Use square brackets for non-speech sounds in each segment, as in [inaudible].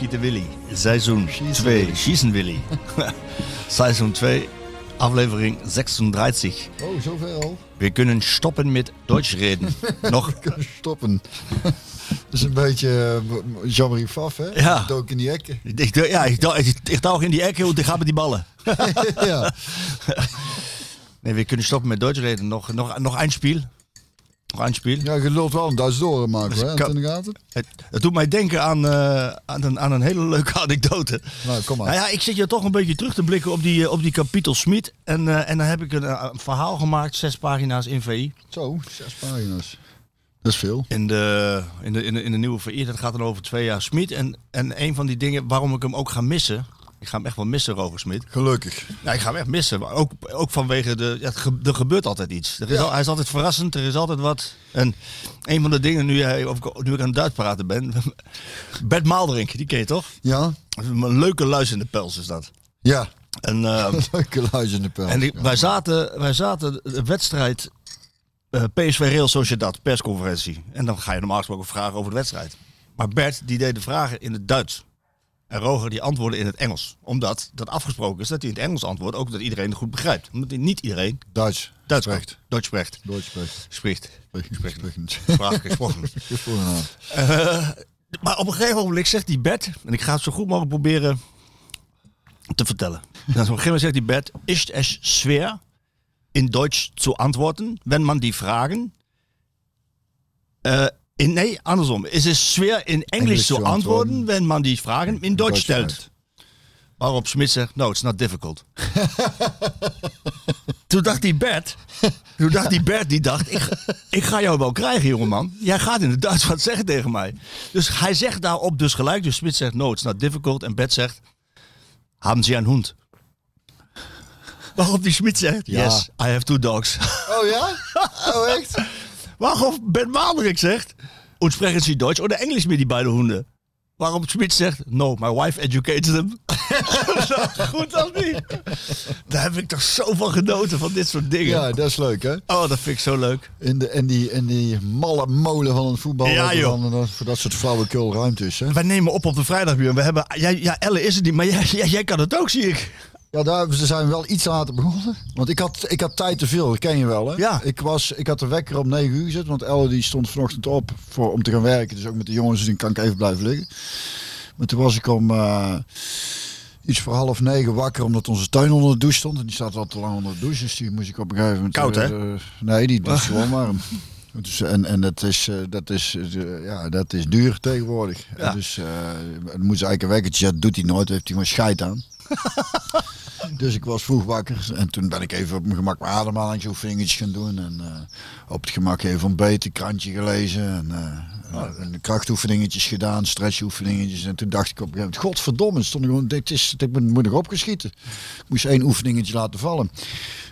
Skieten Willy, seizoen 2, Schießen Willy. [laughs] seizoen 2, aflevering 36. Oh, zoveel. We kunnen stoppen met Deutsch reden. Nog, Stoppen. Dat is een beetje Jean-Marie Faf, hè? Ja. Dook in die ekken. ik, ja, ik, ik, ik in die Ecke und ich habe die Ballen. ja. Nee, we kunnen stoppen met Deutsch reden. Nog, nog een spiel. Nog een spiel. ja, je lult wel een Duits door, Marco, hè? Ka- in de gaten. Het, het doet mij denken aan, eh, aan, een, aan een hele leuke [laughs] anekdote. Nou, kom maar. Nou ja, ik zit je toch een beetje terug te blikken op die, eh, op die kapitel Smit. En, eh, en dan heb ik een, een verhaal gemaakt, zes pagina's in VI. Zo, zes pagina's. Dat is veel. In de, in de, in de, in de nieuwe VI, dat gaat dan over twee jaar Smit. En, en een van die dingen waarom ik hem ook ga missen. Ik ga hem echt wel missen, Roger Smit. Gelukkig. Ja, ik ga hem echt missen. Maar ook, ook vanwege de. Ja, er gebeurt altijd iets. Er is Ja. al, hij is altijd verrassend, er is altijd wat. En een van de dingen, nu, jij, of ik- nu ik aan het Duits praten ben. [laughs] Bert Maalderink, die ken je toch? Ja? Een leuke luis in de pels is dat. Ja. En, [laughs] eh, Leuke luis in de pijl. en die- wij, zaten, wij zaten de wedstrijd eh, PSV Real Sociedad, persconferentie. En dan ga je normaal gesproken vragen over de wedstrijd. Maar Bert die deed de vragen in het Duits. En Roger die antwoordde in het Engels. Omdat dat afgesproken is dat hij in het Engels antwoordt. Ook dat iedereen het goed begrijpt. Omdat niet iedereen Duits. Duits Spreekt. spreekt. Duits spreekt. Duits spreekt. Spreekt. Spraak gesproken. [laughs] Eh, maar op een gegeven moment zegt die Bert, en ik ga het zo goed mogelijk proberen te vertellen. [laughs] Dan op een gegeven moment zegt die Bert, is es schwer in Deutsch zu antworten, wenn man die Fragen äh, in, nee, andersom. Is es schwer in Englisch Englisch zu zu antworten, antworten. wenn man die Fragen in Deutsch Deutsch stellt? stellt. Waarop Smit zegt, no, it's not difficult. [laughs] Toen dacht die Bert, toen dacht die Bert, die dacht, ik, ik ga jou wel krijgen, jongeman. Jij gaat in het Duits wat zeggen tegen mij. Dus hij zegt daarop dus gelijk, dus Smit zegt, no, it's not difficult. En Bert zegt, hebben ze een hond? Waarop die Smit zegt, Ja. yes, I have two dogs. Oh ja? Oh echt? Waarop Bert Maalderik zegt, und sprechen Sie Deutsch oder Englisch met die beide honden? Waarop Smit zegt, no, my wife educates them. [laughs] Goed als niet. Daar heb ik toch zo van genoten van dit soort dingen. Ja, dat is leuk, hè? Oh, dat vind ik zo leuk. In, de, in, die, in die malle molen van het voetbal. Ja, joh. Dan, voor dat soort flauwekul ruimte is, hè? Wij nemen op op de vrijdagbuur. We hebben, jij, ja, Elle is het niet, maar jij, [laughs] jij, jij kan het ook, zie ik. Ja, daar ze zijn wel iets later begonnen. Want ik had, ik had tijd te veel, dat ken je wel, hè? Ja. Ik, was, ik had de wekker om 9 uur gezet, want Elle die stond vanochtend op voor, om te gaan werken. Dus ook met de jongens, dus dan kan ik even blijven liggen. Maar toen was ik om eh, iets voor half negen wakker, omdat onze tuin onder de douche stond. En die staat al te lang onder de douche, dus die moest ik op een gegeven moment... Koud, hè? eh, eh, nee, die is gewoon warm. [laughs] Dus, en en dat, is, eh, dat, is, eh, ja, dat is duur tegenwoordig. Ja. Dus eh dan moet ze eigenlijk een wekkertje zetten. doet hij nooit, heeft hij gewoon scheid aan. [laughs] Dus ik was vroeg wakker en toen ben ik even op mijn gemak mijn ademhalingsoefeningetjes gaan doen. En eh, op het gemak even ontbeten, krantje gelezen. En, eh, en de krachtoefeningetjes gedaan, stretchoefeningetjes. En toen dacht ik op een gegeven moment, godverdomme, stond ik gewoon, dit, is, dit moet, moet nog opgeschieten. Ik moest één oefeningetje laten vallen.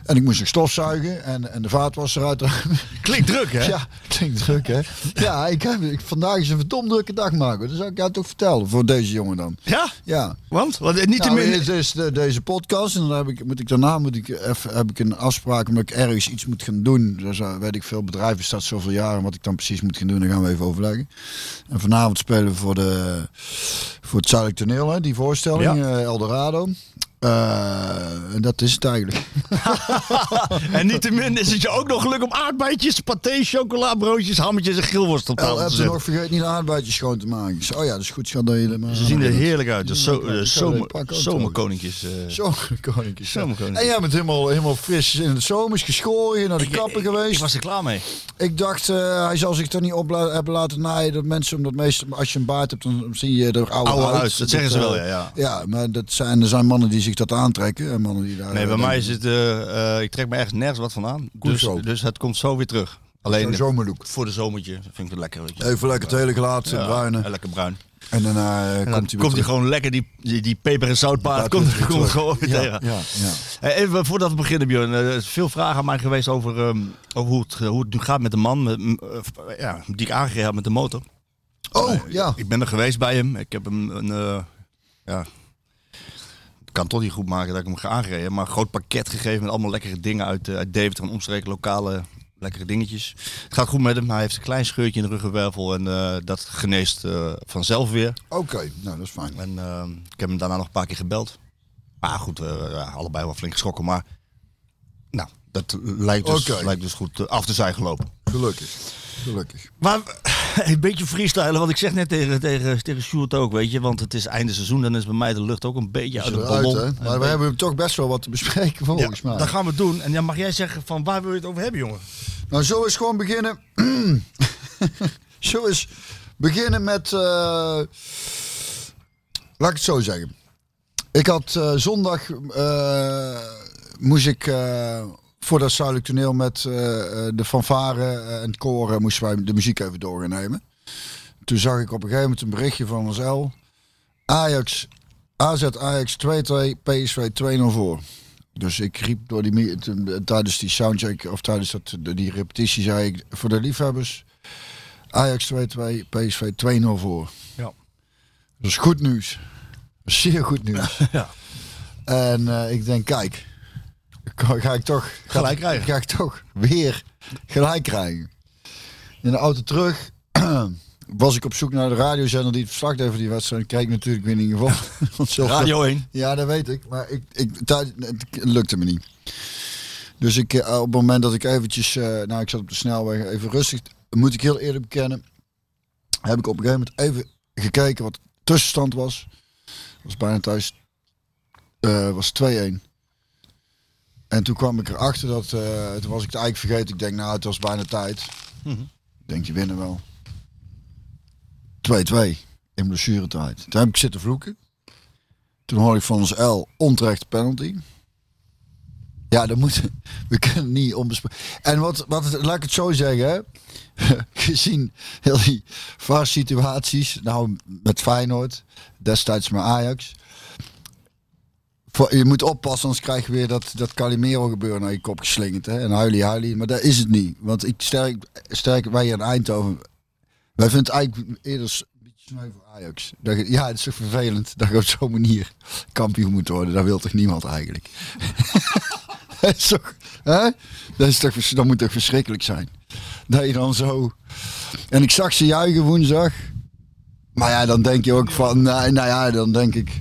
En ik moest nog stofzuigen en, en de vaatwasser uitruimen. [laughs] Klinkt druk, hè? Ja, klinkt druk hè. [laughs] Ja, ik heb, ik, vandaag is een verdomd drukke dag maken. Dat zou ik jou toch vertellen, voor deze jongen dan. Ja? Ja. Want? Want niet te Nou, min... is de, deze podcast en dan heb ik, moet ik daarna moet ik even, heb ik een afspraak omdat ik ergens iets moet gaan doen. Dus uh, weet ik veel, bedrijf bestaat zoveel jaar en wat ik dan precies moet gaan doen, dan gaan we even overleggen. En vanavond spelen we voor, de, voor het Zuidelijk Toneel, hè, die voorstelling, Ja. eh, Eldorado. Eh, dat is het eigenlijk. [laughs] En niet te min is het je ook nog geluk om aardbeidjes, paté, chocoladebroodjes, hammetjes en grillworst op El, tafel heb te je nog zetten. vergeten niet de aardbeidjes schoon te maken? Oh ja, dat is goed, dat maar Ze zien er heerlijk uit. Dus zo, eh, zomer, er zomerkoninkjes. eh. Zomerkoninkjes. En jij bent helemaal, helemaal fris in het zomers geschoren, naar de kapper geweest. Ik was er klaar mee. Ik dacht, hij zal zich toch niet op hebben laten naaien. Dat mensen, omdat meestal als je een baard hebt, dan zie je er oude, Oude uit. huis, dat zeggen ze wel, ja, ja. Ja, maar dat zijn, er zijn mannen die zich dat aantrekken. En mannen die daar, Nee, bij eh, mij is het, eh, ik trek me ergens nergens wat van aan. Goed Dus, zo. dus het komt zo weer terug. Alleen zomerlook. voor de zomertje vind ik het lekker. Weet je. Even lekker het hele gelaat, Ja, bruine. en lekker bruin. En daarna eh, En komt hij komt hij gewoon lekker, die, die, die peper- en zoutpaard, komt, weer gewoon weer ja, tegen. ja, ja. Even voordat we beginnen, Björn. eh, Er is veel vragen aan mij geweest over, ehm, over hoe, het, hoe het nu gaat met de man met, ja, die ik aangereden heb met de motor. Oh, ja. Ik ben er geweest bij hem. Ik heb hem een... ja, kan toch niet goed maken dat ik hem ga aangereden. Maar een groot pakket gegeven met allemaal lekkere dingen uit, eh, uit Deventer en omstreken. Lokale lekkere dingetjes. Het gaat goed met hem. Hij heeft een klein scheurtje in de ruggenwervel. En eh, dat geneest eh, vanzelf weer. Oké, nou dat is fijn. En ik heb hem daarna nog een paar keer gebeld. Maar goed, allebei wel flink geschrokken. Maar nou, dat lijkt dus, lijkt dus goed af te zijn gelopen. Gelukkig. Gelukkig. Maar een beetje freestylen, want ik zeg net tegen, tegen, tegen Sjoerd ook, weet je. Want het is einde seizoen, dan is bij mij de lucht ook een beetje uit de? En Maar we hebben toch best wel wat te bespreken volgens ja, mij. Dat gaan we doen. En dan mag jij zeggen van waar wil je het over hebben, jongen? Nou, zo is gewoon beginnen. [clears throat] zo is beginnen met. eh, laat ik het zo zeggen. Ik had eh, zondag. eh, moest ik. Voor dat zuidelijk toneel met eh, de fanfare eh, en het koren. moesten wij de muziek even door gaan nemen. Toen zag ik op een gegeven moment een berichtje van ons L. Ajax. AZ Ajax 2-2, PSV 2-0 voor. Dus ik riep door die, tijdens die soundcheck of tijdens dat, die repetitie zei ik voor de liefhebbers Ajax 2-2, PSV 2-0 voor. Ja. Dat is goed nieuws. Zeer goed nieuws. [laughs] Ja. En ik denk, kijk, ga, ik toch Gelijk krijgen. Ga ik toch weer gelijk krijgen. In de auto terug [clears throat] was ik op zoek naar de radiozender die het verslag deed van die wedstrijd. Kreeg ik natuurlijk weer niet gevonden. [laughs] Radio 1. ja, dat weet ik. Maar ik, ik, het lukte me niet. Dus ik, eh, op het moment dat ik eventjes... eh, nou, ik zat op de snelweg even rustig. Moet ik heel eerlijk bekennen. Heb ik op een gegeven moment even gekeken wat de tussenstand was. Was bijna thuis. eh was 2-1. En toen kwam ik erachter dat... eh, toen was ik het eigenlijk vergeten. Ik denk, nou, het was bijna tijd. Ik denk, je winnen wel. 2-2 in blessuretijd. Toen heb ik zitten vloeken. Toen hoorde ik van ons L onterecht penalty. Ja, dat moet, we kunnen niet onbesproken. En wat, wat, laat ik het zo zeggen, hè. [laughs] gezien heel die VAR-situaties, nou met Feyenoord, destijds met Ajax. Je moet oppassen, anders krijg je weer dat, dat Calimero gebeuren naar je kop geslingerd. Hè? En huilie, huilie. Maar dat is het niet. Want ik sterk, sterk wij hier in Eindhoven, wij vinden het eigenlijk eerder een beetje sneu voor Ajax. Dat, ja, het is toch vervelend dat je op zo'n manier kampioen moet worden. Dat wil toch niemand eigenlijk? [laughs] dat hè? Dat, is toch, moet toch verschrikkelijk zijn? Dat je dan zo... En ik zag ze juichen woensdag. Maar ja, dan denk je ook van... Nou, nou ja, dan denk ik...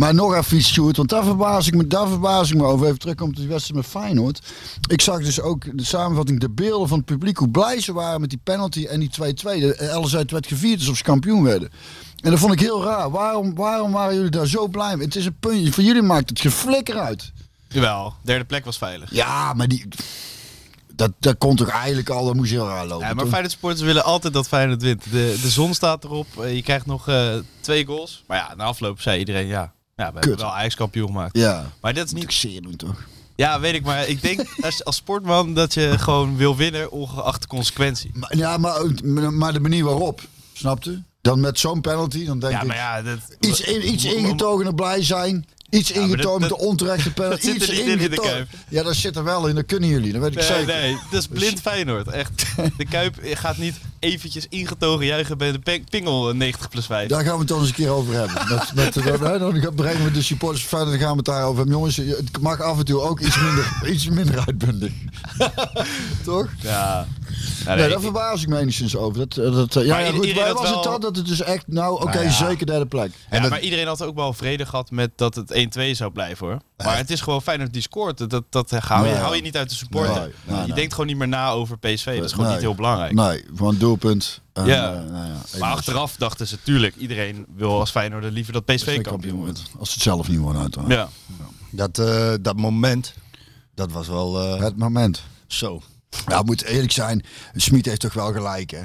Maar nog even iets, Sjoerd, want daar verbaas ik me, daar verbaas ik me over. Even terugkomen op die wedstrijd met Feyenoord. Ik zag dus ook de samenvatting, de beelden van het publiek, hoe blij ze waren met die penalty en die 2-2. De LZ werd gevierd alsof ze kampioen werden. En dat vond ik heel raar. Waarom, waarom waren jullie daar zo blij mee? Het is een puntje. Voor jullie maakt het geflikker uit. Jawel, derde plek was veilig. Ja, maar die... Dat, dat kon toch eigenlijk al, dat moest heel raar lopen. Ja, maar toch? Feyenoord supporters willen altijd dat Feyenoord wint. De, de zon staat erop, eh, je krijgt nog eh, twee goals. Maar ja, na afloop zei iedereen, ja, ja we hebben wel Ajax kampioen gemaakt. Ja, Maar dat is niet... zeer doen toch? Ja, weet ik, maar ik denk als, als sportman dat je gewoon wil winnen, ongeacht de consequentie. Maar, ja, maar, maar de manier waarop, snapte? Dan met zo'n penalty, dan denk Ja, ik... maar ja, dat... Iets, in, iets ingetogener blij zijn. Iets maar ingetogen de onterechte [laughs] penalty. dat zit er Iets ingetogen. Ja, dat zit er wel in. Dat kunnen jullie. Dat weet ik Nee, zeker. nee, dat is blind Feyenoord. Echt. [laughs] De Kuip gaat niet eventjes ingetogen juichen bij de pingel 90 plus 5. Daar gaan we het dan eens een keer over hebben. Met, [laughs] met, de- dan brengen we de supporters verder. Dan gaan we het daarover hebben. Jongens, het mag af en toe ook iets minder, [laughs] iets minder uitbundig. [laughs] Toch? Ja. Nee, nee, daar verbaas ik me enigszins over. Dat, dat, ja, Maar ja, ieder- goed, was het wel- dat, dat het dus echt, nou oké, Nou ja. zeker derde plek. Ja, dat- maar iedereen had ook wel vrede gehad met dat het 1-2 zou blijven hoor. Maar het is gewoon Feyenoord die scoort. Dat, dat, dat hou, je, hou je niet uit de supporter. Nee, je denkt gewoon niet meer na over PSV. Dat is gewoon niet heel belangrijk. Nee, gewoon doelpunt. En, Ja. eh, nou ja, Maar achteraf dachten ze, tuurlijk, iedereen wil als Feyenoord liever dat PSV PSV kampioen wordt. Als ze het zelf niet worden uiteraard. Ja. Dat, eh, dat moment, dat was wel eh, Het moment. zo. Ja, het moet eerlijk zijn. Smit heeft toch wel gelijk, hè?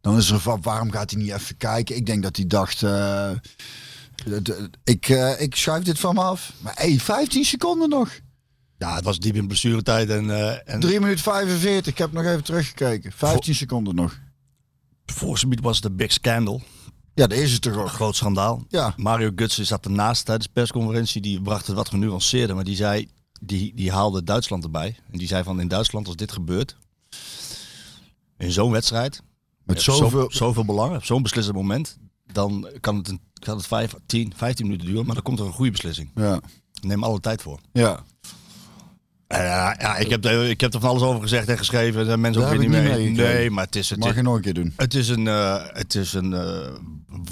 Dan is er van, waarom gaat hij niet even kijken? Ik denk dat hij dacht, eh, ik, ik schuif dit van me af. Maar hey, 15 seconden nog. Ja, het was diep in blessuretijd en, eh en 3 minuten 45. Ik heb nog even teruggekeken. 15 seconden nog. Volgens mij was het een big scandal. Ja, dat is het toch ook. Groot schandaal. Ja. Mario Gutsen zat ernaast tijdens de persconferentie. Die bracht het wat genuanceerder. Maar die zei, die, die haalde Duitsland erbij. En die zei van in Duitsland als dit gebeurt. In zo'n wedstrijd. Met hebt zoveel... zo, zoveel belang. Op zo'n beslissend moment. Dan kan het, een, kan het 5, 10, 15 minuten duren. Maar dan komt er een goede beslissing. Ja. Neem alle tijd voor. Ja. Eh, ja, ik heb, er- ik heb er van alles over gezegd en geschreven. Daar mensen ook weer niet mee. nee, maar het is, het, Mag je nog een keer doen. het is een, eh, het is een eh,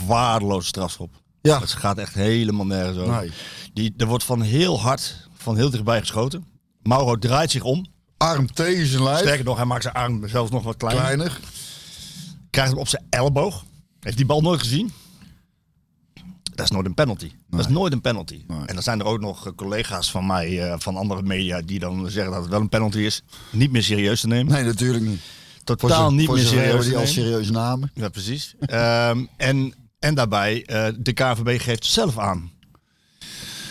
waardeloze strafschop. Ja. Het gaat echt helemaal nergens over. Nee. Die, er wordt van heel hard, van heel dichtbij geschoten. Mauro draait zich om. Arm tegen zijn lijf. Sterker nog, hij maakt zijn arm zelfs nog wat kleiner. Kleiner. Krijgt hem op zijn elleboog. Heeft die bal nooit gezien. Dat is nooit een penalty. Dat is nooit een penalty. Nee. En dan zijn er ook nog eh, collega's van mij, eh, van andere media, die dan zeggen dat het wel een penalty is. Niet meer serieus te nemen. Nee, natuurlijk niet. Totaal niet meer serieus die nemen. serieuze namen. Ja, precies. Ehm, en, en daarbij, eh, de KVB geeft zelf aan.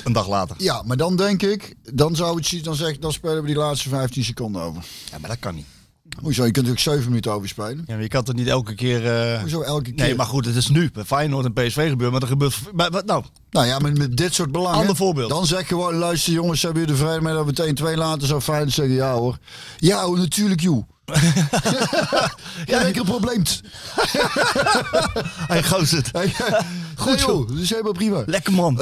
Een dag later. Ja, maar dan denk ik, dan zou het zien, dan zeg ik, dan spelen we die laatste 15 seconden over. Ja, maar dat kan niet. Hoezo? Je kunt natuurlijk 7 minuten overspelen. Ja, maar je kan toch niet elke keer... eh, Hoezo elke keer? Nee, maar goed, het is nu bij Feyenoord en PSV gebeurd. Maar er gebeurt... Maar, wat nou, Nou ja, maar met dit soort belangen. Ander voorbeeld. Dan zeg gewoon, luister jongens, hebben jullie er vrede mee dat we meteen twee laten? Zou fijn zeggen, ja hoor. Ja natuurlijk joh. Ja, ik heb een probleem. hij goot het. Goed joh, dat is helemaal prima. Lekker man.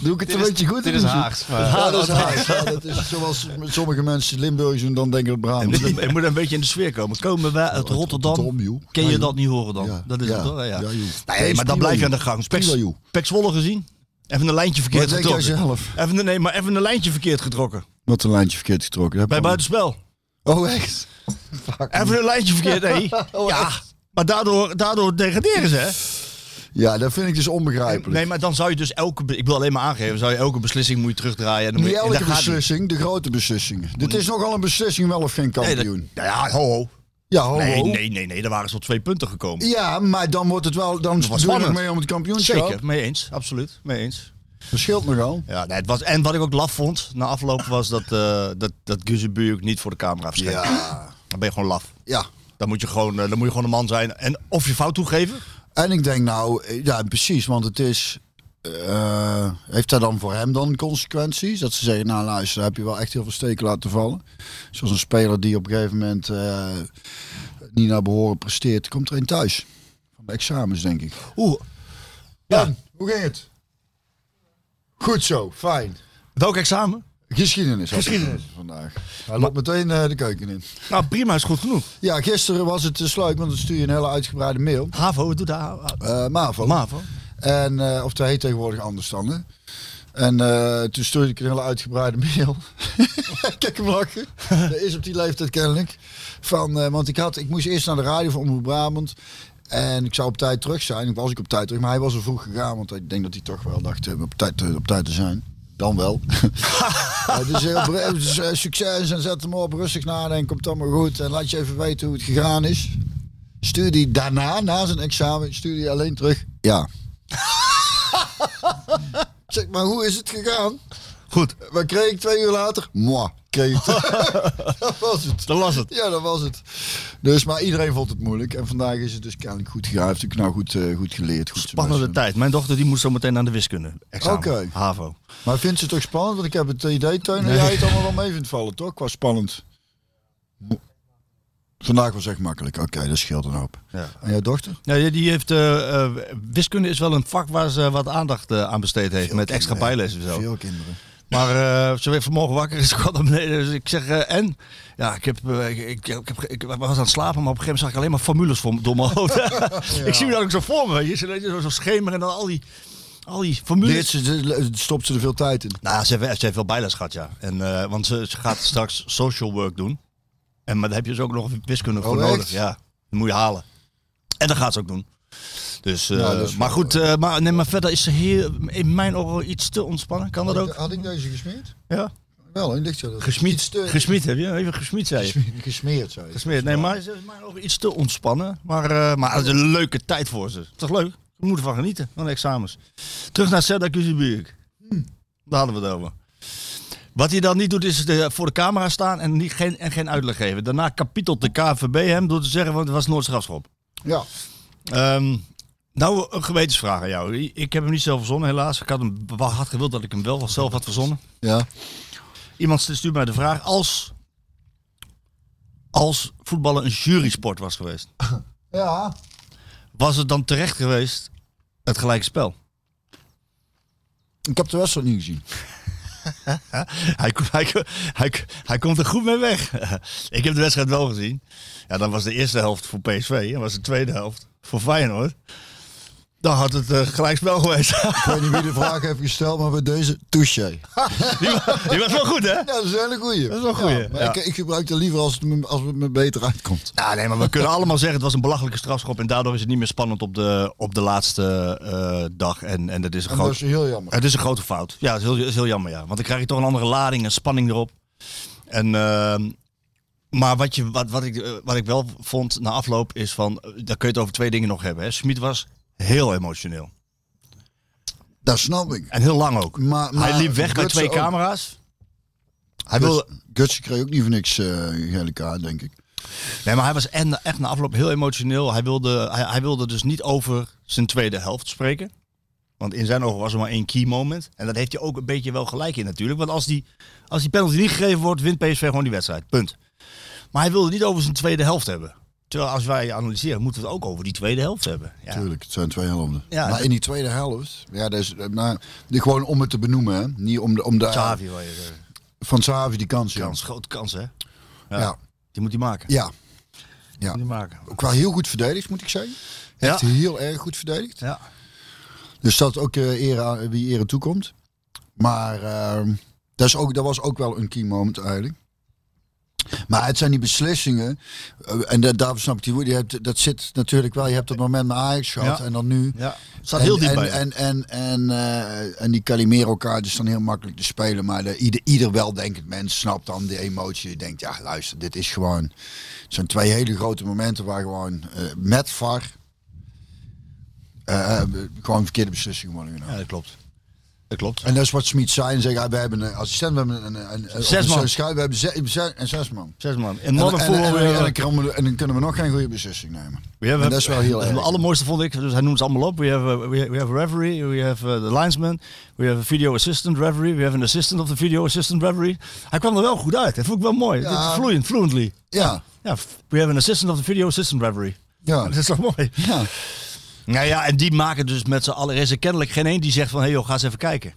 Doe ik het een beetje goed? Dit is? Haags. Maar, Ja, dat is Haags. Ja, dat is zoals met sommige mensen Limburgers doen, dan denken dat Je Brabant. moet, je moet een beetje in de sfeer komen. Komen wij uit Rotterdam? Rotterdam. Ken je dat niet horen dan? Ja. Dat is Ja. het toch? Ja, Ja, joh. Nee, Nee, maar blijf je aan de gang. Pek, Zwolle gezien? Even een lijntje verkeerd Wat denk jij getrokken. zelf? Even, nee, maar even een lijntje verkeerd getrokken. Wat een lijntje verkeerd getrokken. Bij buitenspel. Oh echt? [laughs] Even een lijntje verkeerd, nee. [laughs] Oh, Ja, maar daardoor, daardoor degraderen ze, hè? Ja, dat vind ik dus onbegrijpelijk. Nee, maar dan zou je dus elke... be- Ik wil alleen maar aangeven. Zou je elke beslissing moet je terugdraaien. En dan moet Niet je, en elke dat gaat niet. beslissing, de grote beslissingen. Dit is nogal een beslissing, wel of geen Nee, dat- kampioen. ja, ja, ho, ho. Ja, ho, Nee, ho. nee, nee, nee. Daar waren ze tot twee punten gekomen. Ja, maar dan wordt het wel, dan was doe je nog spannend. mee om het kampioenschap. Zeker, mee eens. Absoluut, mee eens. Dat scheelt nogal. Ja, nee, het was, en wat ik ook laf vond na afloop was dat, eh dat, dat Guzebuur niet voor de camera verscheen. Ja. Dan ben je gewoon laf. Ja. Dan moet je gewoon, eh, dan moet je gewoon een man zijn. En of je fout toegeven. En ik denk nou, eh, ja precies, want het is... heeft dat dan voor hem dan consequenties? Dat ze zeggen, nou luister, daar heb je wel echt heel veel steken laten vallen. Zoals een speler die op een gegeven moment niet naar behoren presteert, komt er een thuis. Van de examens, denk ik. Oeh, Dan, hoe ging het? Goed zo, fijn. welk examen? Geschiedenis. had Geschiedenis. vandaag. Hij loopt meteen eh, de keuken in. Nou, prima, is goed genoeg. Ja, gisteren was het dus leuk, want dan stuur je een hele uitgebreide mail. HAVO, wat doet de HAVO? Eh MAVO. MAVO. En, eh, of dat heet tegenwoordig anders dan, hè. En eh, toen stuurde ik een hele uitgebreide mail. [laughs] Kijk hem lachen. Dat is op die leeftijd kennelijk. Van, eh, want ik, had, ik moest eerst naar de radio van Omroep Brabant. En ik zou op tijd terug zijn. Ik was ik op tijd terug. Maar hij was er vroeg gegaan. Want ik denk dat hij toch wel dacht eh, op tijd, eh, op tijd te zijn. Dan wel. [laughs] Ja, dus heel bre- dus, eh, succes en zet hem op. Rustig nadenken. Komt allemaal goed. En laat je even weten hoe het gegaan is. Stuurde hij daarna, na zijn examen, stuurde hij alleen terug. Ja. [laughs] zeg maar, hoe is het gegaan? Goed, Wat kreeg ik twee uur later? Moi, kreeg [laughs] dat was het. dan was het. Ja, dat was het. Dus, maar iedereen vond het moeilijk. En vandaag is het dus kennelijk goed gegaan. Heeft ik nou goed, eh, goed geleerd. Goed Spannende tijd. Mijn dochter die moest zo meteen aan de wiskunde. Oké. HAVO. Maar vindt ze het toch spannend? Want ik heb het idee, Teun, dat jij het allemaal wel mee vindt vallen, toch? Qua spannend. Vandaag was echt makkelijk. Oké, dat scheelt een hoop. Ja. En jouw dochter? Ja, die heeft, eh, eh, wiskunde is wel een vak waar ze wat aandacht aan besteed heeft. Veel met extra bijlezen en zo. Veel kinderen. Maar eh, ze werd vanmorgen wakker ze [laughs] kwam naar beneden. Dus ik zeg, eh, en? Ja, ik, heb, eh, ik, ik, ik, heb, ik was aan het slapen, maar op een gegeven moment zag ik alleen maar formules voor, door mijn hoofd. [laughs] Ik zie me dat ook zo voor me. Je ziet zo, zo schemer en dan al die, al die formules. Ze, stopt ze er veel tijd in? Nou, ze heeft, ze heeft wel bijles gehad, ja. En, want ze, ze gaat straks social work doen. En, maar daar heb je dus ook nog wiskunde voor Oh, echt? nodig. Ja, dat moet je halen. En dat gaat ze ook doen. Dus, eh, Nou, is maar goed, eh, maar, nee, maar verder is ze heel, in mijn ogen iets te ontspannen. Kan dat had, ook? Ik, had ik deze gesmeerd? Ja. Wel, zo. dat- Gesmied, te- gesmied heb je? Even gesmied, zei je. gesmeerd, gesmeerd, zei je. Gesmeerd. Nee, maar ze is in mijn ogen iets te ontspannen. Maar, eh, maar het is een leuke tijd voor ze. Toch leuk? We moeten ervan genieten, van de examens. Terug naar Sedda Kuzebuurk. Daar hadden we het over. Wat hij dan niet doet, is de, voor de camera staan en, niet, geen, en geen uitleg geven. Daarna kapitelt de KVB hem door te zeggen, want het was nooit strafschop. Ja. Ehm, Nou, een gewetensvraag aan jou. Ik heb hem niet zelf verzonnen, helaas. Ik had hem hard gewild dat ik hem wel zelf had verzonnen. Ja. Iemand stuurt mij de vraag: als, als voetballen een jurysport was geweest, [laughs] Ja. was het dan terecht geweest het gelijke spel? Ik heb de wedstrijd niet gezien. [laughs] Hij, hij, hij, hij komt er goed mee weg. [laughs] Ik heb de wedstrijd wel gezien. Ja, dan was de eerste helft voor PSV en was de tweede helft voor Feyenoord. Dan had het uh, gelijkspel geweest. [laughs] Ik weet niet wie de vraag heeft gesteld, maar bij deze touché. die, was, die was wel goed, hè? Ja, dat is een hele goeie. Dat is wel een goeie. Ja, maar Ja. ik, ik gebruik het liever als het, me, als het me beter uitkomt. Ja, nee, maar we kunnen [laughs] allemaal zeggen het was een belachelijke strafschop. En daardoor is het niet meer spannend op de, op de laatste eh, dag. En, en dat is een En dat groot, is heel jammer. Het is een grote fout. Ja, het is heel, is heel jammer, ja. Want dan krijg je toch een andere lading en spanning erop. En, ehm, maar wat, je, wat, wat, ik, eh, wat ik wel vond na afloop is van... eh, Daar kun je het over twee dingen nog hebben. Hè. Smit was heel emotioneel. Dat snap ik. En heel lang ook. Maar, Hij liep weg bij twee ook. camera's. Hij Guts- wilde, Gutsen kreeg ook niet voor niks eh gele kaart, denk ik. nee, maar hij was echt na afloop heel emotioneel. Hij wilde, hij, hij wilde dus niet over zijn tweede helft spreken. Want in zijn ogen was er maar één key moment. En dat heeft hij ook een beetje wel gelijk in natuurlijk. Want als die, als die penalty niet gegeven wordt, wint PSV gewoon die wedstrijd. Punt. Maar hij wilde niet over zijn tweede helft hebben. Terwijl als wij analyseren, moeten we het ook over die tweede helft hebben. Ja. Tuurlijk, het zijn twee helften. Ja, maar in die tweede helft, ja, nou, die gewoon om het te benoemen, hè. Niet om de, om de je van Xavi die kans. ja. Kans, grote kans hè. Ja. Ja. Die moet hij maken. Ja. Ja. Hij maken. Ook wel heel goed verdedigd, moet ik zeggen. Ja. Echt heel erg goed verdedigd. Ja. Dus dat ook eh wie eer toekomt. Maar ehm, dat, is ook, dat was ook wel een key moment eigenlijk. Maar het zijn die beslissingen. eh, en dat, snap ik die woede. Je hebt, dat zit natuurlijk wel. Je hebt het moment met Ajax gehad. Ja. En dan nu. Ja. Het staat heel en, dichtbij. En, en, en, en, eh, en die Calimero kaart is dan heel makkelijk te spelen. Maar de, ieder, ieder weldenkend mens snapt dan de emotie. Je denkt, ja luister, dit is gewoon... Het zijn twee hele grote momenten waar gewoon eh, met VAR... eh, gewoon verkeerde beslissingen worden genomen. ja, dat klopt. Dat klopt. En dat is wat Smit zei. En zeggen, ja, we hebben een assistent, we hebben een, een, een Zes man. schuif, we hebben zes, zes, en zes man. Zes man. En, en, en, weer- en, dan kunnen we- en dan kunnen we nog geen goede beslissing nemen. We have, En dat is wel heel Het erg. allermooiste vond ik, dus hij noemt ze allemaal op. We have, a, we, we have a referee, we have uh, the linesman, we have a video assistant referee, we have an assistant of the video assistant referee. Hij kwam er wel goed uit. Dat vond ik wel mooi. Ja. Dit- Fluent, fluently. Ja, Ja, we have an assistant of the video assistant referee. ja, [laughs] Dat is toch mooi? ja. Nou ja, en die maken dus met z'n allen. Er is er kennelijk geen één die zegt van, hé hey joh, ga eens even kijken.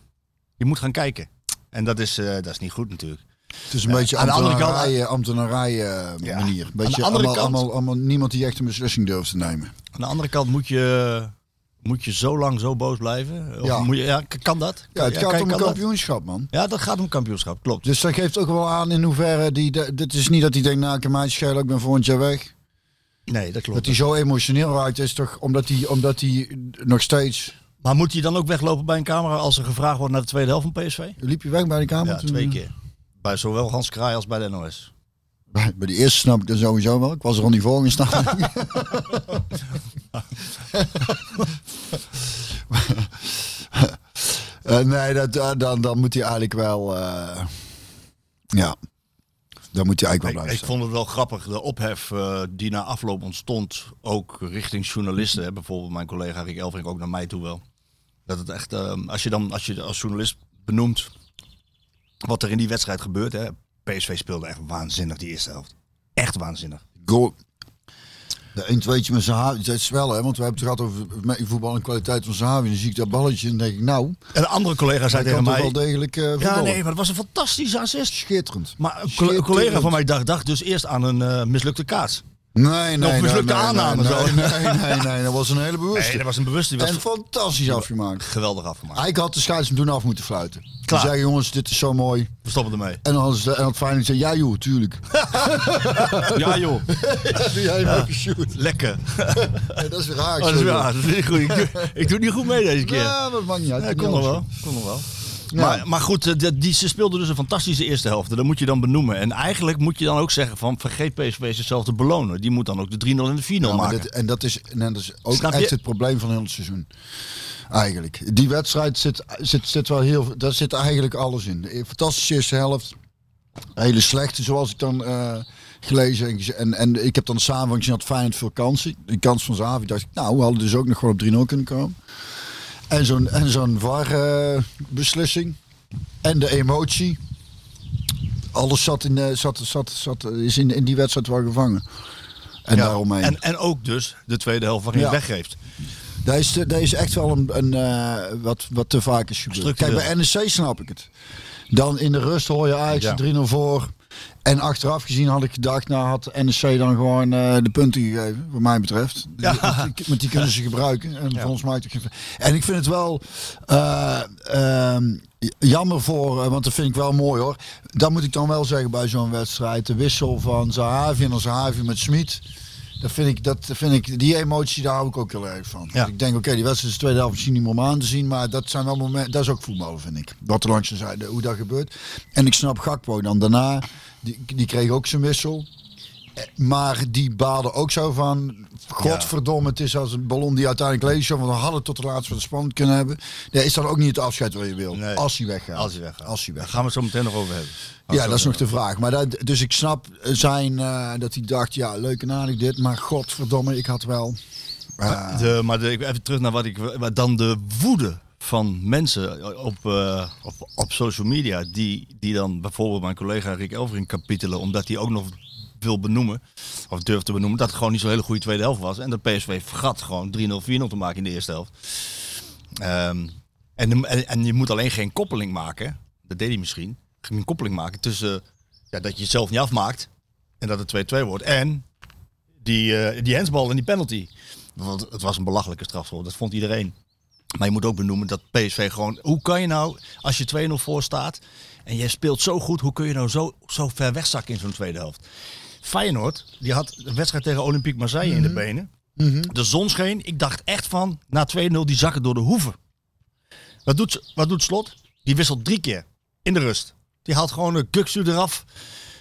Je moet gaan kijken. En dat is, eh, dat is niet goed natuurlijk. Het is een beetje andere kant- ambtenarij, ambtenarij eh, Ja. manier. Aan Beetje de andere allemaal, kant- allemaal, allemaal niemand die echt een beslissing durft te nemen. Aan de andere kant moet je, moet je zo lang zo boos blijven. Of Ja. Moet je, ja, kan dat? Ja, het gaat kan om een dat? kampioenschap, man. Ja, dat gaat om kampioenschap, klopt. Dus dat geeft ook wel aan in hoeverre die. de- Dit is niet dat hij denkt, nou, ik kan mij schelen, ik ben volgend jaar weg. Nee, dat klopt. Dat hij zo emotioneel raakt, is toch omdat hij, omdat hij nog steeds. Maar moet hij dan ook weglopen bij een camera als er gevraagd wordt naar de tweede helft van PSV? Liep je weg bij de kamer? Ja, toen- twee keer. Bij zowel Hans Kraai als bij de NOS. Bij, bij die eerste snap ik dat sowieso wel. Ik was er al niet voor gestaan. [laughs] [laughs] Eh, nee, dat, eh, dan, dan moet hij eigenlijk wel. eh, ja. Dan moet hij eigenlijk wel Ik, blijven ik staan. vond het wel grappig, de ophef eh, die na afloop ontstond, ook richting journalisten. Hè. Bijvoorbeeld mijn collega Rick Elvering, ook naar mij toe wel. Dat het echt, eh, als je dan als je als journalist benoemt wat er in die wedstrijd gebeurt. Hè. PSV speelde echt waanzinnig die eerste helft. Echt waanzinnig. Goal. De 1 2 met Zahavi, dat is wel hè, want we hebben het gehad over voetbal en kwaliteit van Zahavi. Dan zie ik dat balletje en denk ik, nou, En een andere collega zei tegen mij... wel degelijk eh Ja, nee, maar dat was een fantastische assist. Schitterend. Maar een Schitterend. collega van mij dacht, dacht dus eerst aan een eh, mislukte kaats. Nee, nee, nee. mislukte nee, aanname nee, zo. Nee, nee, nee, nee, dat was een hele bewuste. Nee, dat was een bewuste. Was en fantastisch afgemaakt. geweldig afgemaakt. Eigenlijk had de scheidsrechter toen af moeten fluiten. Klaar. Zeggen jongens, dit is zo mooi. We stoppen ermee. En dan had en had Feyenoord zei, ja joh, tuurlijk. [laughs] Ja joh, [laughs] Doe jij een shoot? lekker. [laughs] Nee, dat is raar. Oh, dat is waar. Dat is niet goed. Ik, doe- ik doe niet goed mee deze keer. Ja, dat maakt niet uit. Ja, Dat kon nog wel. Kon nog wel. Ja. Maar, maar goed, eh, die, ze speelden dus een fantastische eerste helft. Dat moet je dan benoemen. En eigenlijk moet je dan ook zeggen van vergeet PSV zichzelf te belonen. Die moet dan ook de 3-0 en de 4-0 Ja, maar maken. dit- en dat is, en dat is ook echt het probleem van heel het seizoen. Eigenlijk. Die wedstrijd zit, zit, zit wel heel. Daar zit eigenlijk alles in. De fantastische eerste helft. Hele slechte, zoals ik dan eh, gelezen. En, en, en ik heb dan de samenvatting gezien, had Feyenoord veel kansen. Die kans van Zavi dacht ik, nou, we hadden dus ook nog gewoon op 3-0 kunnen komen. En zo'n en zo'n VAR-beslissing. en de emotie. Alles zat in, eh, zat, zat, zat, is in, in die wedstrijd wel gevangen. En Ja, daaromheen. En, en ook dus de tweede helft waarin je Ja. weggeeft. Dat is, dat is echt wel een, een eh, wat, wat te vaak is gebeurd. Kijk, bij NEC snap ik het. Dan in de rust hoor je Ajax Ja. 3-0 voor. En achteraf gezien had ik gedacht, nou had NEC dan gewoon eh, de punten gegeven, wat mij betreft. Ja. Die- Want die kunnen ze [laughs] gebruiken. En volgens mij... geen- En ik vind het wel eh, ehm, jammer voor, eh, want dat vind ik wel mooi hoor. Dat moet ik dan wel zeggen bij zo'n wedstrijd. De wissel van Zahavi en Zahavi met Smit. Dat vind ik, dat vind ik, die emotie, daar hou ik ook heel erg van. Ja. Ik denk, oké, die wedstrijd is de tweede helft misschien niet meer om aan te zien. Maar dat zijn wel momenten, dat is ook voetbal, vind ik. Wat er langs de zijde, hoe dat gebeurt. En ik snap Gakpo dan daarna, die, die kreeg ook zijn wissel. Maar die baalde ook zo van, godverdomme, het is als een ballon die uiteindelijk leeg is. Want we hadden tot de laatste wat spannend kunnen hebben. Nee, is dat ook niet het afscheid wat je wil. Nee. Als hij weggaat. Als hij weggaat. Als hij Daar weggaat. gaan we het zo meteen nog over hebben. Ja, dat is nog de vraag. Maar dat, dus ik snap zijn eh, dat hij dacht, ja, leuk en aardig dit, maar godverdomme, ik had wel. eh, De, maar de, ik- even terug naar wat ik. wat Dan de woede van mensen op, eh, op, op social media. Die, die dan bijvoorbeeld mijn collega Rick Elvering kapitelen. Omdat hij ook nog wil benoemen. Of durft te benoemen. Dat het gewoon niet zo'n hele goede tweede helft was. En dat PSV vergat gewoon 3-0, 4-0 te maken in de eerste helft. Ehm, en, en, en je moet alleen geen koppeling maken. Dat deed hij misschien. Geen koppeling maken tussen ja, dat je het zelf niet afmaakt. En dat het 2-2 wordt. En die, eh, die handsbal en die penalty. Want het was een belachelijke strafschop. Dat vond iedereen. Maar je moet ook benoemen dat PSV gewoon... Hoe kan je nou, als je 2-0 voor staat... en je speelt zo goed... hoe kun je nou zo, zo ver wegzakken in zo'n tweede helft? Feyenoord, die had de wedstrijd tegen Olympique Marseille in de benen. De zon scheen. Ik dacht echt van, na 2-0, die zakken door de hoeven. Wat doet, wat doet Slot? Die wisselt drie keer in de rust. Die haalt gewoon de Kuksu eraf.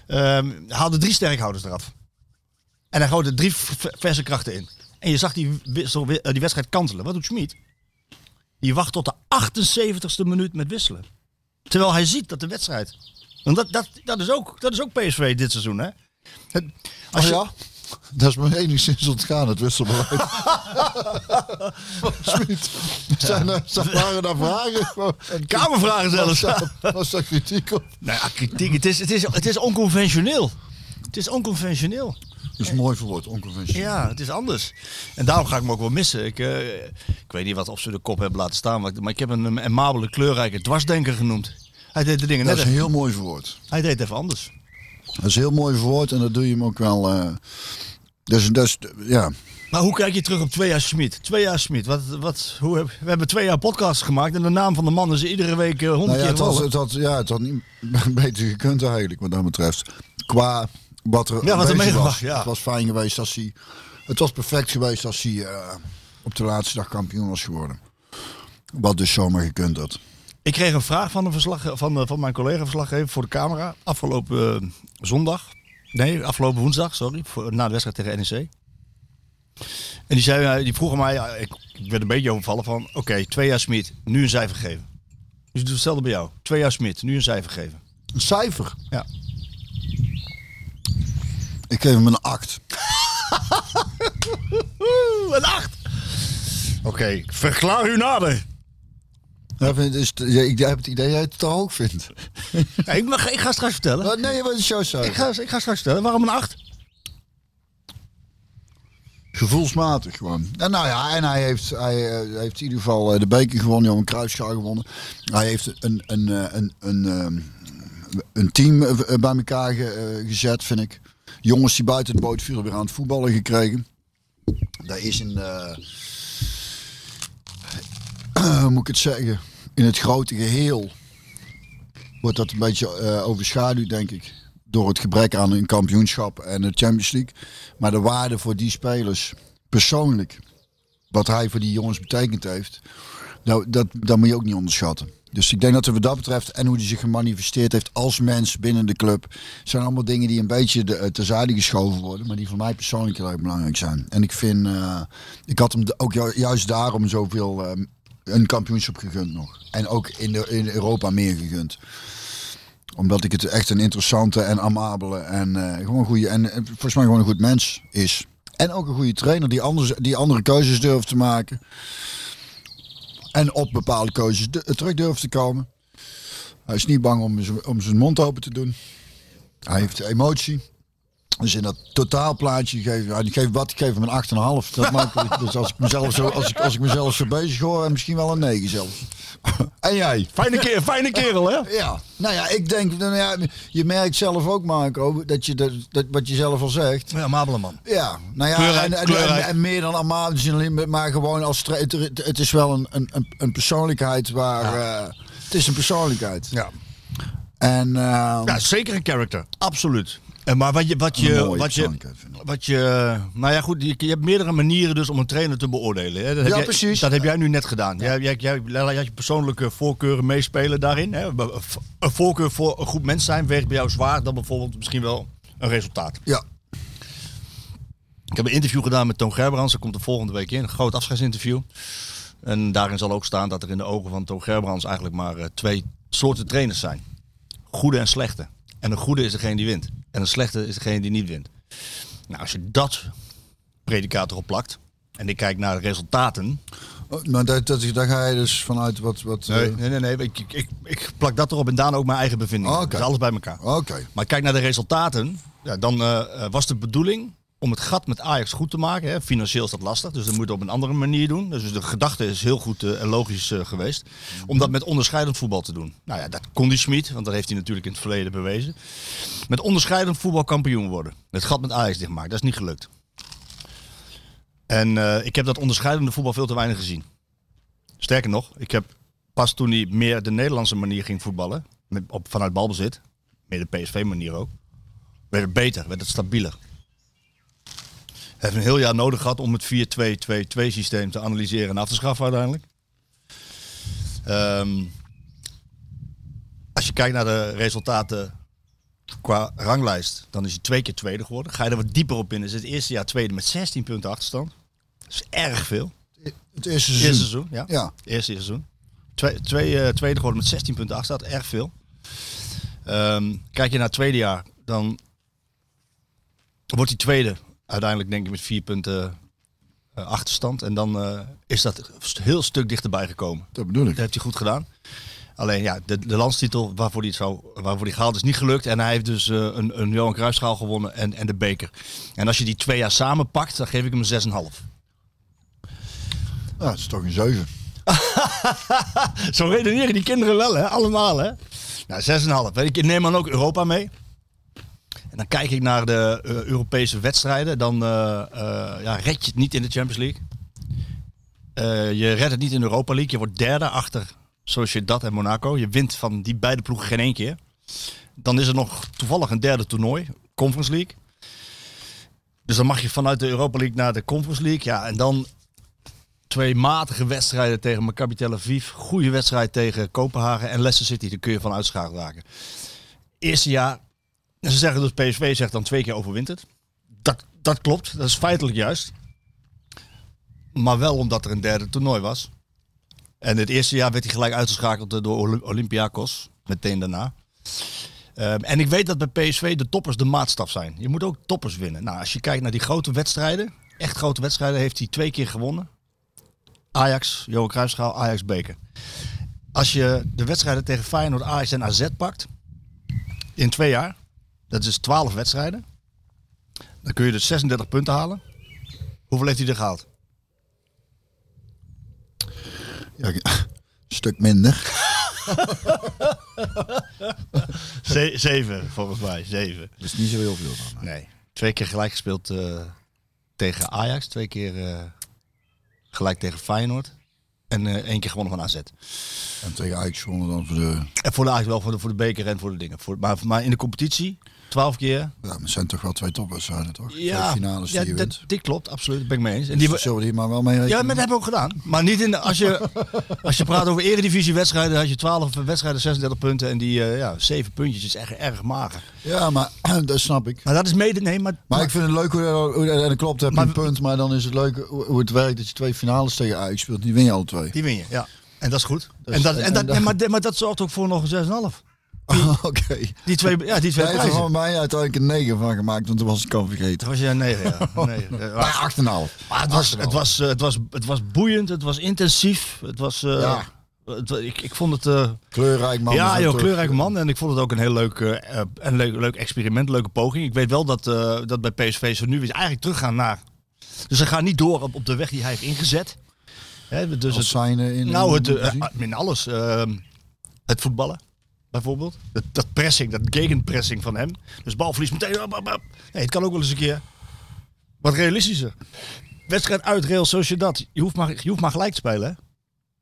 Ehm haalde drie sterkhouders eraf. En hij gooide drie verse krachten in. En je zag die, wissel, eh, die wedstrijd kantelen. Wat doet Schmid? Die wacht tot de 78ste minuut met wisselen. Terwijl hij ziet dat de wedstrijd... Want dat, dat, dat, is, ook, dat is ook PSV dit seizoen, hè? Het- als oh je- ja? Dat is me enigszins ontgaan, het wisselbeleid. [laughs] Smit. Zijn er, zijn- waren daar vragen? En Kamervragen zelfs. Was daar, was daar kritiek op? Nou ja, kritiek. Het is, het, is, het is onconventioneel. Het is onconventioneel. Dat is mooi verwoord, onconventioneel. Ja, het is anders. En daarom ga ik hem ook wel missen. Ik, eh, ik weet niet wat of ze de kop hebben laten staan, maar ik, maar ik heb hem een amabele, kleurrijke dwarsdenker genoemd. Hij deed de dingen Dat net is even, heel mooi verwoord. hij deed even anders. Dat is heel mooi verwoord en dat doe je hem ook wel. eh dus, dus, ja. Maar hoe kijk je terug op twee jaar Smit? Twee jaar Smit. Wat, wat, hoe heb, we hebben twee jaar podcasts gemaakt en de naam van de man is iedere week eh, honderd Nou ja, keer het, was, het, had, ja, het had niet [laughs] beter gekund eigenlijk, wat dat betreft. Qua wat er, Ja, wat er was, ja. Het was fijn geweest als hij... Het was perfect geweest als hij eh, op de laatste dag kampioen was geworden. Wat dus zomaar gekund had. Ik kreeg een vraag van, een verslag, van, eh, van mijn collega verslaggever voor de camera. Afgelopen eh, zondag. Nee, afgelopen woensdag, sorry. Voor, na de wedstrijd tegen NEC. En die, zei, eh, die vroeg aan mij, ik, werd een beetje overvallen van... Oké, twee jaar Smit, nu een cijfer geven. Dus ik doe hetzelfde bij jou. Twee jaar Smit, nu een cijfer geven. Een cijfer. Ja. Ik geef hem een 8. Oeh, [laughs] een acht! Oké, verklaar u nader. Dus, ik heb het idee dat jij het te hoog vindt. [laughs] Ja, ik, mag, ik ga straks vertellen. Wat? Nee, wat is jouw cijfer? Ik ga, ik ga straks vertellen. Waarom een acht? Gevoelsmatig gewoon. En nou ja, en hij heeft, hij, eh, heeft in ieder geval eh, de beker gewonnen, Johan Cruijffschaal gewonnen. Hij heeft een, een, eh, een, een, een team bij elkaar ge- gezet, vind ik. Jongens die buiten de boot vielen weer aan het voetballen gekregen. Daar is een, hoe [clears throat] moet ik het zeggen, in het grote geheel wordt dat een beetje eh, overschaduwd, denk ik. Door het gebrek aan een kampioenschap en de Champions League. Maar de waarde voor die spelers, persoonlijk, wat hij voor die jongens betekend heeft, nou, dat, dat moet je ook niet onderschatten. Dus ik denk dat het wat dat betreft en hoe hij zich gemanifesteerd heeft als mens binnen de club, zijn allemaal dingen die een beetje de, eh, terzijde geschoven worden, maar die voor mij persoonlijk heel erg belangrijk zijn. En ik vind, eh, ik had hem ook ju- juist daarom zoveel eh, een kampioenschap gegund nog. En ook in, de, in Europa meer gegund. Omdat ik het echt een interessante en amabele en eh, gewoon goede en eh, volgens mij gewoon een goed mens is. En ook een goede trainer die, anders, die andere keuzes durft te maken. En op bepaalde keuzes terug durft te komen. Hij is niet bang om, om zijn mond open te doen. Hij heeft emotie. Dus in dat totaalplaatje geef ik geef wat, ik geef hem een 8,5. Dat maakt, [laughs] dus als ik mezelf zo, als ik, als ik mezelf zo bezig hoor, misschien wel een 9 zelfs. [laughs] en jij? Fijne, keer, fijne kerel, hè? Ja, nou ja, ik denk, nou ja, je merkt zelf ook, Marco, dat je dat, dat wat je zelf al zegt. Ja, Mabele man. Ja, nou ja, Kleurrijk, en, kleurrijk. en meer dan allemaal, maar gewoon als het, het- is wel een, een, een- persoonlijkheid waar, eh, het is een persoonlijkheid. Ja. En eh, ja, zeker een character. Absoluut. En maar wat je, wat je, wat je, wat je, nou ja goed, je, je hebt meerdere manieren dus om een trainer te beoordelen. Hè. Dat heb Ja, jij- precies. Dat heb jij nu net gedaan. Jij, jij, jij, jij had je persoonlijke voorkeuren meespelen daarin. Hè. Een voorkeur voor een goed mens zijn weegt bij jou zwaar dan bijvoorbeeld misschien wel een resultaat. ja, Ik heb een interview gedaan met Toon Gerbrands. Dat komt er volgende week in. Een groot afscheidsinterview. En daarin zal ook staan dat er in de ogen van Toon Gerbrands eigenlijk maar eh, twee soorten trainers zijn. Goede en slechte. En een goede is degene die wint. En een slechte is degene die niet wint. Nou, als je dat predicaat erop plakt. En ik kijk naar de resultaten. Oh, maar dat, dat, daar ga je dus vanuit wat... wat Nee, eh, nee, nee. nee. Ik, ik, ik, plak dat erop en daarna ook mijn eigen bevindingen. Oh, is alles bij elkaar. Oké, Maar kijk naar de resultaten. Ja, dan eh, eh, was de bedoeling om het gat met Ajax goed te maken. Hè. Financieel is dat lastig, dus dat moet je op een andere manier doen. Dus de gedachte is heel goed eh, en logisch eh, geweest. Om dat met onderscheidend voetbal te doen. Nou ja, dat kon die Schmid, want dat heeft hij natuurlijk in het verleden bewezen. Met onderscheidend voetbal kampioen worden. Het gat met Ajax dichtmaken, dat is niet gelukt. En eh, ik heb dat onderscheidende voetbal veel te weinig gezien. Sterker nog, ik heb pas toen hij meer de Nederlandse manier ging voetballen, met, op, vanuit balbezit, meer de PSV-manier ook, werd het beter, werd het stabieler. Heeft een heel jaar nodig gehad om het 4-2-2-2 systeem te analyseren en af te schaffen uiteindelijk. Ehm, als je kijkt naar de resultaten qua ranglijst, dan is hij twee keer tweede geworden. Ga je er wat dieper op in, is het eerste jaar tweede met 16 punten achterstand. Dat is erg veel. het eerste seizoen. Eerste seizoen, ja. Ja, Eerste seizoen. Twee, twee, eh, tweede geworden met 16 punten achterstand, erg veel. Ehm, kijk je naar het tweede jaar, dan wordt hij tweede. Uiteindelijk denk ik met vier punten eh, achterstand. En dan eh, is dat een heel stuk dichterbij gekomen. dat bedoel ik. Dat heeft hij goed gedaan. Alleen ja, de, de landstitel waarvoor hij, het zou, waarvoor hij gehaald is niet gelukt. En hij heeft dus eh, een, een Johan Cruijffschaal gewonnen en, en de beker. En als je die twee jaar samen pakt, dan geef ik hem een 6,5. Ja, het is toch een 7. [laughs] Zo redeneren die kinderen wel, hè? Allemaal, hè? Nou, 6,5. Ik neem dan ook Europa mee. Dan kijk ik naar de eh, Europese wedstrijden. Dan eh, eh, ja, red je het niet in de Champions League. Je redt het niet in de Europa League. Je wordt derde achter Sociedad en Monaco. Je wint van die beide ploegen geen één keer. Dan is er nog toevallig een derde toernooi. Conference League. Dus dan mag je vanuit de Europa League naar de Conference League. Ja, en dan twee matige wedstrijden tegen Maccabi Tel Aviv. Goede wedstrijd tegen Kopenhagen en Leicester City. Daar kun je van uitschakeld raken. Eerste jaar, en ze zeggen dus PSV zegt dan twee keer overwint het. Dat, dat klopt, dat is feitelijk juist. Maar wel omdat er een derde toernooi was. En het eerste jaar werd hij gelijk uitgeschakeld door Oly- Olympiakos. Meteen daarna. Ehm, en ik weet dat bij PSV de toppers de maatstaf zijn. Je moet ook toppers winnen. Nou, als je kijkt naar die grote wedstrijden, echt grote wedstrijden, heeft hij twee keer gewonnen. Ajax, Johan Cruijffschaal, Ajax beker. Als je de wedstrijden tegen Feyenoord, Ajax en AZ pakt, in twee jaar, dat is 12 wedstrijden, dan kun je dus 36 punten halen. Hoeveel heeft hij er gehaald? Ja, [laughs] een stuk minder. [laughs] Ze- zeven, volgens mij. Zeven. Dat is niet zo heel veel van. Nee. Twee keer gelijk gespeeld eh, tegen Ajax. Twee keer eh, gelijk tegen Feyenoord. En eh, één keer gewonnen van AZ. En tegen Ajax gewonnen dan voor de... En voor de Ajax wel voor de, voor de beker en voor de dingen. Voor, maar, maar in de competitie, twaalf keer. Ja, maar het zijn toch wel twee topwedstrijden, toch? Ja, Twee finales die ja je dat, dit klopt, absoluut. Dat ben ik mee eens. En Die die, zullen we hier maar wel mee ja, maar dat hebben we ook gedaan. Maar niet in de, als, je, [laughs] als je praat over eredivisiewedstrijden, had je 12 wedstrijden, 36 punten. En die eh, ja, 7 puntjes is echt erg mager. Ja, maar [clears throat] dat snap ik. Maar dat is mede, nee, maar, Maar ik vind het leuk hoe, hoe en dat klopt, heb je Maar- een punt. Maar dan is het leuk hoe hoe het werkt dat je twee finales tegen Ajax speelt. Die win je alle twee. Die win je. Ja. En dat is goed. Dus- en dat, en- en dat, en maar, maar dat zorgt ook voor nog een 6,5. Oké. Die twee, ja, die twee Jij hebt er van mij uiteindelijk een 9 van gemaakt, want toen was ik al Toen vergeten. was je een negen, ja. [laughs] Negen. Maar Maar 8,5. maar het, was, het, was, eh, het, was, het was boeiend, het was intensief. Het was, eh, Ja. het, ik, ik vond het... eh, Kleurrijk man. ja, joh, kleurrijke man. En ik vond het ook een heel leuk, eh, eh, een leuk, leuk experiment, leuke poging. Ik weet wel dat, eh, dat bij PSV ze nu weer eigenlijk teruggaan naar... Dus ze gaan niet door op, op de weg die hij heeft ingezet. Hè, dus Als het, zijn in nou, het, eh, in alles. Ehm, het voetballen, bijvoorbeeld. Dat, dat pressing, dat gegenpressing van hem. Dus balverlies meteen. op, op, op. Nee, het kan ook wel eens een keer wat realistischer. Wedstrijd uit Real Sociedad. Je hoeft maar, je hoeft maar gelijk te spelen, hè?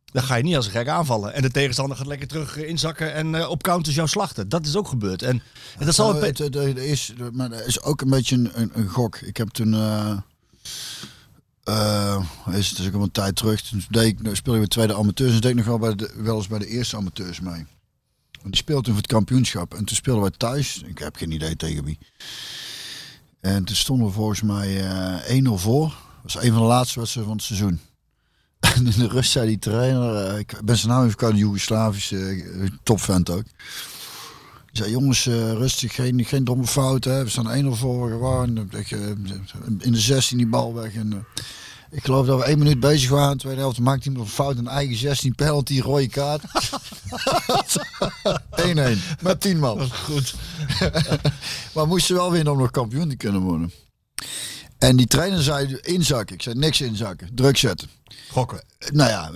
Dan ga je niet als een gek aanvallen. En de tegenstander gaat lekker terug eh, inzakken en eh, op counters jou slachten. Dat is ook gebeurd. En, en dat zal Nou, het, het, het- het is, maar dat is ook een beetje een, een, een gok. Ik heb toen. Eh eh, is het is ook een tijd terug. Toen ik, speelde ik tweede amateurs. En deed ik nog wel, bij de, wel eens bij de eerste amateurs mee. Die speelde toen voor het kampioenschap. En toen speelden wij thuis. Ik heb geen idee tegen wie. En toen stonden we volgens mij eh 1-0 voor. Dat was een van de laatste wedstrijden van het seizoen. [laughs] En in de rust zei die trainer, eh, ik ben zijn naam even kwijt, een Joegoslavische eh, topvent ook. Die zei, jongens, eh, rustig, geen, geen domme fouten. We staan 1-0 voor, gewoon. Ik, eh, In de 16 die bal weg. En, eh, ik geloof dat we één minuut bezig waren. In de tweede helft maakte iemand een fout. Een eigen 16 penalty, rode kaart. [laughs] 1-1. Met 10 man. goed. [laughs] Maar moesten wel winnen om nog kampioen te kunnen worden. En die trainer zei inzakken. Ik zei niks inzakken. Druk zetten. Gokken. Nou ja,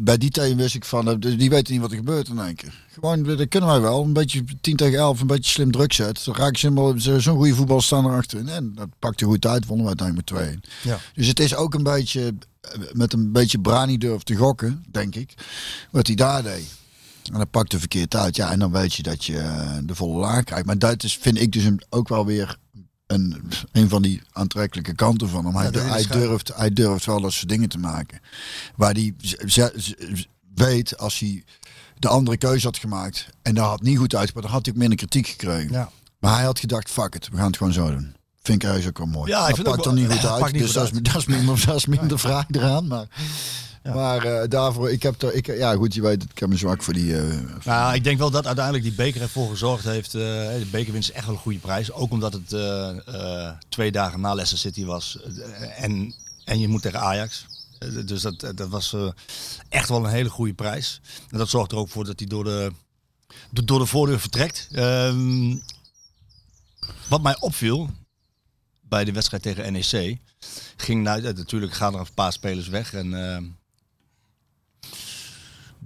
bij die tijd wist ik van, eh, die weten niet wat er gebeurt in één keer. Gewoon, dat kunnen wij wel. Een beetje 10 tegen 11, een beetje slim druk zetten. Dan raak je zo'n goede voetbal staan erachter. En dat pakte goed uit, wonnen we uiteindelijk met 2 Ja. Dus het is ook een beetje, eh, met een beetje brani durf te gokken, denk ik, wat hij daar deed. En dat pakte verkeerd uit. Ja, en dan weet je dat je eh, de volle laag krijgt. Maar dat is, vind ik dus een- ook wel weer een, een van die aantrekkelijke kanten van hem. Hij, Ja, durft, hij durft wel dat soort dingen te maken. Waar hij weet, als hij de andere keuze had gemaakt en dat had niet goed uitgepakt, dan had hij ook minder kritiek gekregen. Ja. Maar hij had gedacht, fuck it, we gaan het gewoon zo doen. Vind ik eigenlijk ook wel mooi. Ja, ik dat pakt er niet goed [laughs] uit. dus goed dat, is, [laughs] dat, is minder, dat is minder vraag eraan. Maar, maar eh, daarvoor, ik heb er, ik, ja goed, je weet, ik heb een zwak voor die. eh, Nou, ik denk wel dat uiteindelijk die beker ervoor gezorgd heeft. eh, de bekerwinst is echt wel een goede prijs. Ook omdat het twee dagen na Leicester City was. En, en je moet tegen Ajax. Dus dat, dat was echt wel een hele goede prijs. En dat zorgt er ook voor dat hij door de, do- door de voordeur vertrekt. Ehm, wat mij opviel bij de wedstrijd tegen NEC. Ging nou, natuurlijk gaan er een paar spelers weg. En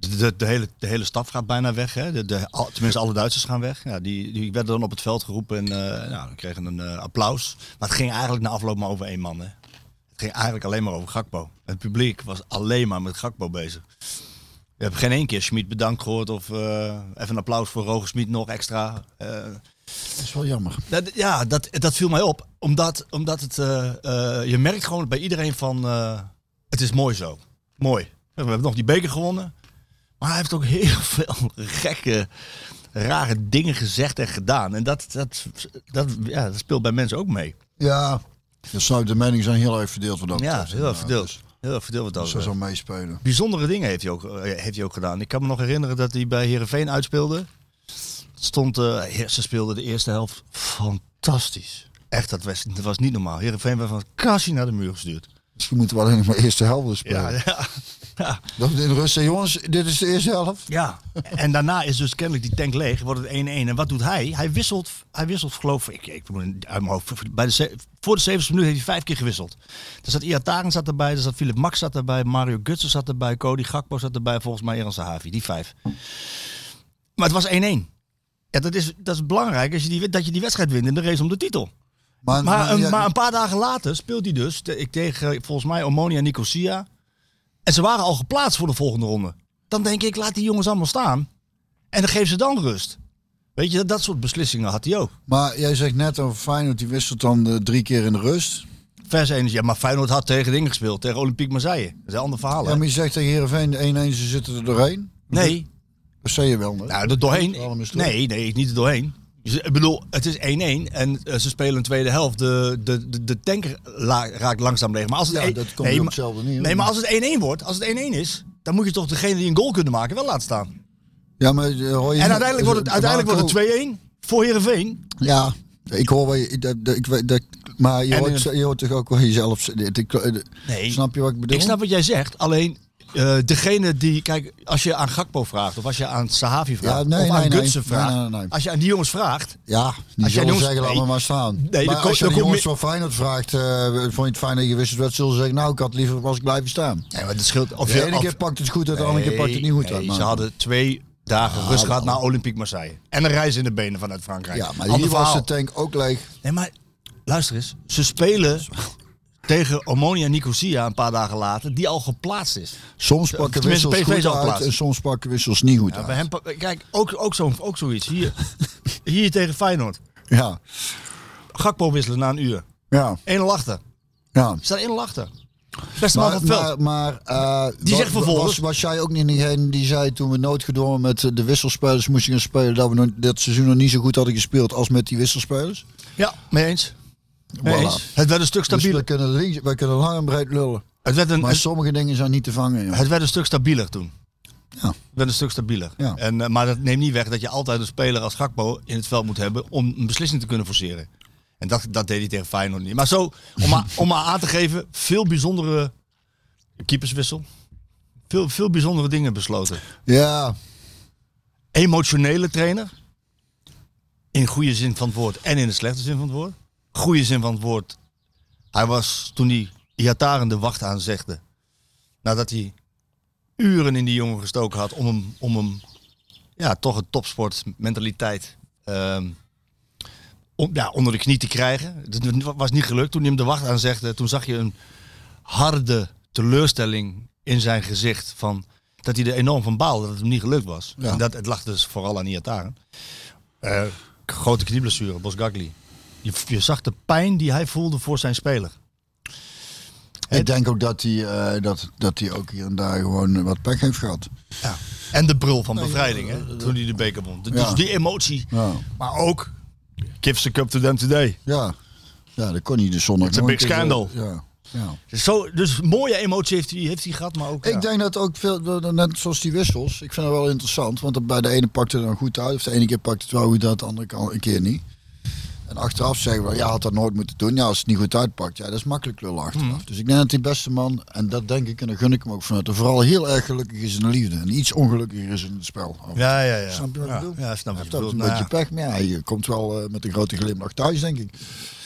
de, de, de hele, de hele staf gaat bijna weg. Hè? De, de, al- tenminste, alle Duitsers gaan weg. Ja, die, die werden dan op het veld geroepen en uh, nou, kregen een uh, applaus. Maar het ging eigenlijk na afloop maar over één man. Hè? Het ging eigenlijk alleen maar over Gakpo. Het publiek was alleen maar met Gakpo bezig. We hebben geen één keer Schmid bedankt gehoord of uh, even een applaus voor Roger Schmid nog extra. Dat is wel jammer. Dat, ja, dat, dat viel mij op. Omdat, omdat het, uh, je merkt gewoon bij iedereen van, uh, het is mooi zo. Mooi. We hebben nog die beker gewonnen. Maar hij heeft ook heel veel gekke, rare dingen gezegd en gedaan. En dat, dat, dat, ja, dat speelt bij mensen ook mee. Ja, zou de meningen zijn heel erg verdeeld. Wat ja, heel erg verdeeld. Dus, heel erg verdeeld wat dat zou zo meespelen. Bijzondere dingen heeft hij, ook, heeft hij ook gedaan. Ik kan me nog herinneren dat hij bij Herenveen uitspeelde. Stond, uh, ze speelden de eerste helft fantastisch. Echt, dat was, dat was niet normaal. Herenveen werd van het kassie naar de muur gestuurd. Misschien moeten we alleen nog maar eerste helft spelen. Ja, ja. Ja. Dat in rust jongens, dit is de eerste helft. Ja, en daarna is dus kennelijk die tank leeg, wordt het 1-1. En wat doet hij? Hij wisselt, hij wisselt geloof ik, ik uit mijn hoofd, bij de, voor de 70 minuut heeft hij vijf keer gewisseld. Er zat Iataren zat erbij, er zat Philip Max zat erbij, Mario Gutsen zat erbij, Cody Gakpo zat erbij, volgens mij Eran Sahavi, die vijf. Maar het was 1-1. Ja, dat is, dat is belangrijk als je die, dat je die wedstrijd wint in de race om de titel. Maar, maar, maar, een, ja, maar een, paar dagen later speelt hij dus ik tegen volgens mij Omonia Nicosia. En ze waren al geplaatst voor de volgende ronde. Dan denk ik, laat die jongens allemaal staan. En dan geef ze dan rust. Weet je, dat, dat soort beslissingen had hij ook. Maar jij zegt net over Feyenoord, die wisselt dan uh, drie keer in de rust. Vers energie. Ja, maar Feyenoord had tegen dingen gespeeld. Tegen Olympique Marseille. Dat is een ander verhaal. Ja, maar je zegt tegen Heerenveen 1-1, ze zitten er doorheen. Nee. Dat zei je wel. Nee? Nou, er doorheen. Nee, nee, niet er doorheen. Ik bedoel, het is 1-1 en uh, ze spelen een tweede helft. De, de, de, de tanker raakt langzaam leeg. Maar als het ja, een, dat komt nee, hetzelfde neer. Nee, maar als het 1-1 wordt, als het 1-1 is, dan moet je toch degene die een goal kunnen maken wel laten staan. Ja, maar eh, hoor je En uiteindelijk wordt het, uiteindelijk wordt het 2-1 voor Heerenveen. Ja, ik hoor wel je, dat, dat, ik weet dat, maar je hoort, in je hoort toch ook wel jezelf. Nee. Snap je wat ik bedoel? Ik snap wat jij zegt. Alleen eh, degene die, kijk, als je aan Gakpo vraagt of als je aan Sahavi vraagt Ja, nee, of aan nee. Gutsen vraagt, Nee, als je aan die jongens vraagt, Ja, die Als zullen jongens- zeggen, laat me maar staan. Nee, maar dan als je de kom jongens van Feyenoord vraagt, eh, vond je het fijn dat je wisseld werd, zullen ze zeggen, nou, ik had liever was ik blijven staan. nee, maar het scheelt. Of de ene keer pakt het goed uit, de andere keer pakt het niet goed uit. Ze hadden twee dagen rust gehad naar Olympique Marseille. En een reis in de benen vanuit Frankrijk. Ja, maar hier was de tank ook leeg. Nee, maar luister eens. Ze spelen tegen Omonia Nicosia een paar dagen later, die al geplaatst is. Soms pakken wissels PSV goed zal uit en soms pakken wissels niet goed Ja, uit. bij hem, kijk, ook, ook, zo, ook zoiets. Hier, [laughs] hier tegen Feyenoord. Ja, Gakpo wisselen na een uur. 1-0 ja, achter. ja. Staat 1-0 achter. Beste man Maar, van het veld. maar, maar eh, Die zegt vervolgens- Was, was jij ook niet degene die zei toen we noodgedwongen met de wisselspelers moesten gaan spelen, dat we dat seizoen nog niet zo goed hadden gespeeld als met die wisselspelers? Ja, mee eens. Voilà. Het werd een stuk Dus stabieler. we kunnen, links, we kunnen lang en breed lullen. het, werd een, Maar het, sommige dingen zijn niet te vangen. joh. het werd een stuk stabieler toen. Ja. Het werd een stuk stabieler. Ja. En, eh, maar dat neemt niet weg dat je altijd een speler als Gakpo in het veld moet hebben om een beslissing te kunnen forceren. En dat, dat deed hij tegen Feyenoord niet. Maar zo, om maar, om maar aan te geven, veel bijzondere keeperswissel. Veel, veel bijzondere dingen besloten. Ja, emotionele trainer. In goede zin van het woord en in de slechte zin van het woord. Goede zin van het woord. Hij was toen hij Iataren de wacht aanzegde. Nadat hij uren in die jongen gestoken had om hem, om hem ja, toch een topsportmentaliteit ehm, om, ja, onder de knie te krijgen. Dat was niet gelukt. Toen hij hem de wacht aanzegde, toen zag je een harde teleurstelling in zijn gezicht. Van, dat hij er enorm van baalde dat het hem niet gelukt was. Ja. En dat, het lag dus vooral aan Iataren. Eh grote knieblessure, Bosgagli. Je, je zag de pijn die hij voelde voor zijn speler. ik denk ook dat hij, eh, dat, dat hij ook hier en daar gewoon wat pech heeft gehad. Ja. En de brul van bevrijding, hè, toen hij de beker won. Dus Ja. die emotie. Ja, Maar ook, give the cup to them today. ja. ja dat kon hij It's a nog big een zo- scandal. Ja, ja. Dus, zo, dus mooie emotie heeft hij, heeft hij gehad, maar ook... ja. Ik denk dat ook veel, net zoals die wissels, ik vind dat wel interessant. Want bij de ene pakt het dan goed uit, of de ene keer pakt het wel goed uit, de andere keer niet. En achteraf zeggen we, ja, had dat nooit moeten doen. Ja, als het niet goed uitpakt, ja, dat is makkelijk lullen achteraf. Hmm. Dus ik denk dat die beste man, en dat denk ik en dat gun ik hem ook vanuit, er vooral heel erg gelukkig is in de liefde. En iets ongelukkiger is in het spel. Ja, ja, ja. Snap je wat ik bedoel? Ja, snap wat je ook bedoelt. een Nou beetje ja, pech, maar ja, je komt wel eh, met een grote glimlach thuis, denk ik.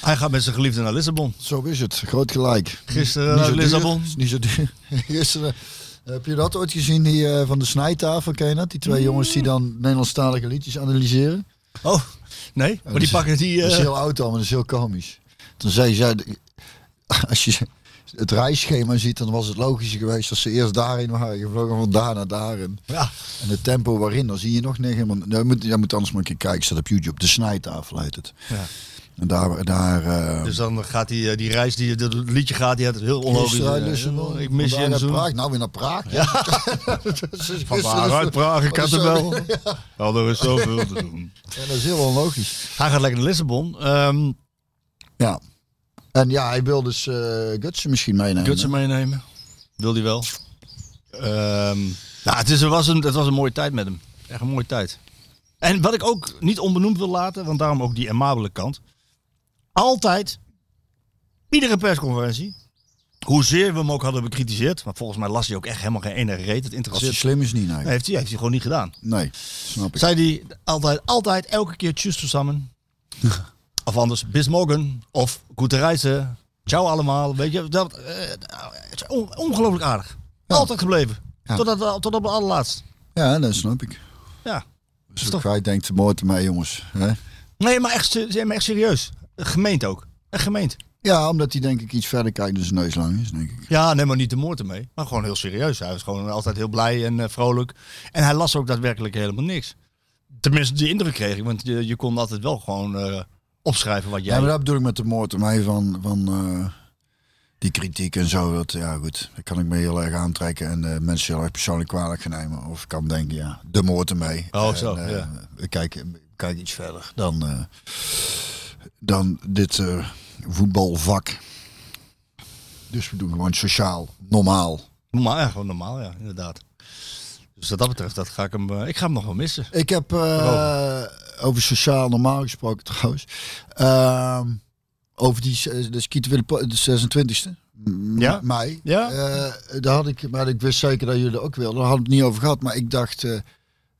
hij gaat met zijn geliefde naar Lissabon. Zo is het, groot gelijk. Gisteren naar duur, Lissabon. is Niet zo duur. [laughs] Gisteren. Heb je dat ooit gezien, die eh, van de snijtafel, ken je dat? Die twee jongens die dan Nederlandstalige liedjes analyseren. Oh, nee? Maar die pakken die... Dat is eh, heel oud al, maar dat is heel komisch. Toen zei zij, [laughs] als je het reisschema ziet, dan was het logischer geweest als ze eerst daarin waren gevlogen, van daar naar daar. En, ja, en het tempo waarin, dan zie je nog niet helemaal... Nou, je, moet, je moet anders maar een keer kijken, staat op YouTube. De snijtafel heet het. Ja. En daar... daar eh, dus dan gaat die, eh, die reis, die dat liedje gaat, die had het heel onlogisch. Eh, Lissabon, ik mis je zo. Praag. Nou weer naar Praag. Ja. [laughs] Van waaruit Praag, ik had hem wel. Ja, Oh, er is zoveel te doen. dat is heel onlogisch. Hij gaat lekker naar Lissabon. Ehm Ja. En ja, hij wil dus eh Gutsen misschien meenemen. Gutsen meenemen. Wil hij wel. Ehm nou, het, is, het, was een, het was een mooie tijd met hem. Echt een mooie tijd. En wat ik ook niet onbenoemd wil laten, want daarom ook die amabele kant. Altijd, iedere persconferentie, hoezeer we hem ook hadden bekritiseerd, maar volgens mij las hij ook echt helemaal geen ene reet. Het Als hij interesseert. slim is niet, nee. heeft, hij, heeft hij gewoon niet gedaan. Nee, snap ik. Zei hij altijd, altijd, elke keer tjus zusammen. [laughs] of anders, bis morgen. Of goede reizen. Ciao allemaal. Weet je, dat, eh, het is on- ongelooflijk aardig. Ja. Altijd gebleven. Ja. Totdat, tot op het allerlaatst. Ja, dat snap ik. Ja. Dus hij denkt, mooi te mij jongens. Hè? Nee, maar echt, maar echt serieus. Gemeend ook. Echt gemeend. Ja, omdat hij denk ik iets verder kijkt dan zijn neus lang is, denk ik. Ja, nee, maar niet de moord ermee. Maar gewoon heel serieus. Hij was gewoon altijd heel blij en eh, vrolijk. En hij las ook daadwerkelijk helemaal niks. Tenminste, die indruk kreeg ik. Want je, je kon altijd wel gewoon eh, opschrijven wat jij... Ja, maar dat bedoel ik met de moord mij van, van eh, die kritiek en zo. Dat, ja goed, dat kan ik me heel erg aantrekken en mensen heel erg persoonlijk kwalijk gaan nemen. Of ik kan denken, ja, de moord ermee. Oh, En, zo, ja. We kijken, we kijken iets verder dan, dan dit eh, voetbalvak. Dus we doen gewoon sociaal, normaal. Normaal, ja, gewoon normaal, ja, inderdaad. Dus Dus wat dat betreft, dat ga ik, hem, eh, ik ga hem nog wel missen. Ik heb eh, over sociaal normaal gesproken trouwens. Ehm, over die eh, de skieten willen de 26e. m- Ja? Mei. Ja? Daar had ik, maar ik wist zeker dat jullie er ook wilden. Daar hadden we het niet over gehad. Maar ik dacht,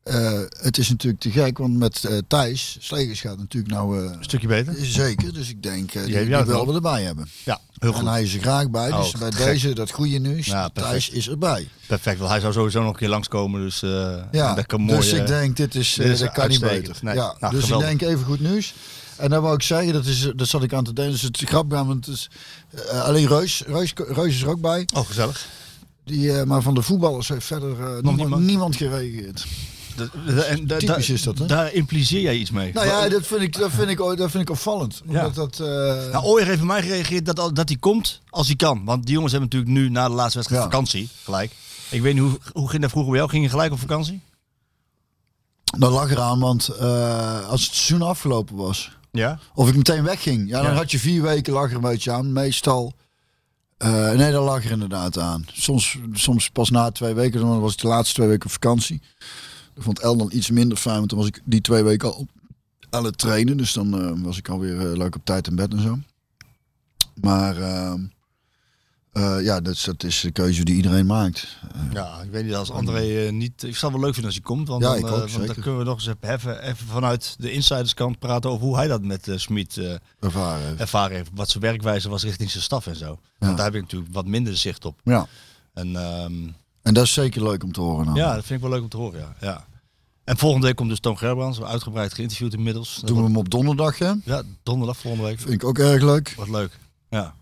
eh, het is natuurlijk te gek. Want met eh, Thijs, Slegers gaat natuurlijk nou eh, Een stukje beter. zeker. Dus ik denk, die, die wel. we erbij hebben. Ja, heel En hij is er graag bij. Dus Oh, bij gek. deze, dat goede nieuws, Ja. Thijs is erbij. Perfect, want hij zou sowieso nog een keer langskomen. Dus Ja, dat kan mooi. dus ik denk, dit is, dit is dat kan niet beter. Nee, ja, nou, dus geweldig. ik denk even goed nieuws. En dan wou ik zeggen, dat, is, dat zat ik aan te denken, dus het is grappig, want het is, alleen Reus, Reus, Reus is er ook bij. Oh, gezellig. Die, maar van de voetballers heeft verder niemand? niemand gereageerd. Dat- dat- en da- Typisch is dat, hè? Daar impliceer jij iets mee. Nou ja, dat vind ik, dat vind ik, dat vind ik opvallend. Ja. Omdat dat, eh, Nou, Ooyer heeft bij mij gereageerd dat, dat hij komt als hij kan. Want die jongens hebben natuurlijk nu na de laatste wedstrijd Ja. vakantie. Gelijk. Ik weet niet, hoe, hoe ging dat vroeger bij jou? Ging je gelijk op vakantie? dat lag eraan, want eh, als het seizoen afgelopen was, Ja. of ik meteen wegging, ja, dan Ja. had je vier weken lag er een beetje aan. Meestal, eh, nee, dat lag er inderdaad aan. Soms, soms pas na twee weken, dan was ik de laatste twee weken vakantie. Dat vond El dan iets minder fijn, want dan was ik die twee weken al aan het trainen. Dus dan eh, was ik alweer eh, leuk op tijd in bed en zo. Maar ehm, eh, ja, dat, is- dat is de keuze die iedereen maakt. Ja, ik weet niet als André niet... Ik zou wel leuk vinden als hij komt. Want, Ja, dan, ik ook, want dan kunnen we nog eens even, even vanuit de insiderskant praten over hoe hij dat met Smit Ervaren. heeft. ervaren heeft. Wat zijn werkwijze was richting zijn staf en zo. Want daar heb ik natuurlijk wat minder zicht op. Ja, En ehm, en dat is zeker leuk om te horen. Dan. ja, dat vind ik wel leuk om te horen. Ja. ja. En volgende week komt dus Toon Gerbrands, uitgebreid geïnterviewd inmiddels. Doen we hem op donderdag, hè? Ja, donderdag volgende week. Vind ik ook erg leuk. Wat leuk. Ja.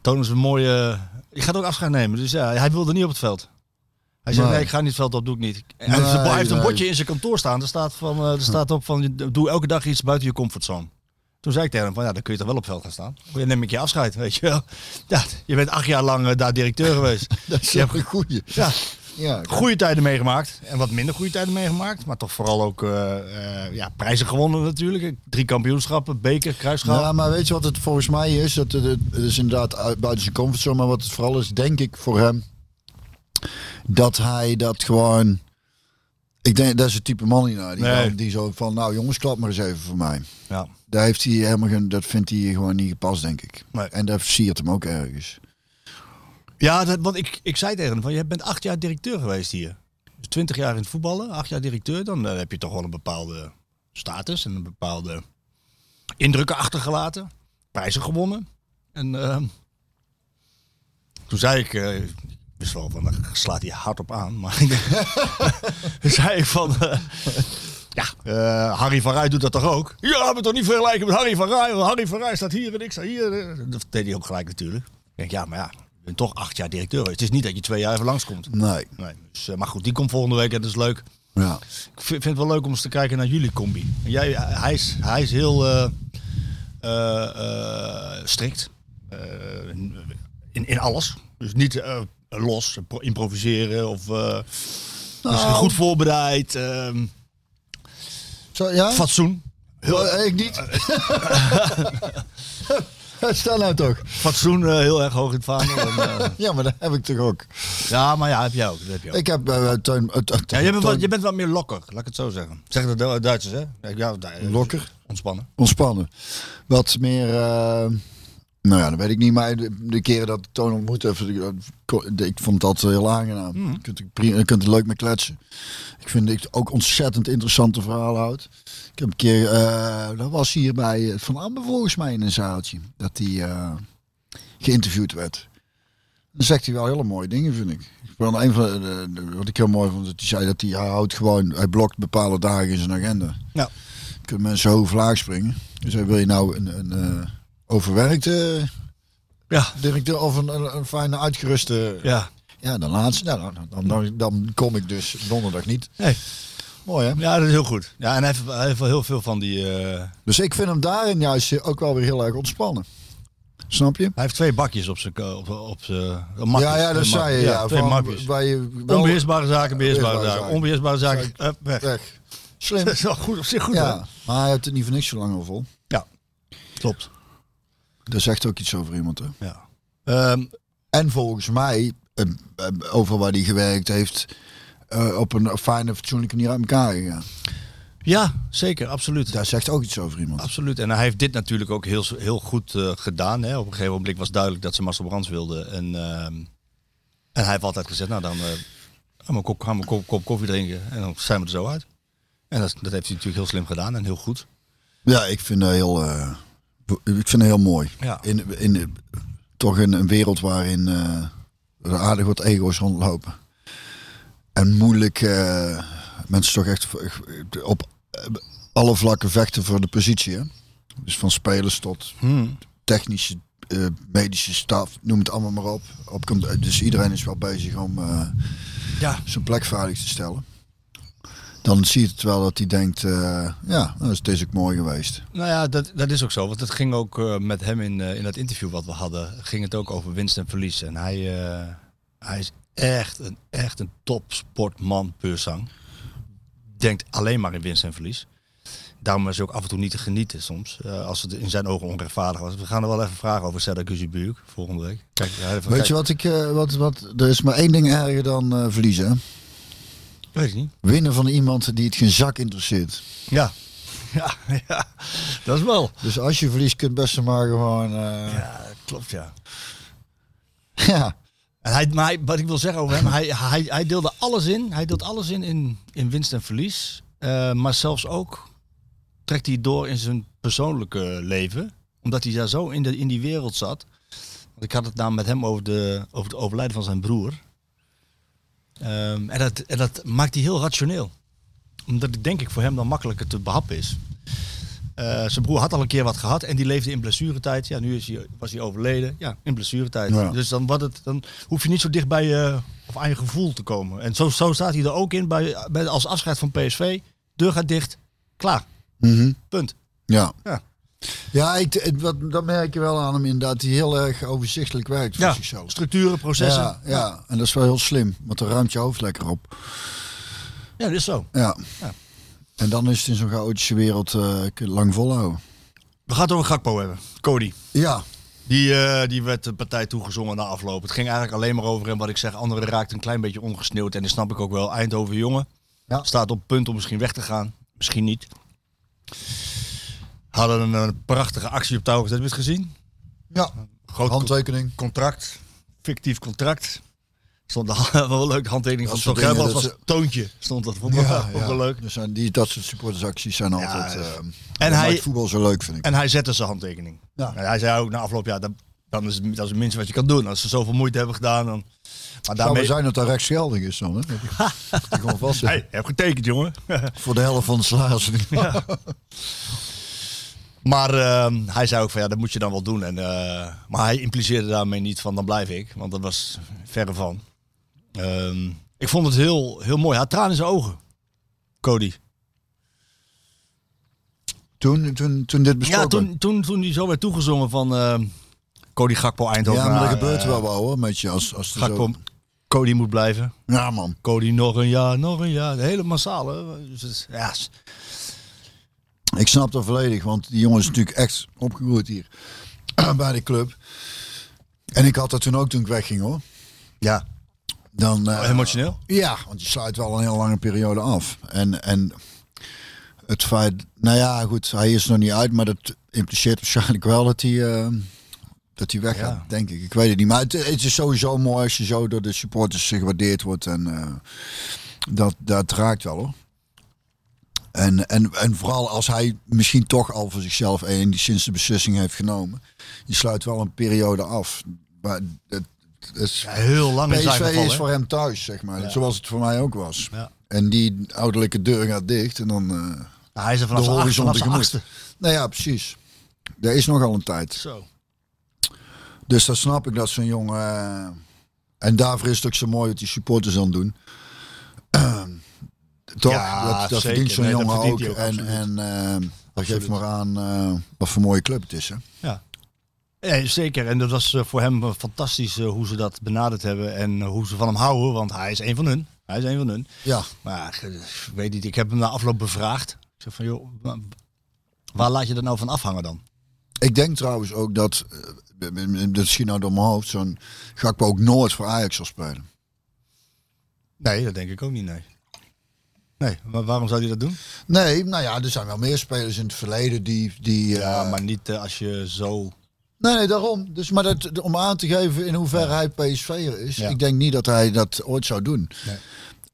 Toon is een mooie... Je gaat ook afscheid nemen. Dus ja, hij wilde niet op het veld. Hij zei, Nee. nee, ik ga niet het veld op, doe ik niet. Hij Nee, heeft een- hij heeft een nee. bordje in zijn kantoor staan. Er staat, van, eh, er staat op van, doe elke dag iets buiten je comfortzone. Toen zei ik tegen hem van, ja, dan kun je toch wel op veld gaan staan. Dan neem ik je afscheid, weet je wel. [laughs] Ja, je bent acht jaar lang eh, daar directeur geweest. [laughs] Dat is Je hebt een goeie. ja, Ja, goede tijden meegemaakt. En wat minder goede tijden meegemaakt. Maar toch vooral ook eh, eh, ja, prijzen gewonnen natuurlijk. Drie kampioenschappen, beker, kruisschap. Ja, maar weet je wat het volgens mij is? Dat het, het is inderdaad uit- buiten zijn comfortzone. Maar wat het vooral is, denk ik voor hem, dat hij dat gewoon. Ik denk dat is het type man. Die, Nee. wel- die zo van, nou jongens, klap maar eens even voor mij. ja. Daar heeft hij helemaal geen, dat vindt hij gewoon niet gepast, denk ik. Nee. En dat versiert hem ook ergens. Ja, dat, want ik, ik zei tegen hem van, je bent acht jaar directeur geweest hier. Dus twintig jaar in het voetballen, acht jaar directeur. Dan eh, heb je toch wel een bepaalde status en een bepaalde indrukken achtergelaten. Prijzen gewonnen. En ehm, toen zei ik, ik wist wel van, daar slaat hij hard op aan. Maar [laughs] toen zei ik van, eh, ja, eh, Harry van Rij doet dat toch ook? Ja, maar toch niet vergelijken met Harry van Rij. want Harry van Rij staat hier en ik sta hier. Dat deed hij ook gelijk natuurlijk. Ik denk, ja, maar ja, je bent toch acht jaar directeur. Het is niet dat je twee jaar even langskomt. Nee. Nee, dus, eh, maar goed, die komt volgende week en dat is leuk. Ja. Ik vind, vind het wel leuk om eens te kijken naar jullie combi. Jij, hij, is, hij is heel eh, eh, eh, strikt eh, in, in alles. Dus niet eh, los, pro- improviseren of eh, dus goed voorbereid. ehm, Zo, ja? fatsoen. Heel, Eh, ik niet. [laughs] Stel nou toch. fatsoen eh, heel erg hoog in het vaandel. Eh, [laughs] Ja, maar dat heb ik toch ook. ja, maar ja, heb jij ook. Dat heb je ook. Ik heb uh, Teun- Ja, je, bent wat, je bent wat meer lokker, laat ik het zo zeggen. Zeggen de Du- Duitsers, hè? Ja, Lokker? Ontspannen. ontspannen. Wat meer, nou ja, dat weet ik niet. Maar de, de keren dat ik Toon ontmoette, ik vond dat heel aangenaam. Mhm. Je, kunt, je kunt er leuk mee kletsen. Ik vind ik ook ontzettend interessante verhalen houd. Ik heb een keer, eh, dat was hier bij eh, Van Amber volgens mij in een zaaltje, dat hij eh, geïnterviewd werd. Dan zegt hij wel hele mooie dingen, vind ik. Ik vond een van de, de- wat ik heel mooi vond, dat hij zei dat hij, hij houdt gewoon, hij blokt bepaalde dagen in zijn agenda Ja. kunnen mensen hoog laag springen. Dus dan wil je nou een, een eh, overwerkte Ja. directeur of een, een, een fijne uitgeruste... Ja, Ja. dan laatste. Ja, dan, dan, kom ik dus donderdag niet. Nee. Mooi hè? Ja, dat is heel goed. Ja, en hij heeft, hij heeft wel heel veel van die... eh, Dus ik vind hem daarin juist ook wel weer heel erg ontspannen. Snap je? hij heeft twee bakjes op zijn... Op, op zijn ja, ja, dat zei je. Ja, twee makjes. Onbeheersbare zaken, beheersbare zaken. zaken. Onbeheersbare zaken, hup, weg. weg. Slim. [laughs] Dat is wel goed, op zich goed, ja, maar hij heeft het niet voor niks zo lang al vol. Ja, klopt. Dat zegt ook iets over iemand hè. Ja. Ehm, En volgens mij, eh, eh, over waar hij gewerkt heeft, eh, op een fijne, fatsoenlijke manier uit elkaar gegaan. Ja, zeker, absoluut. Daar zegt ook iets over iemand. Absoluut. En hij heeft dit natuurlijk ook heel, heel goed eh, gedaan. Hè. Op een gegeven moment was duidelijk dat ze Marcel Brands wilden. En, ehm, en hij heeft altijd gezegd, nou dan uh, gaan we een kop, gaan we een kop, kop koffie drinken. En dan zijn we er zo uit. En dat, dat heeft hij natuurlijk heel slim gedaan en heel goed. Ja, ik vind het heel, eh, ik vind het heel mooi. Ja. In, in, toch in een wereld waarin eh, er aardig wat ego's rondlopen. En moeilijk eh, mensen toch echt op alle vlakken vechten voor de positie. Hè? Dus van spelers tot technische, eh, medische staf, noem het allemaal maar op. op dus iedereen is wel bezig om eh, Ja. zijn plek veilig te stellen. Dan zie je het wel dat hij denkt, eh, ja, nou, het is ook mooi geweest. Nou ja, dat, dat is ook zo. Want het ging ook eh, met hem in, eh, in dat interview wat we hadden, ging het ook over winst en verlies. En hij, hij is echt een, echt een topsportman puur zang. Denkt alleen maar in winst en verlies. Daarom is hij ook af en toe niet te genieten soms. als het in zijn ogen onrechtvaardig was. We gaan er wel even vragen over Serdar Kuzibuuk volgende week. Kijk, Weet kijk- je wat ik, wat, wat, er is maar één ding erger dan verliezen. Hè? Weet ik niet. Winnen van iemand die het geen zak interesseert. Ja. [laughs] Ja, ja, dat is wel. Dus als je verliest, kunt best maar gewoon, eh, Ja, klopt ja. [laughs] ja. En hij, maar hij, wat ik wil zeggen over hem, hij, hij, hij deelde alles in. Hij deelt alles in in, in winst en verlies. Eh, maar zelfs ook trekt hij door in zijn persoonlijke leven. Omdat hij daar zo in, de, in die wereld zat. Want ik had het nou met hem over, de, over het overlijden van zijn broer. Ehm, en, dat, en dat maakt hij heel rationeel. Omdat het denk ik voor hem dan makkelijker te behappen is. Eh, zijn broer had al een keer wat gehad en die leefde in blessuretijd. Ja, nu is hij, was hij overleden. Ja, in blessuretijd. Ja. Dus dan, wat het, dan hoef je niet zo dicht bij je of aan je gevoel te komen. En zo, zo staat hij er ook in bij, bij, als afscheid van PSV. Deur gaat dicht. Klaar. Mhm. Punt. Ja. Ja. Ja, ik, wat, dat merk je wel aan hem inderdaad. hij heel erg overzichtelijk werkt voor Ja, zichzelf. structuren, processen. Ja, ja, en dat is wel heel slim. Want dan ruimt je hoofd lekker op. Ja, dat is zo. Ja. Ja. En dan is het in zo'n chaotische wereld je lang volhouden. We gaan het over Gakpo hebben. Cody. Ja. Die, eh, die werd de partij toegezongen na afloop. Het ging eigenlijk alleen maar over hem. Wat ik zeg, anderen raakten een klein beetje ongesneeuwd. En dat snap ik ook wel. Eindhoven jongen. Ja. Staat op punt om misschien weg te gaan. Misschien niet. Hadden een, een prachtige actie op touw gezet. Heb je het gezien? Ja. Groot Handtekening. contract. Fictief contract. Stond [laughs] wel een leuke handtekening van Dat Tom dat was Toontje. Stond dat. Vond ik wel- ik wel leuk. Dus die, dat soort supportersacties zijn altijd... Ja, eh, en dat hij- voetbal zo leuk, vind ik. En hij zette zijn handtekening. Ja. En hij zei ook na afloop, ja, dan, dan is het, dat is het minste wat je kan doen. Als ze zoveel moeite hebben gedaan, dan... Maar Zou daarmee... zijn dat dat rechtsgeldig is dan, hè? Dat [laughs] dat vast zit. Hey, je hebt getekend, jongen. Voor de helft van de salaris. [laughs] maar ehm, hij zei ook van, ja, dat moet je dan wel doen. En, eh, maar hij impliceerde daarmee niet van, dan blijf ik. Want dat was verre van. Ehm, ik vond het heel, heel mooi. Hij had tranen in zijn ogen. Cody. Toen, toen, toen dit Ja, besproken toen, toen, toen hij zo werd toegezongen van ehm, Cody Gakpo Eindhoven. Ja, maar dat gebeurt eh, wel wel hoor, met je. Als, als Gakpo, zo... Cody moet blijven. Ja man. Cody nog een jaar, nog een jaar. De hele massale. Dus ja, Ik snap dat volledig, want die jongen is natuurlijk echt opgegroeid hier. [clears throat] bij de club. En ik had dat toen ook toen ik wegging hoor. ja. Dan, eh, emotioneel? Ja, want je sluit wel een heel lange periode af. En, en het feit, nou ja, goed, hij is nog niet uit, maar dat impliceert waarschijnlijk wel dat hij, eh, dat hij weggaat, Ja. denk ik. Ik weet het niet, maar het, het is sowieso mooi als je zo door de supporters gewaardeerd wordt. En eh, dat, dat raakt wel hoor. En, en, en vooral als hij misschien toch al voor zichzelf een die sinds de beslissing heeft genomen. Je sluit wel een periode af. Maar het, het is, heel lang PSV geval. is voor hem thuis, zeg maar. Zoals het voor mij ook was. Ja. En die ouderlijke deur gaat dicht en dan Nou, hij is er vanaf de zijn acht- horizon vanaf tegemoet. Nou ja, precies. Er is nogal een tijd. Zo. Dus dan snap ik dat zo'n jongen... eh, en daarvoor is het ook zo mooi wat die supporters dan doen. Toch? Ja, dat dat verdient zo'n Nee, dat jongen verdient ook. hij ook, En, en eh, dat geeft maar aan eh, wat voor mooie club het is. Hè? Ja. Ja, zeker. En dat was eh, voor hem fantastisch hoe ze dat benaderd hebben en hoe ze van hem houden. Want hij is een van hun. Hij is een van hun. Ja. Maar ik weet niet, ik heb hem na afloop bevraagd. Ik zeg van, joh, wa- waar laat je er nou van afhangen dan? Ik denk trouwens ook dat, dat schiet nou door mijn hoofd, zo'n Gakpo ook nooit voor Ajax zal spelen. Nee, dat denk ik ook niet, nee. Nee, maar waarom zou hij dat doen? Nee, nou ja, er zijn wel meer spelers in het verleden die... die Ja, eh, maar niet eh, als je zo... Nee, nee, daarom. Dus, maar dat, om aan te geven in hoeverre hij PSV'er is. Ja. Ik denk niet dat hij dat ooit zou doen. Nee.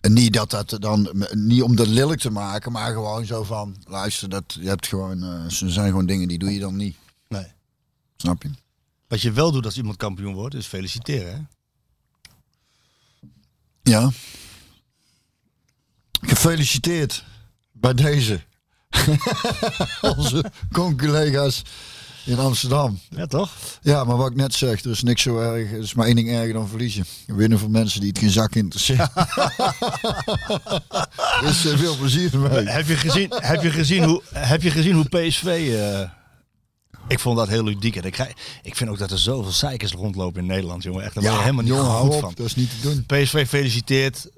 En niet dat dat dan, niet om dat lelijk te maken, maar gewoon zo van, luister, dat, je hebt gewoon, er zijn gewoon dingen die doe je dan niet. Nee. Snap je? Wat je wel doet als iemand kampioen wordt, is feliciteren. Hè? Ja. Gefeliciteerd bij deze. [laughs] Onze conculega's in Amsterdam. Ja, toch? Ja, maar wat ik net zeg, er is niks zo erg. Er is maar één ding erger dan verliezen. Winnen voor mensen die het geen zak interesseert. [laughs] dus eh, veel plezier ermee. Heb je gezien, heb je gezien, hoe, heb je gezien hoe PSV... eh, ik vond dat heel ludiek. En ik, krijg- ik vind ook dat er zoveel zeikers rondlopen in Nederland, jongen. Echt, daar word je helemaal niet jongen, hou goed op. van. Dat is niet te doen. PSV feliciteert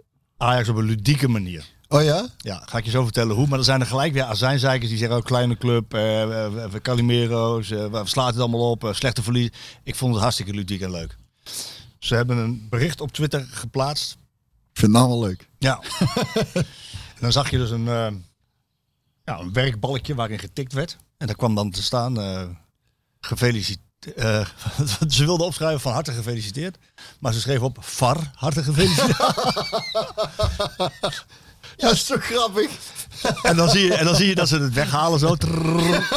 Ajax op een ludieke manier. Oh ja? Ja, ga ik je zo vertellen hoe. Maar er zijn er gelijk weer azijnzeikers die zeggen ook kleine club, eh, we- we Calimero's, eh, we slaan het allemaal op, eh, slechte verlies. Ik vond het hartstikke ludiek en leuk. Ze hebben een bericht op Twitter geplaatst. Ik vind het nou wel leuk. Ja. [laughs] en dan zag je dus een, eh, ja, een werkbalkje waarin getikt werd. En daar kwam dan te staan, eh gefeliciteerd. Eh, [laughs] ze wilden opschrijven van harte gefeliciteerd. Maar ze schreef op VAR, harte gefeliciteerd. [laughs] Ja, dat is toch grappig? En dan, zie je, en dan zie je dat ze het weghalen zo.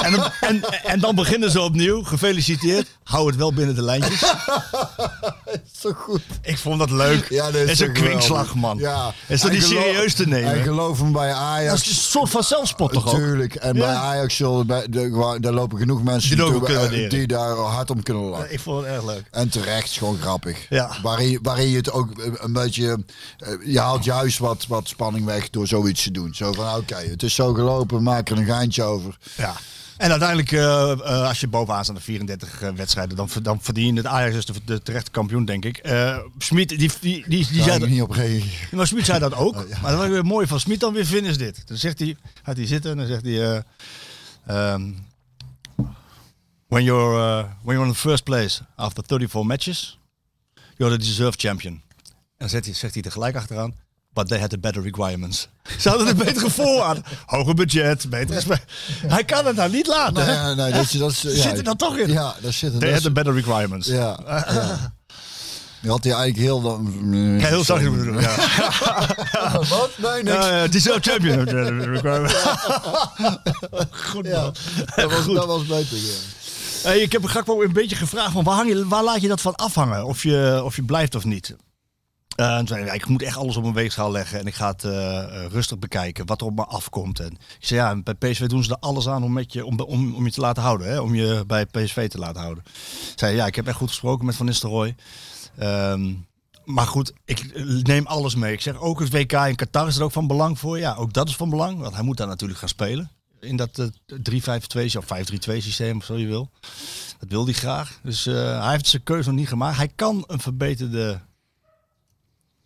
En, dan- en, en dan beginnen ze opnieuw. Gefeliciteerd. Hou het wel binnen de lijntjes. Dat [laughs] is toch goed? Ik vond dat leuk. Ja, dat is, is een kwinkslag, man. Ja. Is dat En niet serieus te En nemen? geloof me bij Dat Ajax. is een soort van zelfspot toch ook? Natuurlijk. En bij Ja. Ajax zullen bij, de, waar- daar lopen genoeg mensen Die dat die daar hard om kunnen lachen. Ik vond het erg leuk. En terecht, gewoon grappig. Ja. Waarin, waarin je het ook een beetje... eh, Je haalt juist wat, wat spanning weg door zoiets te doen. Zo van, oké, het is zo gelopen, maak er een geintje over. Ja. En uiteindelijk, eh, eh, als je bovenaan staat de 34 eh, wedstrijden, dan, dan verdien je het. Ajax is de, de terechte kampioen, denk ik. Smit, die, die, die, die, Daar zei dat, niet op reageren. maar Smit zei dat ook. [laughs] Maar dat was weer mooi van Smit dan weer vinden is dit. Dan zegt hij, gaat hij zitten en dan zegt hij... eh, ehm, when, you're, when you're in the first place after 34 matches, you're the deserved champion. En dan zegt hij, zegt hij tegelijk achteraan, but they had the better requirements. Ze hadden een betere voorwaarden. Hoger budget, betere spe- Hij kan het nou niet laten. Nee, hè? nee, dat, is- dat is, ja, Zit er dan toch in? Ja, daar zit het. They dat had is- the better requirements. Ja, ja. Die had hij eigenlijk heel... Dan, Ja, heel zachtjes moeten doen. Ja. [laughs] Wat? Nee, niks. Ja, ja, deserved champion. Requirements. Goed Ja, man. dat, was, Goed. dat was beter, ja. Hey, ik heb Gakpo een beetje gevraagd van waar, hang je, waar laat je dat van afhangen? Of je, of je blijft of niet? Eh, ik moet echt alles op een weegschaal leggen en ik ga het eh, eh, rustig bekijken wat er op me afkomt. En ik zei ja, bij PSV doen ze er alles aan om, met je, om, om, om je te laten houden, hè? om je bij PSV te laten houden. Ik zei ja, ik heb echt goed gesproken met Van Nistelrooy. Ehm, maar goed, ik neem alles mee. Ik zeg ook het WK in Qatar is er ook van belang voor. Ja, ook dat is van belang, want hij moet daar natuurlijk gaan spelen. In dat eh 3-5-2 of 5-3-2 systeem, of zo je wil. Dat wil hij graag. Dus hij heeft zijn keuze nog niet gemaakt. Hij kan een verbeterde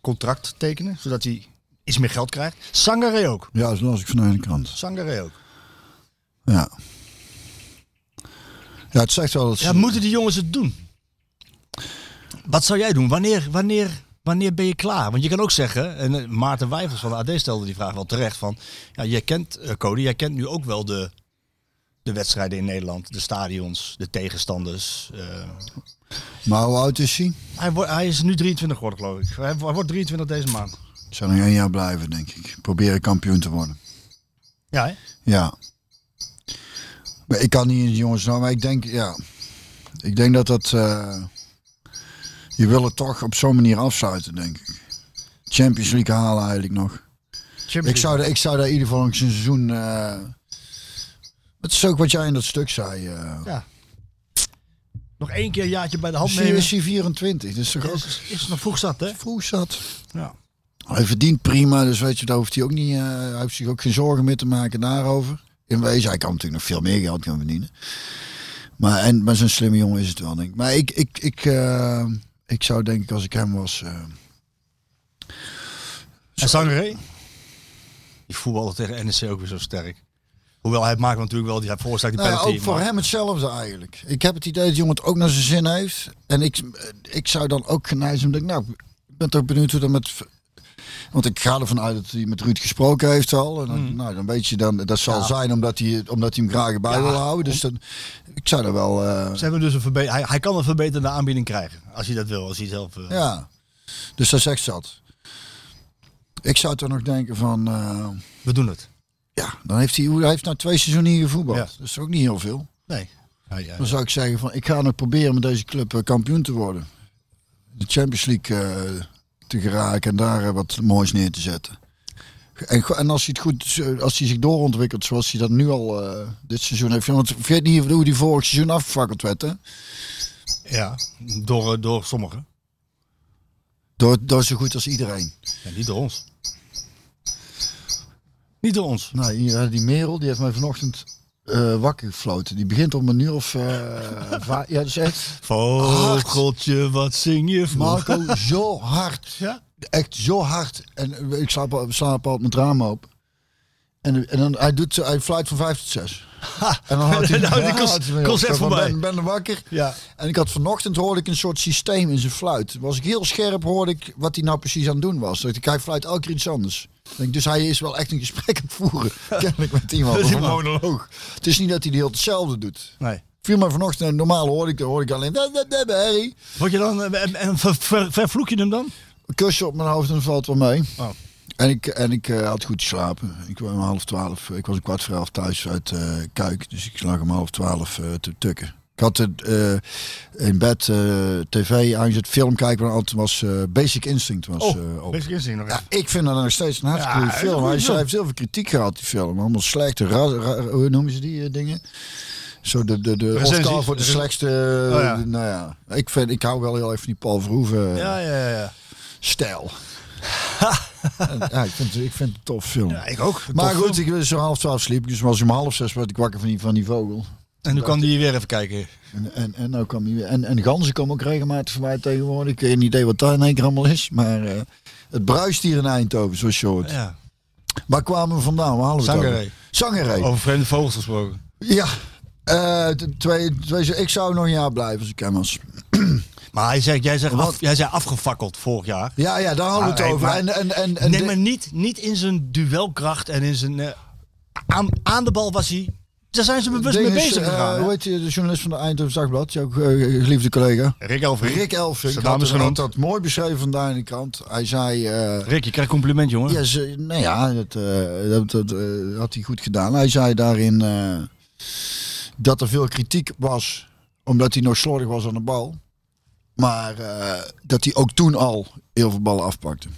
contract tekenen, zodat hij iets meer geld krijgt. Sangare ook. Ja, zo las ik vanuit de krant. Sangare ook. Ja. Ja, het zegt wel dat ze... Ja, moeten die jongens het doen? Wat zou jij doen? Wanneer, wanneer, wanneer ben je klaar? Want je kan ook zeggen, en eh, Maarten Wijfels van de AD stelde die vraag wel terecht van, ja, jij kent, eh, Cody, jij kent nu ook wel de, de wedstrijden in Nederland, de stadions, de tegenstanders. eh. Maar hoe oud is hij? hij, wordt, hij is nu 23 geworden, geloof ik. Hij, wordt 23 deze maand. Ik zou nog één jaar blijven, denk ik. Proberen kampioen te worden. Ja, hè? Ja. Maar ik kan niet in de jongens nou, maar ik denk, ja. Ik denk dat dat... eh, je wil het toch op zo'n manier afsluiten, denk ik. Champions League halen eigenlijk nog. Ik zou, daar- ik zou daar in ieder geval een seizoen... eh, het is ook wat jij in dat stuk zei. eh. Ja. Nog één keer een jaartje bij de hand nemen. is hij 24? Dat is toch ook Is, is nog vroeg zat, hè? vroeg zat. Ja. Hij verdient prima, dus weet je, daar hoeft hij ook niet... eh, hij hoeft zich ook geen zorgen meer te maken daarover. In wezen, hij kan natuurlijk nog veel meer geld gaan verdienen. Maar, en, maar zo'n slimme jongen is het wel, denk ik. Maar ik, ik, ik, eh, ik zou denk ik, als ik hem was... eh, En Sangare? Die voetbalde tegen NEC ook weer zo sterk. Hoewel hij maakt natuurlijk wel die voorstel die Nou penalty. ook voor maar- hem hetzelfde eigenlijk. Ik heb het idee dat die jongen het ook naar zijn zin heeft. En ik, ik zou dan ook geneigd zijn. denk, Nou, ik ben toch benieuwd hoe dat met Want ik ga ervan uit dat hij met Ruud gesproken heeft al. En dan, Hmm. nou, dan weet je dan, dat zal zijn omdat hij, omdat hij hem graag bij wil houden. Dus dan, ik zou er wel, eh, Ze hebben dus een verbe- hij, hij kan een verbeterde aanbieding krijgen. Als hij dat wil, als hij zelf... eh, ja. Dus dat zegt zat. Ik zou toch nog denken van, eh, We doen het. Ja, dan heeft hij, hij heeft nou twee seizoenen hier gevoetbald. Ja. Dat is ook niet heel veel. Nee. Dan zou ik zeggen van, ik ga nog proberen met deze club eh, kampioen te worden. De Champions League eh, te geraken en daar eh, wat moois neer te zetten. En, en als hij het goed, als hij zich doorontwikkelt zoals hij dat nu al dit seizoen heeft. Want vergeet niet hoe die vorig seizoen afgefakkeld werd. Hè? ja, door, door sommigen. Door, door zo goed als iedereen. Ja, niet door ons. Niet door ons. Nou, hier, eh, die Merel, die heeft mij vanochtend eh, wakker gefloten. Die begint om een uur of... [laughs] va- ja, is echt... Vogeltje, wat zing je voor? Marco, zo [laughs] hard. Ja? Echt zo hard. En ik slaap, slaap altijd met ramen op. En, en dan, hij, doet, hij fluit van vijf tot zes. En dan had hij, [laughs] Nou, die [laughs] concert van, voorbij. Ben, ben er wakker. Ja. En ik had vanochtend hoorde ik een soort systeem in zijn fluit. Was ik heel scherp hoorde ik wat hij nou precies aan het doen was. Dat ik, hij fluit elke keer iets anders. Denk, dus hij is wel echt een gesprek aan het voeren. [laughs] Kennelijk met iemand. Met Of een monoloog. Het is niet dat hij de hele tijd hetzelfde doet. Nee. Viel me vanochtend, en normaal hoorde ik, hoorde ik alleen... "Da, da, da, da, Harry." Word je dan, eh, en, ver, ver- vervloek je hem dan? Een kusje op mijn hoofd en valt wel mee. Oh. En ik, en ik eh, had goed geslapen. Ik was om half twaalf. Ik was een kwart voor elf thuis uit eh Kuik. Dus ik lag om half twaalf eh, te tukken. Ik had het eh, in bed eh, tv aangezet, film kijken. Maar altijd was eh, Basic Instinct was Oh, eh, op. basic instinct nog Ja, ik vind dat nog steeds een hartstikke Ja, goede film. Hij, film. hij heeft heel veel kritiek gehad, die film. Allemaal slechte, hoe noemen ze die eh, dingen? Zo de, de, de. Oscar voor de slechtste... Oh ja. Nou ja, ik, vind, ik hou wel heel even van die Paul Verhoeven Ja, ja, ja. ja. stijl. [laughs] Ja, ik vind, ik vind het een tof film. Ja, ik ook. maar goed, film. ik was zo half twaalf sliep. Dus was om half zes werd ik wakker van die, van die vogel. En nu kan die weer even kijken. En, en, en nou kwam weer. En, en ganzen komen ook regelmatig voorbij tegenwoordig. Ik heb geen idee wat daar in één keer allemaal is. Maar eh, het bruist hier in Eindhoven, zoals je hoort. Ja. Waar kwamen we vandaan? Waar hadden het Zangeré. over? Vreemde vogels gesproken. Ja. Eh, twee, twee, ik zou nog een jaar blijven als ik hem was. [clears throat] Maar hij zei, jij, zegt Wat? af, jij zei afgefakkeld vorig jaar. Ja, ja, daar hadden we het Ah, over. maar- En, en, en, en nee, maar niet, niet in zijn duelkracht en in zijn... eh, aan, aan de bal was hij... Daar zijn ze bewust mee bezig eh, gegaan. hoe heet je, de journalist van de Eindhoven Dagblad? Jouw eh, geliefde collega. Rick Elfrink. Rick Elfrink had, had genoemd. dat mooi beschreven vandaag in de krant. Hij zei... Rick, je krijgt compliment, jongen. ja, ze, nou ja, dat, dat, dat had hij goed gedaan. Hij zei daarin dat er veel kritiek was omdat hij nog slordig was aan de bal. Maar eh, dat hij ook toen al heel veel ballen afpakte.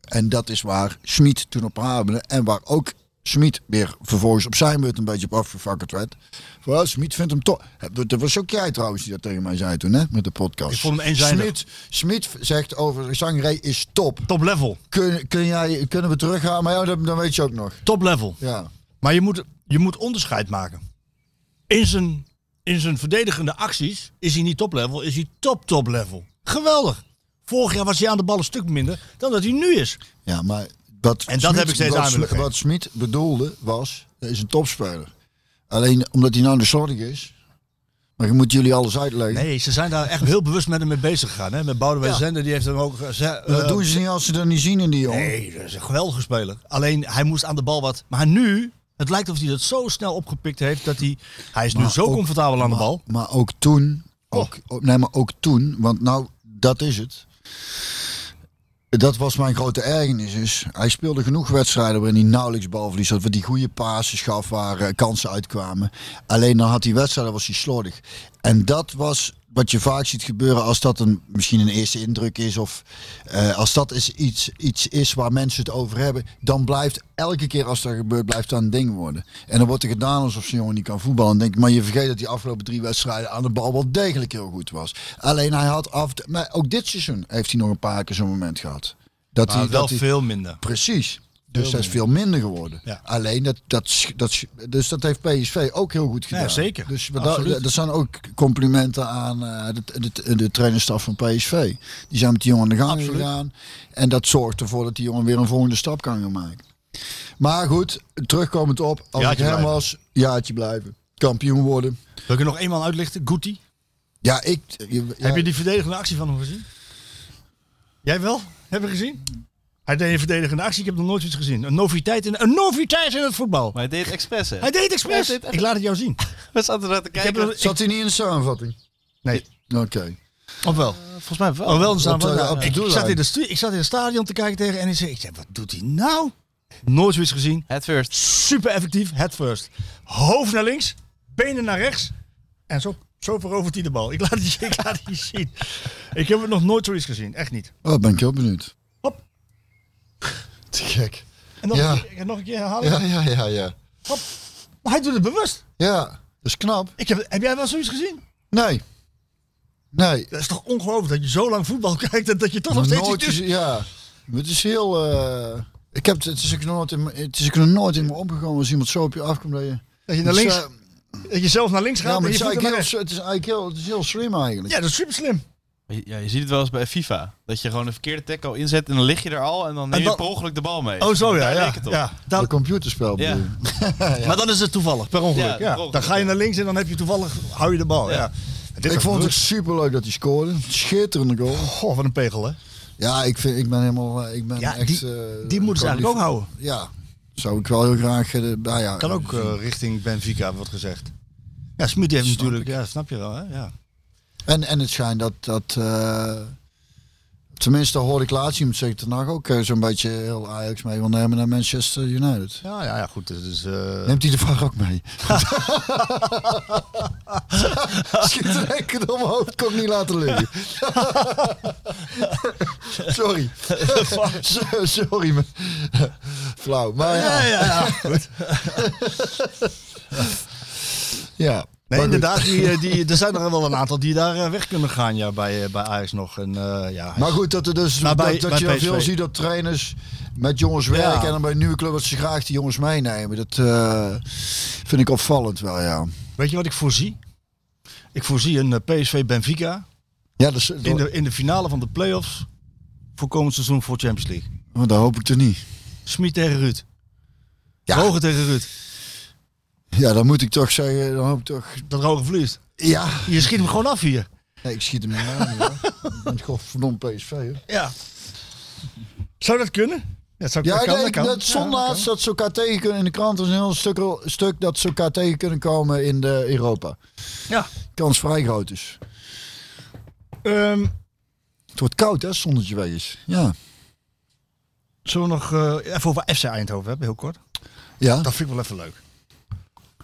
En dat is waar Schmid toen op hamerde. En waar ook Schmid weer vervolgens op zijn beurt een beetje op afgefakkerd werd. Van, Schmid vindt hem toch. Dat was ook jij trouwens die dat tegen mij zei toen, hè? Met de podcast. Ik vond hem eenzijdig. Schmid, Schmid zegt over Zangeré is top. Top level. Kun, kun jij, kunnen we teruggaan? Maar ja, dat, dan weet je ook nog. Top level. Ja. Maar je moet, je moet onderscheid maken. In zijn, in zijn verdedigende acties is hij niet top level, is hij top top level. Geweldig. Vorig jaar was hij aan de bal een stuk minder dan dat hij nu is. ja, maar wat En dat Smit- heb ik steeds wat, aan geven. Wat Smit bedoelde was, hij is een topspeler. Alleen omdat hij nou de slordig is. Maar je moet jullie alles uitleggen. Nee, ze zijn daar echt heel bewust met hem mee bezig gegaan. Hè? Met Boudewijn Ja. Zender, die heeft hem ook gezegd. dat eh, doen ze niet als ze dat niet zien in die jongen. Nee, dat is een geweldige speler. Alleen hij moest aan de bal wat. Maar nu, het lijkt of hij dat zo snel opgepikt heeft dat hij. Hij is nu zo ook- comfortabel aan de bal. Maar ook toen, ook, ook- nee, maar ook toen, want nou, dat is het. Dat was mijn grote ergernis. Is, hij speelde genoeg wedstrijden waarin hij nauwelijks balverlies had. Waar die goede passes gaf, waar eh, kansen uitkwamen. Alleen dan had hij wedstrijden, was hij slordig. En dat was wat je vaak ziet gebeuren als dat een, misschien een eerste indruk is. Of eh, als dat is iets, iets is waar mensen het over hebben. Dan blijft elke keer als dat gebeurt, blijft dat een ding worden. En dan wordt er gedaan alsof zo'n jongen niet kan voetballen. En denk, maar je vergeet dat die afgelopen drie wedstrijden aan de bal wel degelijk heel goed was. Alleen hij had af. Maar ook dit seizoen heeft hij nog een paar keer zo'n moment gehad. Dat Maar hij, wel dat hij, veel minder. Precies. Dus dat is veel minder geworden. Ja. Alleen dat, dat, dat, dus dat heeft PSV ook heel goed gedaan. zeker. Dus dat, zijn ook complimenten aan eh, de, de, de trainerstaf van PSV. Die zijn met die jongen aan de gang Absoluut. gegaan. En dat zorgt ervoor dat die jongen weer een volgende stap kan gaan maken. Maar goed, terugkomend op. Als Jaartje ik hem blijven. was, jaartje blijven. Kampioen worden. Wil ik er nog eenmaal uitlichten? Guti. Ja, ik... ja, Heb je die verdedigende actie van hem gezien? Jij wel? Heb je gezien? Hij deed een verdedigende actie. Ik heb nog nooit iets gezien. Een noviteit in, een noviteit in het voetbal. Maar hij deed expres, hè? Hij deed expres. Hij deed echt- Ik laat het jou zien. [laughs] We zaten er naar te Ik heb kijken. er- Zat hij niet in de samenvatting? Nee, Oké. of wel? Volgens mij wel. Oh, wel een Op de- samenvatting. op de ik, zat in de ik zat in het stadion te kijken tegen en ik zei, ik zei, wat doet hij nou? Nooit zoiets gezien. Het first. Super effectief. Head first. Hoofd naar links. Benen naar rechts. En zo, zo verovert hij de bal. Ik laat het je, [laughs] ik laat het je zien. Ik heb het nog nooit zoiets gezien. Echt niet. Oh, ben ik heel benieuwd. Te gek. En nog, Ja. een, keer, nog een keer herhalen. Ja, ja, ja, ja. Maar hij doet het bewust. Ja, dat is knap. Ik heb, heb jij wel zoiets gezien? Nee. Nee. Dat is toch ongelooflijk dat je zo lang voetbal [laughs] kijkt en dat je toch nog steeds Nooit iets Ja. Het is heel... eh, ik heb, het is ook nooit in, me- het is ook nog nooit in me opgekomen als iemand zo op je afkomt dat je... Dat je naar links, Het is, eh, dat je zelf naar links gaat ja, en maar je het is, heel, het is eigenlijk heel, het is heel slim eigenlijk. Ja, dat is super slim. Ja, je ziet het wel eens bij FIFA. Dat je gewoon een verkeerde tackle inzet en dan lig je er al en dan neem je dan- per ongeluk de bal mee. Oh, zo ja. Ja, het op. ja. Dan- Een computerspel [laughs] Ja. Maar dan is het toevallig, per ongeluk. Ja, Ja, per ongeluk, Dan ga je naar links en dan heb je toevallig, hou je de bal. Ja. Ik vond het super leuk dat hij scoorde. Schitterende goal. Goh, wat een pegel hè. Ja, ik, vind, ik ben helemaal... eh, Ik ben Ja, echt, die- eh, Die moeten ze eigenlijk ook houden. Ja, zou ik wel heel graag... bij ja, Kan ook richting Benfica, wordt gezegd. Ja, Smit heeft natuurlijk, ik. ja, snap je wel hè. Ja. En, en het schijnt dat... dat eh, tenminste hoorde ik laatst iemand zeggen vandaag ook eh, zo'n beetje heel Ajax mee wil nemen naar Manchester United. Ja, ja, ja, goed. Dus, Neemt hij de VAR ook mee? [laughs] Schiet er enkel omhoog, kon ik niet laten liggen. [laughs] Sorry. So- [laughs] Sorry. maar- Flauw. Maar ja. ja, ja, ja. Goed. ja. Nee, Maar inderdaad, die, eh, die, [laughs] er zijn er wel een aantal die daar eh, weg kunnen gaan ja, bij, eh, bij Ajax nog. En, ja, Maar goed, dat, er dus, Maar bij- dat, je veel ziet dat trainers met jongens werken en dan bij een nieuwe club dat ze graag die jongens meenemen. Dat vind ik opvallend wel, ja. Weet je wat ik voorzie? Ik voorzie een PSV Benfica Ja, is, in de, in de finale van de play-offs voor komend seizoen voor Champions League. oh, dat hoop ik er niet. Smit tegen Ruud. Ja. Roger tegen Ruud. Ja, dan moet ik toch zeggen, dan hoop ik toch... Dat Roger vliegt. Ja, Je schiet hem gewoon af hier. nee, ik schiet hem niet aan. Ik ben gewoon verdomd PSV. Hè. Ja. Zou dat kunnen? Ja, dat zou Ja, dat kan, nee, dat kan. dat Ja, ze elkaar tegen kunnen in de krant. Er is een heel stuk, stuk dat ze elkaar tegen kunnen komen in de Europa. Ja. Kans vrij groot is. Ehm, Het wordt koud, hè, zonnetje weg is. Ja. zullen we nog eh, even over FC Eindhoven hebben, heel kort? Ja. Dat vind ik wel even leuk.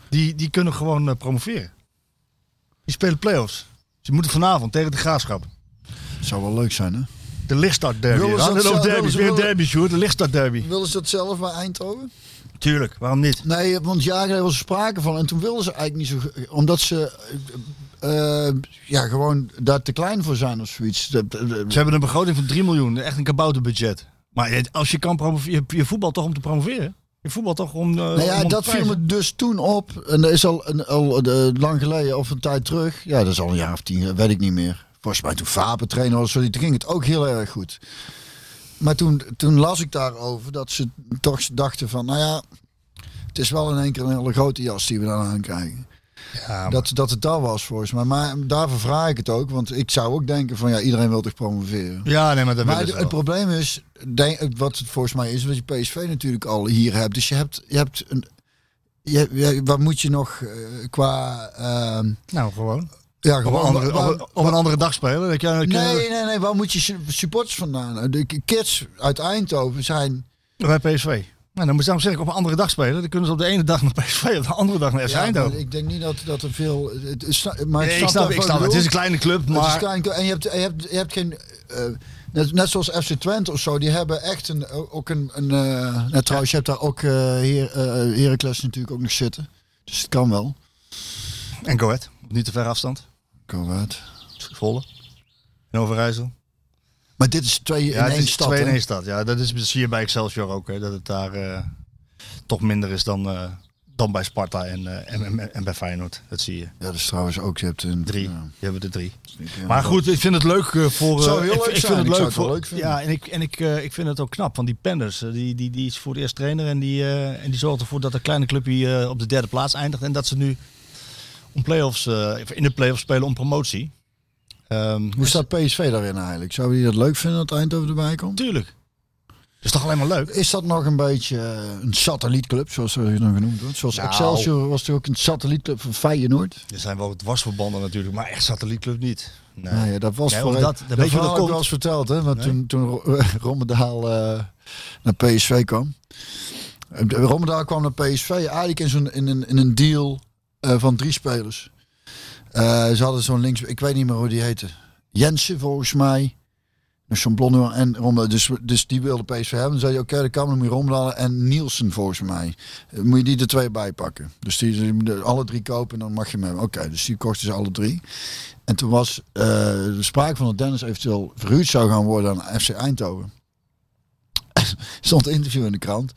Die, die kunnen gewoon eh, promoveren. Die spelen play-offs. Ze moeten vanavond tegen de Graafschap. Zou wel leuk zijn, hè? De lichtstart derby. Willen ze dat zelf- willen Weer een derby, Sjoerd. De derby. Willen ze dat zelf bij Eindhoven? Tuurlijk, waarom niet? Nee, want ja, daar was er sprake van. En toen wilden ze eigenlijk niet zo... Omdat ze... eh, eh, ja, gewoon daar te klein voor zijn of zoiets. Ze hebben een begroting van 3 miljoen. Echt een kabouterbudget. Maar als je kan promoveren, je voetbal toch om te promoveren? Je voetbal toch om. eh, Nou ja, om dat viel me dus toen op. En dat is al, een, al lang geleden, of een tijd terug. Ja, dat is al een jaar of tien, weet ik niet meer. Volgens mij toen Faber trainer was, toen ging het ook heel erg goed. Maar toen, toen las ik daarover dat ze toch dachten van, nou ja, het is wel in één keer een hele grote jas die we dan aankrijgen. Ja, maar- Dat, dat het dat was volgens mij. Maar daarvoor vraag ik het ook, want ik zou ook denken van, ja, iedereen wil toch promoveren. ja, nee, maar dat Maar het, probleem is, denk, wat het volgens mij is, dat je PSV natuurlijk al hier hebt. Dus je hebt, je hebt een. Je, je- wat moet je nog eh, qua. ehm, Nou, gewoon. ja, Op gewoon. een, andere, waar- op, een- op een andere dag spelen. Dat je, nee, nee, nee. Waar moet je su- supporters vandaan? De kids uit Eindhoven zijn. Bij PSV. Nou, dan moet ik zeg ik op een andere dag spelen. Dan kunnen ze op de ene dag naar [laughs] PSV, op de andere dag naar FC Ja, ik denk niet dat, dat er veel. Het, is- maar Nee, ik snap, ik je snap het. Is een kleine club, Het is maar... en je hebt, je hebt, je hebt geen. eh, net, net zoals FC Twente of zo, die hebben echt een, ook een. een eh, net trouwens, je hebt daar ook Heer, eh, Heracles natuurlijk ook nog zitten. Dus het kan wel. En Go Ahead. Op Niet te ver afstand. Uit. Zwolle. En Overijssel. Maar dit is twee Ja, in één stad. twee in één stad. Ja, dat, is, dat zie je bij Excelsior ook. Hè, dat het daar eh, toch minder is dan, eh, dan bij Sparta en, eh, en, en, en bij Feyenoord. Dat zie je. Ja, dat is trouwens ook. Je hebt een Drie. Ja, Die hebben er drie. Maar goed, ik vind het leuk voor. Zou heel ik, leuk ik vind het leuk het voor. leuk ja, en ik, en ik, ik vind het ook knap. Want die Penders, die, die, die is voor het eerst trainer. En die, en die zorgt ervoor dat de kleine club hier op de derde plaats eindigt. En dat ze nu om play-offs, in de play-offs spelen om promotie. Ehm, Hoe staat PSV daarin eigenlijk? Zou je dat leuk vinden dat Eindhoven erbij komt? Tuurlijk. is toch alleen maar leuk? Is dat nog een beetje eh, een satellietclub, zoals ze dan genoemd wordt? Zoals Nou. Excelsior was toch ook een satellietclub van Feyenoord? Er zijn wel dwarsverbanden natuurlijk, maar echt satellietclub niet. Nee. Dat was Nee, voor dat- dat weet je dat komt. wel eens verteld, hè? Want Nee. toen, toen Ro- [laughs] Rommedaal eh, naar PSV kwam. Eh, Rommedaal kwam naar PSV eigenlijk in, zo'n, in, een, in een deal van drie spelers. Eh, ze hadden zo'n links, ik weet niet meer hoe die heette. Jensen volgens mij. Met zo'n en Rommedaal. Dus, dus die wilde PSV hebben. Dan zei je, oké, dan kan dan moet je Rommedaal en Nielsen volgens mij. Eh, Moet je die er twee bij pakken. Dus die, alle drie kopen en dan mag je hem. Oké, dus die kochten ze alle drie. En toen was eh, de sprake van dat Dennis eventueel verhuurd zou gaan worden aan FC Eindhoven. [laughs] stond een interview in de krant.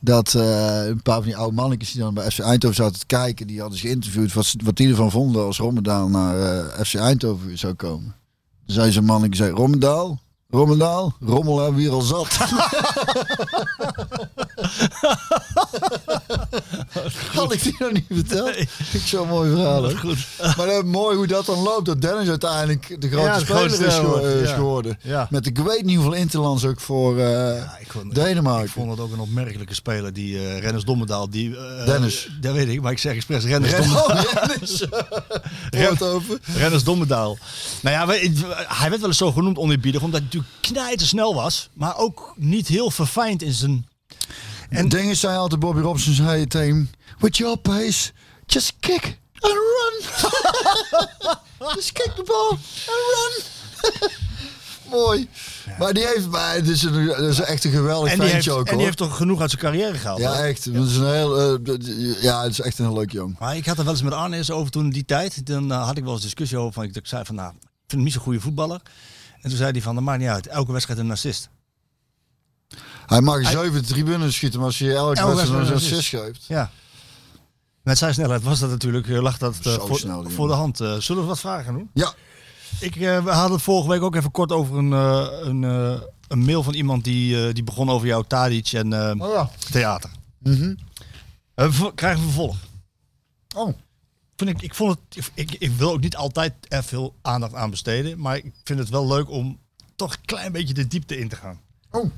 Dat eh, een paar van die oude mannetjes die dan bij FC Eindhoven zaten te kijken, die hadden ze geïnterviewd wat, ze- wat die ervan vonden als Rommendaal naar eh, FC Eindhoven zou komen. Toen zei zo'n mannetje, zei, Rommendaal? Rommendaal? Rommel hebben we hier al zat. [laughs] Had ik die nog niet verteld? Ik zo'n mooi verhaal. hè? Goed. Maar eh, mooi hoe dat dan loopt. Dat Dennis uiteindelijk de grote Ja, de speler is, ge- ja. geworden. Ja. Met ik weet niet hoeveel interlands ook voor Ja, ik vond, Denemarken. Ik vond het ook een opmerkelijke speler, die eh Rennes Dommedaal. Die, Dennis. Dat weet ik, maar ik zeg expres Rennes Ren- Dommedaal. Oh, Dennis. [laughs] Woord over. Rennes Dommedaal. Nou ja, hij werd wel eens zo genoemd oneerbiedig, omdat natuurlijk knijter snel was. Maar ook niet heel verfijnd in zijn... En dingen zei altijd, Bobby Robson zei tegen hem, With your pace, just kick and run. [laughs] just kick the ball and run. [laughs] Mooi. Maar die heeft, maar het is, een, is echt een geweldig En ventje ook en die heeft toch genoeg uit zijn carrière gehaald. ja, hè? echt. Dat is een heel, eh, ja, het is echt een heel leuk jong. Maar ik had er wel eens met Arne eens over toen die tijd. Dan eh, had ik wel eens discussie over. Van, ik, ik zei van, nou, ik vind hem niet zo'n goede voetballer. En toen zei hij van, dat maakt niet uit. Elke wedstrijd een assist. Hij mag zeven tribunes schieten, maar als je elke Elke wedstrijd een assist geeft. Ja. Met zijn snelheid was dat natuurlijk, eh, lag dat eh, voor, snel, die voor de hand. Eh, zullen we wat vragen doen? Ja, Ik, eh, we hadden het vorige week ook even kort over een, een, een mail van iemand die, die begon over jou, Tadic en oh ja. theater. Ver- krijgen we vervolg. Oh, Vind ik, ik, vond het, ik, ik wil ook niet altijd er veel aandacht aan besteden. Maar ik vind het wel leuk om toch een klein beetje de diepte in te gaan. oh.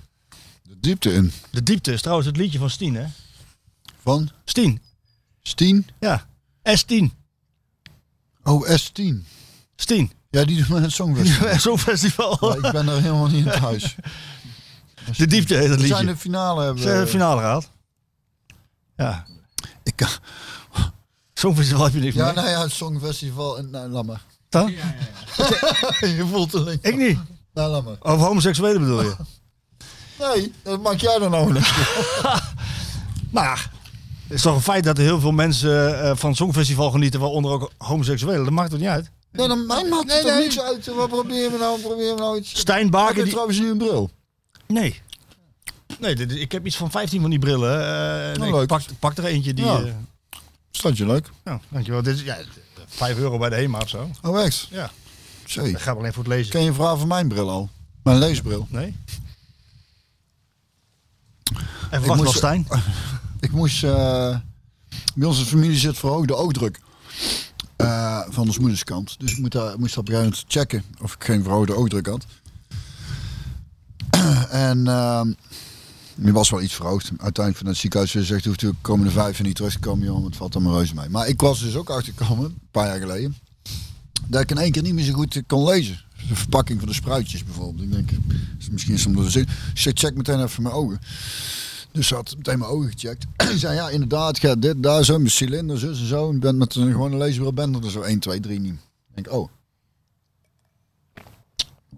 De diepte in. De diepte is trouwens het liedje van Stien, hè? Van Stien, Stien. ja. S10. Oh, S10. Stien. Ja, die doet met het songfestival. [laughs] Zo'n festival. Maar ik ben er helemaal niet in thuis. [laughs] De diepte heet het We zijn liedje. de finale hebben. Ze hebben de finale gehaald. Ja. Ik kan, Zo'n festival heb je niks ja, mee. nou ja, het songfestival. en- Nou, laat maar. Dan? [laughs] je voelt de link. Ik niet. Nou, laat maar. Over homoseksuelen bedoel je? [laughs] Nee, dat maak jij dan nou niet. [laughs] nou ja. Het is toch een feit dat er heel veel mensen eh, van het Songfestival genieten, waaronder ook homoseksuelen. Dat maakt toch niet uit? Nee, dan mij maakt het toch niks uit. Wat proberen we nou? Proberen we nou iets? Stijn je Die... trouwens nu een bril? Nee. Nee, dit- ik heb iets van 15 van die brillen. eh, en ik leuk. pak, pak er eentje die... Ja. eh, Staat je leuk? nou, dankjewel. Dit is ja, 5 euro bij de HEMA of zo. Oh, echt? Ja. Zee. Dat gaat alleen voor het lezen. Ken je vragen van mijn bril al? Mijn leesbril. Nee? En moest- nog Stijn? [laughs] Ik moest... eh, bij onze familie zit verhoogde oogdruk. eh, van ons moederskant. Dus ik moet daar, moest op een gegeven moment checken of ik geen verhoogde oogdruk had. [clears throat] en ehm die was wel iets verhoogd. Uiteindelijk van het ziekenhuis zegt, hoeft u de komende vijf niet terug te komen, jongen. Het valt allemaal reuze mee. Maar ik was dus ook achtergekomen, een paar jaar geleden, dat ik in één keer niet meer zo goed kon lezen. De verpakking van de spruitjes bijvoorbeeld. Ik denk, misschien is het omdat Dus ik check meteen even mijn ogen. Dus ze had meteen mijn ogen gecheckt. [clears throat] Ik zei, ja, inderdaad, gaat dit, daar zo, mijn cilinder, zo en zo. En bent met een gewone leesbril, ben er zo 1, 2, 3 niet. Ik denk, oh.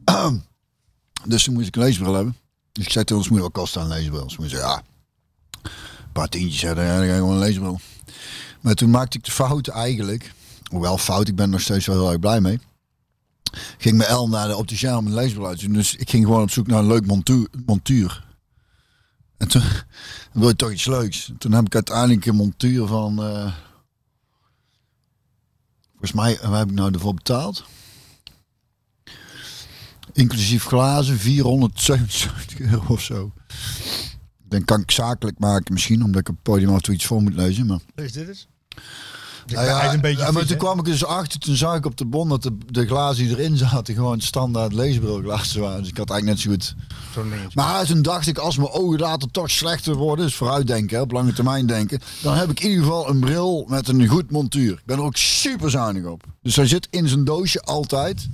[clears throat] dus toen moest ik een leesbril hebben. Dus ik zei tegen ons moeder, wat kost een leesbril? Ze moeder zei, ja, een paar tientjes, dan ga je gewoon een. Maar toen maakte ik de fout eigenlijk. Hoewel fout, ik ben er nog steeds wel heel erg blij mee. Ging mijn L naar de opticien om een leesbril uit te doen. Dus ik ging gewoon op zoek naar een leuk montuur. montuur. En toen [laughs] wil je toch iets leuks. Toen heb ik uiteindelijk een montuur van. eh, volgens mij, waar heb ik nou ervoor betaald? Inclusief glazen, 477 euro of zo. Dan kan ik zakelijk maken misschien, omdat ik op het podium af en toe iets voor moet lezen. Maar Lees dit eens. Nou ja, hij is een beetje ja, maar toen kwam ik dus achter, toen zag ik op de bon dat de, de glazen die erin zaten gewoon standaard leesbrilglazen waren. Dus ik had eigenlijk net zo goed. Maar toen dacht ik, als mijn ogen later toch slechter worden, dus vooruitdenken, hè, op lange termijn denken, dan heb ik in ieder geval een bril met een goed montuur. Ik ben er ook super zuinig op. Dus hij zit in zijn doosje altijd.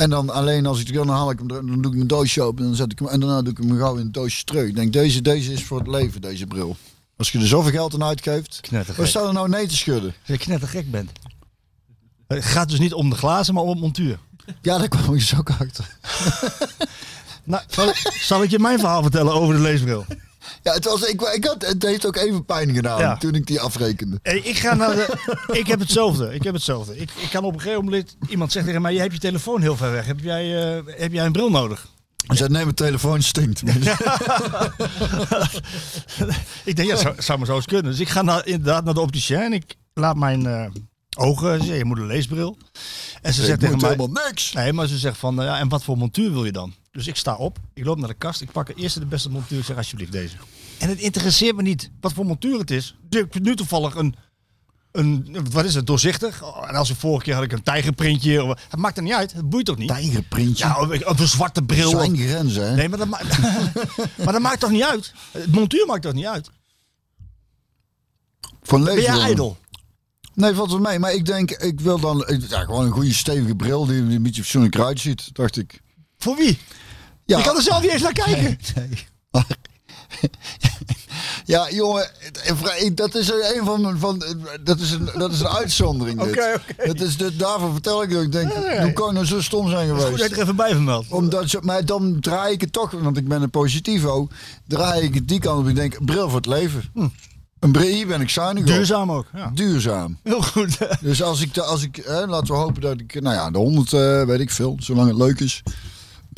En dan alleen als ik dan haal ik hem, er- dan doe ik mijn doosje open en dan zet ik hem en daarna doe ik hem gauw in het doosje terug. Ik denk, deze, deze is voor het leven, deze bril. Als je er zoveel geld aan uitgeeft, wat staat er nou nee te schudden? Dat je knettergek bent. Het gaat dus niet om de glazen, maar om het montuur. Ja, daar kwam ik dus ook achter. [laughs] Nou, zal, zal ik je mijn verhaal vertellen over de leesbril? Ja, het, was, ik, ik had, het heeft ook even pijn gedaan Ja. toen ik die afrekende. Hey, ik ga naar de, [laughs] Ik heb hetzelfde. Ik heb hetzelfde. Ik, ik kan op een gegeven moment... Iemand zegt tegen mij, je hebt je telefoon heel ver weg. Heb jij, eh, heb jij een bril nodig? Hij zei, nee, mijn telefoon stinkt. [laughs] Ik denk, ja, zou, zou maar zo eens kunnen. Dus ik ga naar, inderdaad naar de opticien en ik laat mijn eh, ogen... Ze je moet een leesbril. En ze ik zegt tegen mij... helemaal niks. Nee, maar ze zegt van, eh, ja, en wat voor montuur wil je dan? Dus ik sta op, ik loop naar de kast, ik pak de eerste de beste montuur, zeg alsjeblieft deze. En het interesseert me niet wat voor montuur het is. Dus Ik heb nu toevallig een, een, wat is het, doorzichtig. Oh, En als de vorige keer had ik een tijgerprintje. of- Het maakt er niet uit, het boeit toch niet? Tijgerprintje. Ja, of, of een zwarte bril. zijn of- grenzen, hè? Nee, maar dat, ma- [laughs] maar dat maakt toch niet uit? Het montuur maakt toch niet uit? Van Ben jij leesbril. ijdel? Nee, valt wel mee. Maar ik denk, ik wil dan ja, gewoon een goede stevige bril die die een beetje fatsoenlijk eruit ziet, dacht ik. Voor wie? Ja, Je kan er zelf niet eens naar kijken. Nee. [laughs] Ja, jongen, dat is een van mijn- van dat is een dat is een uitzondering. dit. Oké, oké. Dat is dit, daarvoor vertel ik dat ik denk, hoe kan ik nou zo stom zijn Goed dat geweest? je er even bij vermeld. Omdat maar dan draai ik het toch, want ik ben een positivo, draai ik het die kant op. Ik denk, bril voor het leven. Een bril, hier ben ik zuinig. Duurzaam ook. Ja. Duurzaam. Heel goed. Dus als ik, als ik hè, laten we hopen dat ik, nou ja, de 100 eh, weet ik veel, zolang het leuk is,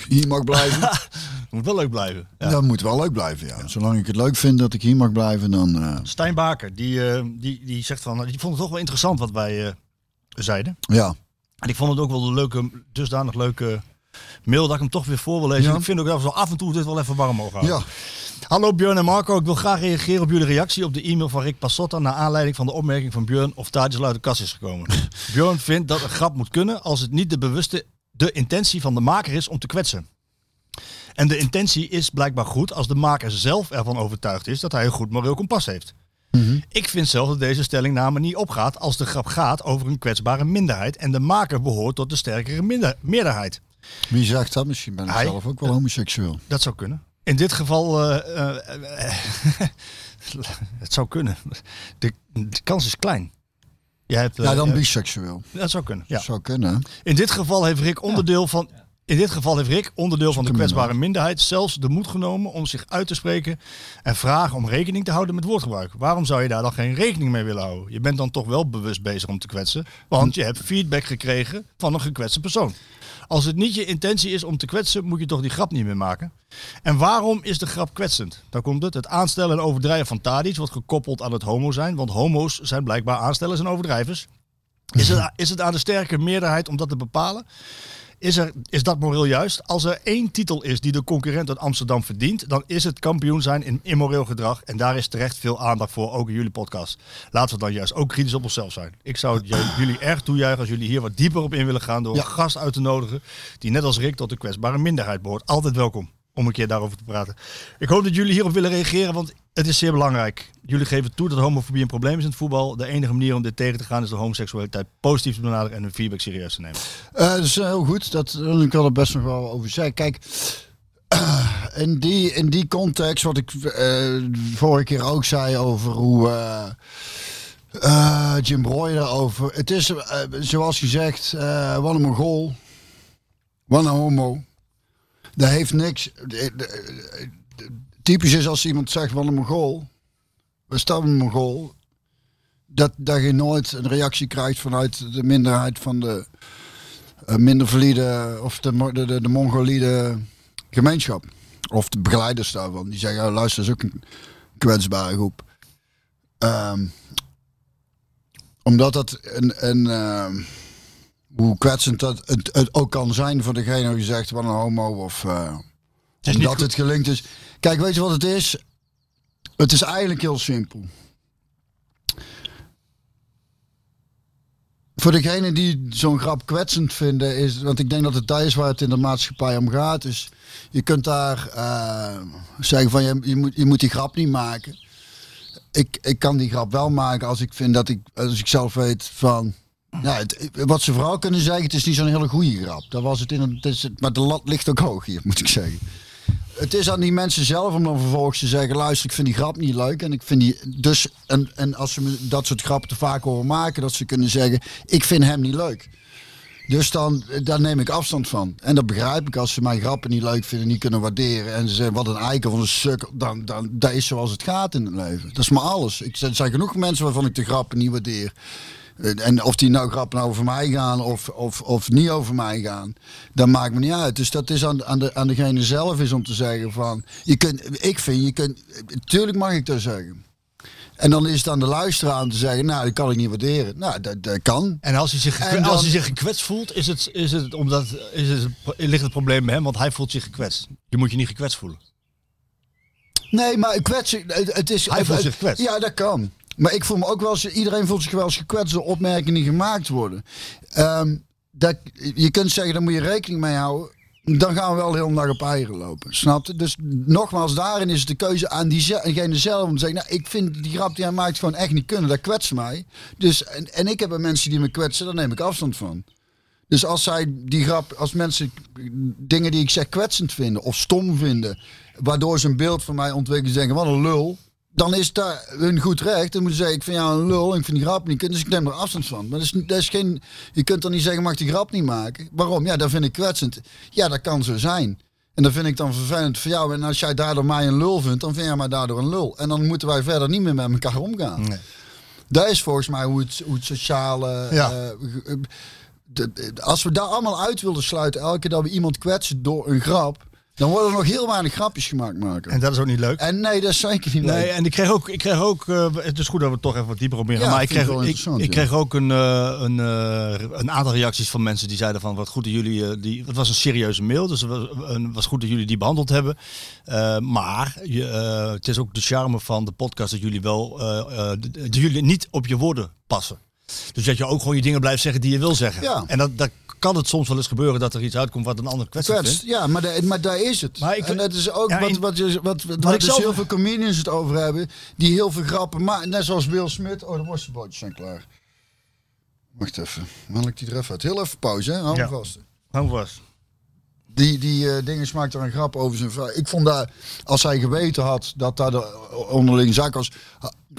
hier mag blijven. [laughs] Moet wel leuk blijven. Ja. Dat moet wel leuk blijven, ja. Zolang ik het leuk vind dat ik hier mag blijven, dan... eh, Stijn Baker, die, eh, die, die zegt van, die vond het toch wel interessant wat wij eh, zeiden. ja. En ik vond het ook wel een leuke, dusdanig leuke mail dat ik hem toch weer voor wil lezen. Ja. Ik vind ook dat we zo af en toe dit wel even warm mogen houden. Ja. Hallo Björn en Marco, ik wil graag reageren op jullie reactie op de e-mail van Rick Passotta naar aanleiding van de opmerking van Björn of Tadis uit de kast is gekomen. [laughs] Björn vindt dat een grap moet kunnen als het niet de bewuste de intentie van de maker is om te kwetsen. En de intentie is blijkbaar goed als de maker zelf ervan overtuigd is dat hij een goed moreel kompas heeft. Ik vind zelf dat deze stellingname niet opgaat als de grap gaat over een kwetsbare minderheid en de maker behoort tot de sterkere minder- meerderheid. Wie zegt dat? Misschien ben ik Hij. zelf ook wel homoseksueel. Dat zou kunnen. In dit geval, eh, eh, eh, [laughs] het zou kunnen. De, de kans is klein. Jij hebt, eh, Ja, dan eh, biseksueel. dat zou kunnen. Ja. Zou kunnen. In dit geval heeft Rick onderdeel van. In dit geval heeft Rick, onderdeel van de kwetsbare minderheid, zelfs de moed genomen om zich uit te spreken en vragen om rekening te houden met woordgebruik. Waarom zou je daar dan geen rekening mee willen houden? Je bent dan toch wel bewust bezig om te kwetsen, want je hebt feedback gekregen van een gekwetste persoon. Als het niet je intentie is om te kwetsen, moet je toch die grap niet meer maken. En waarom is de grap kwetsend? Daar komt het. Het aanstellen en overdrijven van Tadic wordt gekoppeld aan het homo zijn, want homo's zijn blijkbaar aanstellers en overdrijvers. Is het, is het aan de sterke meerderheid om dat te bepalen? Is, er, is dat moreel juist? Als er één titel is die de concurrent uit Amsterdam verdient, dan is het kampioen zijn in immoreel gedrag. En daar is terecht veel aandacht voor, ook in jullie podcast. Laten we dan juist ook kritisch op onszelf zijn. Ik zou j- jullie erg toejuichen als jullie hier wat dieper op in willen gaan door Ja. een gast uit te nodigen die net als Rick tot de kwetsbare minderheid behoort. Altijd welkom om een keer daarover te praten. Ik hoop dat jullie hierop willen reageren, want het is zeer belangrijk. Jullie geven toe dat homofobie een probleem is in het voetbal. De enige manier om dit tegen te gaan is de homoseksualiteit positief te benaderen en hun feedback serieus te nemen. Eh, dat is heel goed. Dat, ik kan er best nog wel over zeggen. Kijk, [clears throat] in, die, in die context, wat ik eh, vorige keer ook zei over hoe eh, eh, Jim Broy daarover. Het is eh, zoals gezegd, eh wat een mongool, wat een homo. Dat heeft niks. typisch is als iemand zegt wat een mongool. We staan een mongool. Dat, dat je nooit een reactie krijgt vanuit de minderheid van de eh, minder valide of de, de, de Mongolide gemeenschap. Of de begeleiders daarvan. Die zeggen, oh, luister, dat is ook een kwetsbare groep. Ehm, omdat dat een, een ehm, hoe kwetsend dat het, het ook kan zijn voor degene die zegt wat een homo of is niet omdat het gelinkt is. Kijk, weet je wat het is? Het is eigenlijk heel simpel. Voor degene die zo'n grap kwetsend vinden, is, want ik denk dat het daar is waar het in de maatschappij om gaat. Dus je kunt daar eh, zeggen van je, je, moet, je moet die grap niet maken. Ik, ik kan die grap wel maken als ik vind dat ik, als ik zelf weet van. Wat ze vooral kunnen zeggen, het is niet zo'n hele goede grap. Dat was het in het is, maar de lat ligt ook hoog hier, [laughs] moet ik zeggen. Het is aan die mensen zelf om dan vervolgens te zeggen: luister, ik vind die grap niet leuk. En ik vind die. Dus, en, en als ze dat soort grappen te vaak horen maken, dat ze kunnen zeggen: ik vind hem niet leuk. Dus dan, daar neem ik afstand van. En dat begrijp ik als ze mijn grappen niet leuk vinden, niet kunnen waarderen. En ze zeggen: wat een eikel van een sukkel. Dan, dan, dat is zoals het gaat in het leven. Dat is maar alles. Ik, er zijn genoeg mensen waarvan ik de grappen niet waardeer. En of die nou grappen over mij gaan of, of, of niet over mij gaan, dat maakt me niet uit. Dus dat is aan, aan, de, aan degene zelf is om te zeggen van, je kunt, ik vind, je kunt, tuurlijk mag ik dat zeggen. En dan is het aan de luisteraar om te zeggen, nou, dat kan ik niet waarderen. Nou, dat, dat kan. En als hij zich, dan- als hij zich gekwetst voelt, is het, is het omdat is het, ligt het probleem bij hem, want hij voelt zich gekwetst. Je moet je niet gekwetst voelen. Nee, maar kwetsen, het is... Hij voelt zich gekwetst. Ja, dat kan. Maar ik voel me ook wel eens, iedereen voelt zich wel eens gekwetst door opmerkingen die gemaakt worden. Ehm, dat, je kunt zeggen, daar moet je rekening mee houden. Dan gaan we wel heel dag op eieren lopen. Snap je? Dus nogmaals, daarin is de keuze aan diegene zelf om te zeggen, nou, ik vind die grap die hij maakt gewoon echt niet kunnen. Dat kwetst mij. Dus, en, ik heb mensen die me kwetsen, daar neem ik afstand van. Dus als zij die grap, als mensen dingen die ik zeg kwetsend vinden of stom vinden, waardoor ze een beeld van mij ontwikkelen, denken wat een lul, dan is daar hun goed recht. Dan moeten ze zeggen, ik vind jou een lul en ik vind die grap niet kunnen, dus ik neem er afstand van. Maar dat is, dat is geen, je kunt dan niet zeggen, mag die grap niet maken. Waarom? Ja, dat vind ik kwetsend. Ja, dat kan zo zijn. En dat vind ik dan vervelend voor jou. En als jij daardoor mij een lul vindt, dan vind jij mij daardoor een lul. En dan moeten wij verder niet meer met elkaar omgaan. Nee. Dat is volgens mij hoe het, hoe het sociale. Ja. eh, de- de- als we daar allemaal uit wilden sluiten, elke keer dat we iemand kwetsen door een grap, dan worden er nog heel weinig grapjes gemaakt maken. En dat is ook niet leuk. En nee, dat is zeker niet Nee, leuk. en ik kreeg ook, ik kreeg ook uh, het is goed dat we toch even wat dieper op ingaan. Ja, maar ik kreeg, wel ik, ik ja. kreeg ook een, uh, een, uh, een aantal reacties van mensen die zeiden van wat goed dat jullie, die, het was een serieuze mail, dus het was, een, was goed dat jullie die behandeld hebben. Maar je, het is ook de charme van de podcast dat jullie wel, dat jullie niet op je woorden passen. Dus dat je ook gewoon je dingen blijft zeggen die je wil zeggen. Ja. En dat, dat kan het soms wel eens gebeuren dat er iets uitkomt wat een ander kwetsend vindt. ja, maar, daar- maar daar is het. Maar ik- en dat is ook Ja, wat, wat, je- wat, wat, dus heel veel comedians het over hebben, die heel veel grappen maken. Net zoals Will Smith. Oh, de worstenbroodjes zijn klaar. Wacht even. Haal ik die er even uit. Heel even pauze, hè? Hou Ja. vast. Hou vast. Die, die eh, dingen maakt er een grap over zijn vrouw. Ik vond dat, als hij geweten had dat daar de onderling zak was.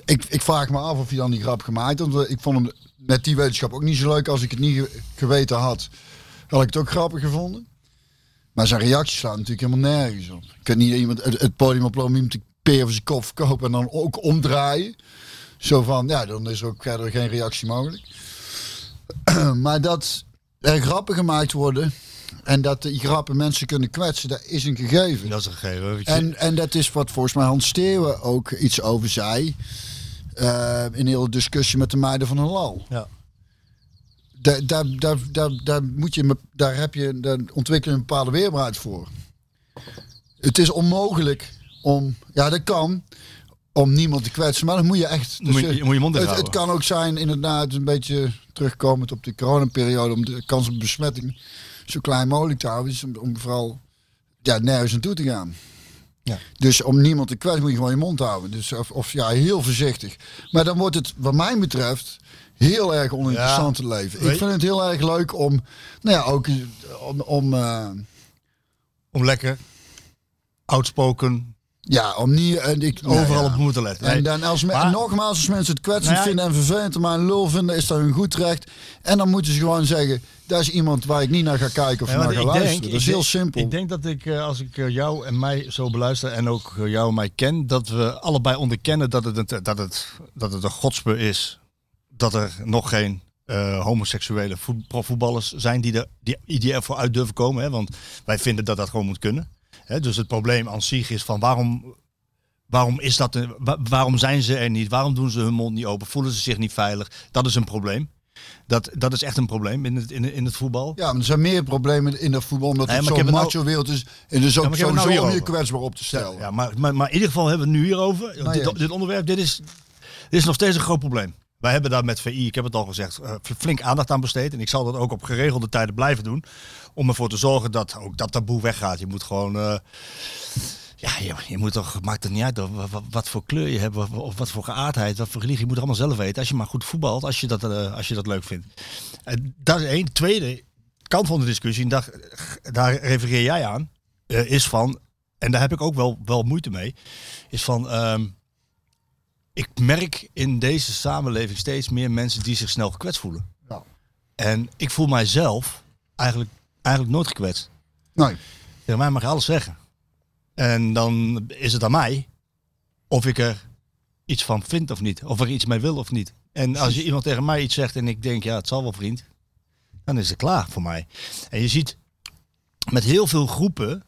Ik, ik vraag me af of hij dan die grap gemaakt had. Want ik vond hem met die wetenschap ook niet zo leuk. Als ik het niet ge- geweten had, had ik het ook grappig gevonden. Maar zijn reacties slaan natuurlijk helemaal nergens op. Ik kan niet iemand het, het podium oplopen, iemand de peer over zijn kop verkopen en dan ook omdraaien. Zo van, ja, dan is er ook verder geen reactie mogelijk. [clears throat] maar dat er grappen gemaakt worden en dat die grappen mensen kunnen kwetsen, dat is een gegeven. Dat is een gegeven. En, en dat is wat volgens mij Hans Steeuwen ook iets over zei. Eh, in heel de discussie met de meiden van Halal. ja. Daar, daar, daar, daar, daar, moet je, daar, heb je, daar ontwikkel je een bepaalde weerbaarheid voor. Het is onmogelijk om, ja dat kan, om niemand te kwetsen. Maar dan moet je echt... Moet je- eh, moet je mond het, het kan ook zijn inderdaad een beetje terugkomend op de coronaperiode. Om de kans op besmetting zo klein mogelijk te houden. Dus om, om vooral ja, nergens naartoe te gaan. Ja. Dus om niemand te kwetsen moet je gewoon je mond houden. Dus of, of ja, heel voorzichtig. Maar dan wordt het, wat mij betreft, heel erg oninteressant te leven. Ik vind het heel erg leuk om, nou ja, ook om, om eh, Om lekker outspoken ja, om niet, en ik, nou overal ja. op moeten letten. Nee. En dan als nogmaals, als mensen het kwetsend Nou vinden en vervelend, maar een lul vinden, is dat hun goed recht. En dan moeten ze gewoon zeggen, daar is iemand waar ik niet naar ga kijken of Ja, naar ga ik luisteren. denk- dat is ik heel denk- simpel. Ik denk dat ik, eh, als ik eh, jou en mij zo beluister en ook eh, jou en mij ken, dat we allebei onderkennen dat het, een- dat het, dat het een godsbe is dat er nog geen eh, homoseksuele voet- profvoetballers zijn die, er, die, die ervoor uit durven komen. Hè? Want wij vinden dat dat gewoon moet kunnen. Hè? Dus het probleem aan zich is van waarom, waarom, is dat, waarom zijn ze er niet? Waarom doen ze hun mond niet open? Voelen ze zich niet veilig? Dat is een probleem. Dat, dat is echt een probleem in het, in, in het voetbal. Ja, maar er zijn meer problemen in dat voetbal, omdat Nee, het zo'n het nou- macho wereld is. En dus ook heb het nou sowieso om je kwetsbaar op te stellen. Ja, maar, maar, maar in ieder geval hebben we het nu hierover. Nou, dit, ja. dit onderwerp, dit is, dit is nog steeds een groot probleem. Wij hebben daar met VI, ik heb het al gezegd, eh, flink aandacht aan besteed. En ik zal dat ook op geregelde tijden blijven doen. Om ervoor te zorgen dat ook dat taboe weggaat. Je moet gewoon... eh, ja, je, je moet toch, maakt het niet uit wat, wat voor kleur je hebt, of, of wat voor geaardheid, wat voor religie. Je moet het allemaal zelf weten. Als je maar goed voetbalt, als je dat, eh, als je dat leuk vindt. En dat is één. Tweede kant van de discussie, en daar, daar refereer jij aan, eh, is van, en daar heb ik ook wel, wel moeite mee, is van, ehm, ik merk in deze samenleving steeds meer mensen die zich snel gekwetst voelen. Ja. En ik voel mijzelf eigenlijk, eigenlijk nooit gekwetst. Nee. Tegen mij mag je alles zeggen. En dan is het aan mij of ik er iets van vind of niet. Of er iets mee wil of niet. En als je iemand tegen mij iets zegt en ik denk, ja, het zal wel vriend. Dan is het klaar voor mij. En je ziet met heel veel groepen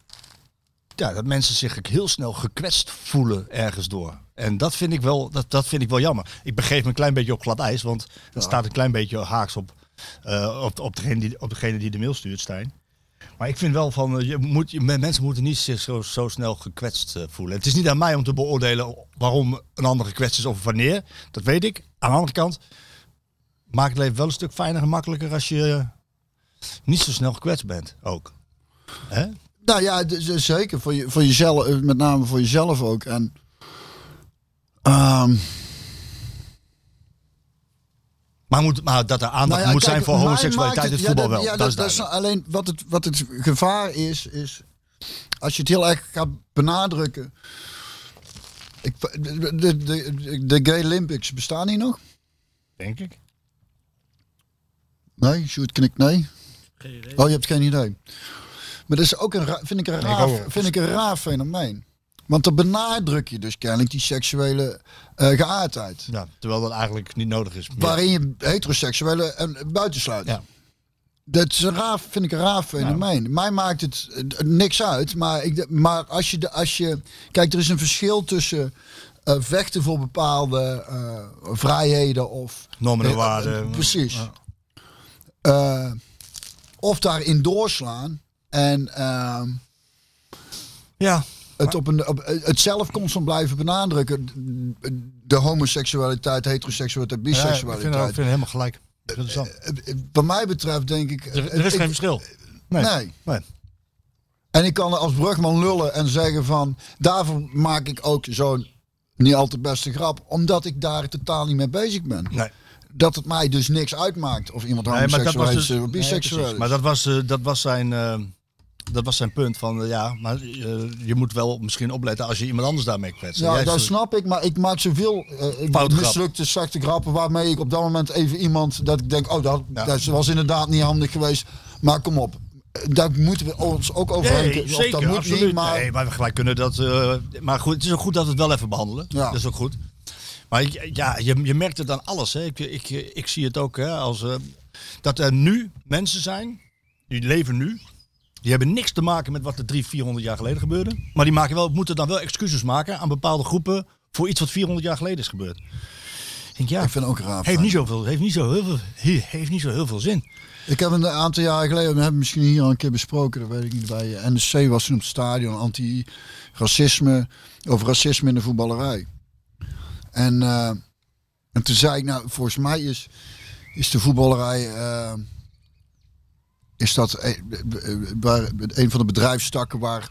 ja, dat mensen zich heel snel gekwetst voelen ergens door. En dat vind ik wel, dat, dat vind ik wel jammer. Ik begeef me een klein beetje op glad ijs, want het staat een klein beetje haaks op, eh, op, op, degene die, op die de mail stuurt, Stijn. Maar ik vind wel van, eh, je moet, je, mensen moeten niet zich zo, zo snel gekwetst eh, voelen. Het is niet aan mij om te beoordelen waarom een ander gekwetst is of wanneer. Dat weet ik. Aan de andere kant maakt het leven wel een stuk fijner en makkelijker als je niet zo snel gekwetst bent ook. Hè? Nou ja, zeker. Voor, je, voor jezelf, met name voor jezelf ook. En, ehm, Maar, moet, maar dat er aandacht nou ja, moet kijk, zijn voor homoseksualiteit in het het- voetbal ja, wel. dat- dat, ja, is dat is duidelijk. alleen wat het, wat het gevaar is, is als je het heel erg gaat benadrukken. Ik, de, de, de, de Gay Olympics bestaan die nog? Denk ik. Nee, Sjoerd knikt nee. Oh, je hebt geen idee. Maar dat is ook een, vind ik een Nee, ik raar, vind ik een raar fenomeen. Want dan benadruk je dus kennelijk die seksuele eh, geaardheid. Ja, terwijl dat eigenlijk niet nodig is. Waarin je heteroseksuele en buitensluit. Ja. Dat is een raar, vind ik een raar fenomeen. Mij maakt het eh, niks uit. Maar, ik, maar als, je als je. Kijk, er is een verschil tussen eh, vechten voor bepaalde vrijheden of. Normen en waarden. precies. Ja. Of daarin doorslaan. En ehm, Ja, het, op een, op, het zelf constant blijven benadrukken. De homoseksualiteit, heteroseksualiteit, ja, ik vind, biseksualiteit. ik vind helemaal gelijk. Eh, eh, Wat mij betreft denk ik... Er, er is ik- geen verschil. Nee. Nee. Nee. En ik kan als brugman lullen en zeggen van... Daarvoor maak ik ook zo'n niet al te beste grap. Omdat ik daar totaal niet mee bezig ben. Nee. Dat het mij dus niks uitmaakt of iemand Nee, maar dat homoseksueel was is dus, nee. Maar dat was, eh, dat was zijn... eh, dat was zijn punt van, eh, ja, maar eh, je moet wel misschien opletten als je iemand anders daarmee kwetst. Ja, dat is- snap ik, maar ik maak zoveel Foute mislukte, zachte grappen waarmee ik op dat moment even iemand dat ik denk, oh, dat, Ja. dat was inderdaad niet handig geweest. Maar kom op, daar moeten we ons ook over Nee, denken. Zeker, dat moet absoluut. niet, maar Nee, maar wij kunnen dat... eh, maar goed, het is ook goed dat we het wel even behandelen. Ja. Dat is ook goed. Maar ja, je, je merkt het aan alles. Hè. Ik, ik, ik zie het ook hè, als... eh, dat er nu mensen zijn, die leven nu... Die hebben niks te maken met wat er 300, 400 jaar geleden gebeurde. Maar die maken wel, moeten dan wel excuses maken aan bepaalde groepen... voor iets wat 400 jaar geleden is gebeurd. Ik denk, ja, ik vind het ook raar. heeft niet, zoveel, heeft, niet zo heel veel, heeft niet zo heel veel zin. Ik heb een aantal jaren geleden, we hebben misschien hier al een keer besproken, dat weet ik niet bij je. NEC was toen op het stadion anti-racisme, over racisme in de voetballerij. En, eh, en toen zei ik, nou, volgens mij is, is de voetballerij, eh, is dat eh, eh, een van de bedrijfstakken waar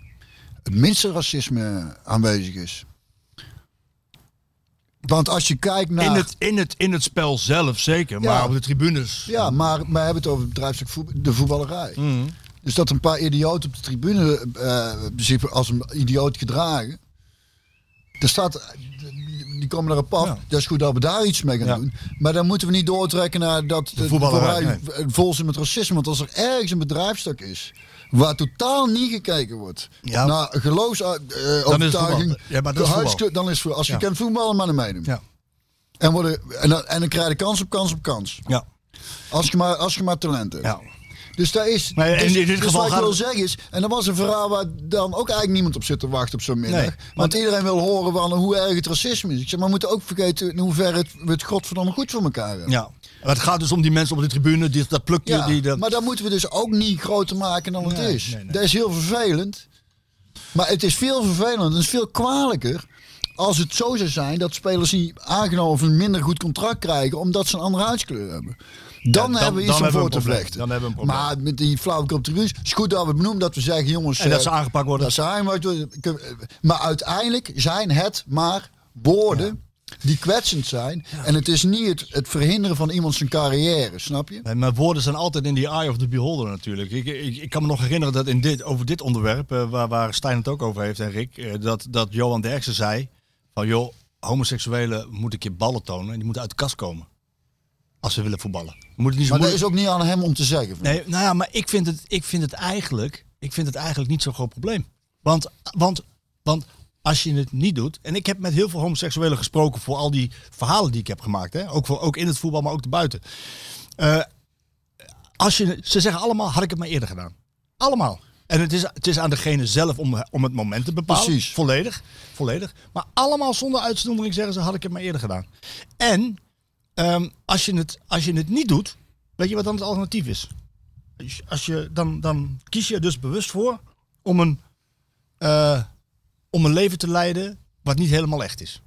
het minste racisme aanwezig is. Want als je kijkt naar... In, het, in, het, in het spel zelf zeker, Ja. maar op de tribunes... Ja, maar we hebben het over het bedrijfstuk de voetballerij. Mhm. Dus dat een paar idioten op de tribune zich als een idioot gedragen. Er staat, die komen erop af. Ja. Dat is goed dat we daar iets mee gaan Ja. doen. Maar dan moeten we niet doortrekken naar dat de, voetballerij, voetballerij vol zit met racisme. Want als er ergens een bedrijfstuk is waar totaal niet gekeken wordt Ja. naar geloofsovertuiging, voetbal. Ja, maar dat is dan is voor- als je Ja. kent voetballen maar naar meedoen. Ja. En, worden, en, dan, en dan krijg je kans op kans op kans. Ja. Als je maar, als je maar talent hebt. ja. Dus daar is. In dus, dit dus geval wat ik wil zeggen is. En dat was een verhaal waar dan ook eigenlijk niemand op zit te wachten op zo'n middag. Nee, Want iedereen wil horen van hoe erg het racisme is. Ik zeg, maar we moeten ook vergeten in hoeverre het, we het godverdomme goed voor elkaar hebben. ja. Het gaat dus om die mensen op de tribune, die, dat plukje Ja, die... De... Maar dat moeten we dus ook niet groter maken dan het Nee, is. nee, nee. Dat is heel vervelend. Maar het is veel vervelender. Het is veel kwalijker. als het zo zou zijn dat spelers niet aangenomen of een minder goed contract krijgen omdat ze een andere huidskleur hebben. Dan, dan- hebben we iets om voor te vlechten. Maar met die flauwekul op tribunes, is goed dat we benoemen dat we zeggen, jongens... En dat eh, ze aangepakt worden. dat ze aangepakt worden. Maar uiteindelijk zijn het maar woorden die kwetsend zijn. En het is niet het, het verhinderen van iemand zijn carrière, snap je? Maar woorden zijn altijd in die eye of the beholder natuurlijk. Ik, ik, ik kan me nog herinneren dat in dit, over dit onderwerp, eh, waar, waar Stijn het ook over heeft en Rick, eh, dat, dat Johan Derksen zei van joh, homoseksuelen moeten een keer ballen tonen en die moeten uit de kast komen. Als ze willen voetballen. Moet het niet zo Maar dat is ook niet aan hem om te zeggen. Nee, nou ja, maar ik vind het, ik vind het, eigenlijk, ik vind het eigenlijk niet zo'n groot probleem. Want, want, want als je het niet doet, en ik heb met heel veel homoseksuelen gesproken voor al die verhalen die ik heb gemaakt, hè? Ook, voor, ook in het voetbal, maar ook erbuiten. Eh, als je, ze zeggen allemaal, had ik het maar eerder gedaan. Allemaal. En het is, het is aan degene zelf om, om het moment te bepalen. Precies. Volledig, volledig. Maar allemaal zonder uitzondering zeggen ze, had ik het maar eerder gedaan. En ehm, als, je het, als je het niet doet, weet je wat dan het alternatief is? Als je- dan, dan kies je er dus bewust voor om een, eh, om een leven te leiden wat niet helemaal echt is.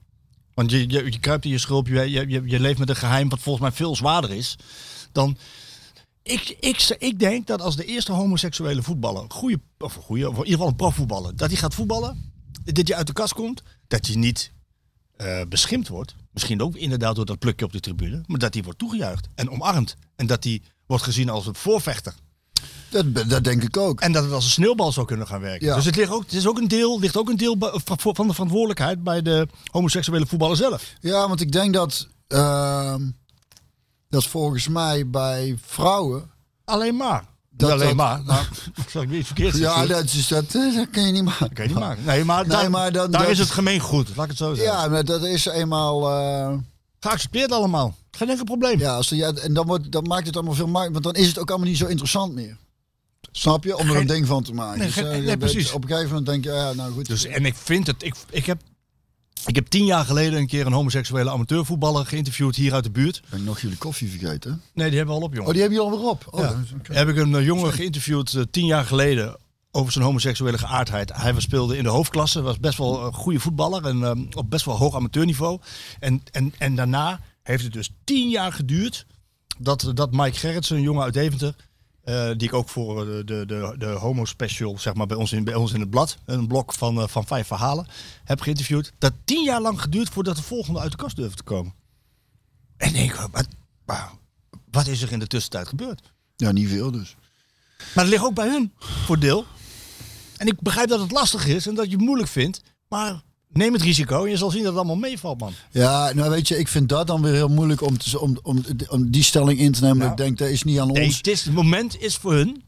Want je, je, je kruipt in je schulp, je, je, je, leeft met een geheim wat volgens mij veel zwaarder is dan... Ik, ik, ik denk dat als de eerste homoseksuele voetballer, goede, of goede, in ieder geval een profvoetballer, dat hij gaat voetballen, dat je uit de kast komt, dat je niet eh, beschimpt wordt. Misschien ook inderdaad door dat plukje op de tribune, maar dat hij wordt toegejuicht en omarmd. En dat hij wordt gezien als een voorvechter. Dat, dat denk ik ook. En dat het als een sneeuwbal zou kunnen gaan werken. Ja. Dus het, ligt ook, het is ook een deel, ligt ook een deel van de verantwoordelijkheid bij de homoseksuele voetballer zelf. Ja, want ik denk dat, ehm, dat volgens mij bij vrouwen. Alleen maar. Dat- Niet alleen dat- maar. Nou, [laughs] zal ik iets verkeerd Ja, dat, is, dat, eh, dat kun je niet maken. kan je niet maken. Nee, maar, Nee, daar, maar dan- daar dat- is het gemeen goed. Laat ik het zo zeggen. Ja, maar dat is eenmaal. eh, Geaccepteerd allemaal. Geen enkel probleem. ja, als ja, en dan, wordt, dan maakt het allemaal veel makkelijker. Want dan is het ook allemaal niet zo interessant meer. Snap je? Om er Geen- een ding van te maken. Nee, Dus, geen- eh, nee, precies. Op een gegeven moment denk je, ja, nou goed. Dus, en ik vind het. Ik, ik, heb, ik heb tien jaar geleden een keer een homoseksuele amateurvoetballer geïnterviewd hier uit de buurt. ben ik nog jullie koffie vergeten? Nee, die hebben we al op, jongen. Oh, die hebben jullie alweer op. Oh, Ja. Heb ik een eh, jongen geïnterviewd eh, tien jaar geleden over zijn homoseksuele geaardheid. Hij was- speelde in de hoofdklasse, was best wel een goede voetballer en eh, op best wel hoog amateurniveau. En, en, en daarna heeft het dus tien jaar geduurd dat, dat Mike Gerritsen, een jongen uit Deventer, eh, die ik ook voor de, de, de, de homo special, zeg maar, bij ons in, bij ons in het blad, een blok van, eh, van vijf verhalen, heb geïnterviewd. Dat tien jaar lang geduurd voordat de volgende uit de kast durfde te komen. En ik denk, wat is er in de tussentijd gebeurd? Ja, niet veel dus. Maar dat ligt ook bij hun voor deel. En ik begrijp dat het lastig is en dat je het moeilijk vindt. Maar neem het risico en je zal zien dat het allemaal meevalt, man. Ja, nou weet je, ik vind dat dan weer heel moeilijk om, te, om, om, om die stelling in te nemen. Ik denk, dat is niet aan Nee, ons. het, is, het moment is voor hun.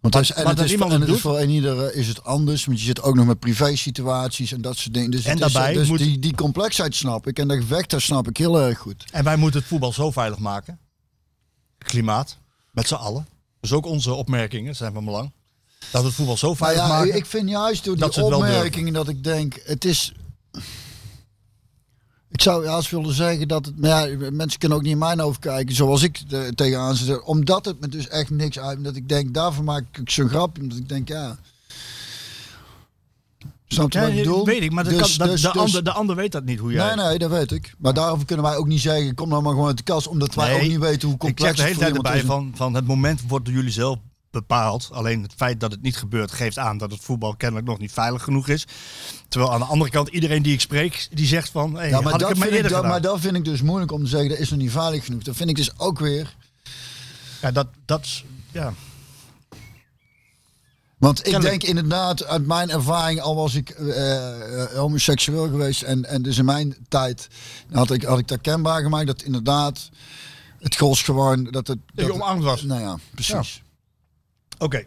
Want het is, en maar het is, iemand en het is voor ieder eh, is het anders. Want je zit ook nog met privé situaties en dat soort dingen. Dus, En is, daarbij dus moet- die, die complexheid snap ik. En dat gevecht, dat snap ik heel erg goed. En wij moeten het voetbal zo veilig maken. Klimaat, met z'n allen. Dus ook onze opmerkingen zijn van belang. Dat het voetbal zo Maar veilig ja, maken. ik vind juist door die het opmerkingen dat ik denk, het is... Ik zou juist willen zeggen dat het... Maar ja, mensen kunnen ook niet in mijn hoofd kijken zoals ik er tegenaan zit. Omdat het me dus echt niks uit... Dat ik denk, daarvoor maak ik zo'n grapje. Omdat ik denk, ja... Snap je Ja, wat ik bedoel? weet ik, maar dat Dus- kan, dat, dus- de, dus- ander, de ander weet dat niet hoe jij... Nee, nee, dat weet ik. Maar daarover kunnen wij ook niet zeggen, kom nou maar gewoon uit de kast. Omdat wij Nee, ook niet weten hoe ik complex zeg de hele het tijd erbij is. van, van het moment wordt door jullie zelf bepaald. Alleen het feit dat het niet gebeurt geeft aan dat het voetbal kennelijk nog niet veilig genoeg is. Terwijl aan de andere kant iedereen die ik spreek, die zegt van... Hey, Ja, maar had ik dat, vind ik, dat, maar dat vind ik dus moeilijk om te zeggen, dat is nog niet veilig genoeg. Dat vind ik dus ook weer... Ja, dat, dat. Ja. Want ik denk inderdaad, uit mijn ervaring, al was ik eh, eh, homoseksueel geweest en, en dus in mijn tijd had ik, had ik dat kenbaar gemaakt dat inderdaad het gos gewoon dat het. Dat je omarmd was. Nou ja, precies. Oké.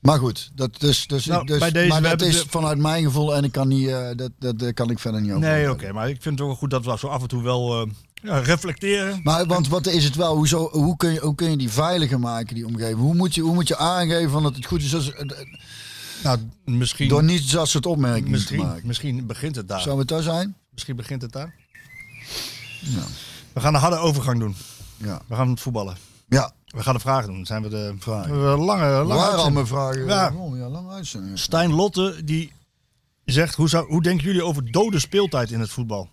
Maar goed, dat dus, dus, Nou, dus bij deze, maar dat is de- vanuit mijn gevoel en ik kan niet, eh, dat, dat, dat kan ik verder niet over. Nee, oké. maar ik vind het ook wel goed dat we zo af en toe wel eh, ja, reflecteren. Maar want wat is het wel? Hoezo, hoe, kun je, hoe kun je die veiliger maken, die omgeving? Hoe moet je, hoe moet je aangeven van dat het goed is als, eh, Nou, misschien, door niet dat soort opmerkingen te misschien, maken? misschien begint het daar. Zou het daar zijn? Misschien begint het daar. Ja. We gaan een harde overgang doen. Ja. We gaan het voetballen. Ja. We gaan de vragen doen. Dan zijn we de Vragen. we hebben een lange, lange Waar al mijn vragen? Ja. Oh, ja, lang uitzending. Stijn Lotte, die zegt, hoe, zou, hoe denken jullie over dode speeltijd in het voetbal?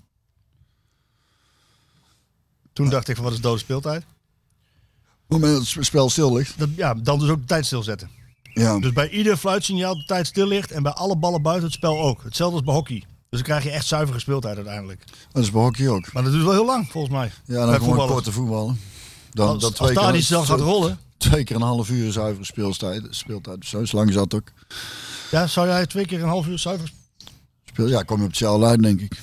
Toen dacht ik van, wat is dode speeltijd? Op het moment dat het spel stil ligt. Dat, ja, dan dus ook de tijd stilzetten. Ja. Dus bij ieder fluitsignaal de tijd stil ligt en bij alle ballen buiten het spel ook. Hetzelfde als bij hockey. Dus dan krijg je echt zuivere speeltijd uiteindelijk. Dat is bij hockey ook. Maar dat duurt wel heel lang, volgens mij. Ja, dan bij gewoon korte voetballen. Dan, Als, dan als twee, daar keer, die snel gaat rollen. twee keer een half uur zuivere speeltijd. Speeltijd zo, lang is dat ook. Ja, zou jij twee keer een half uur zuiver... Speel, ja, kom je op hetzelfde uit, denk ik. Moet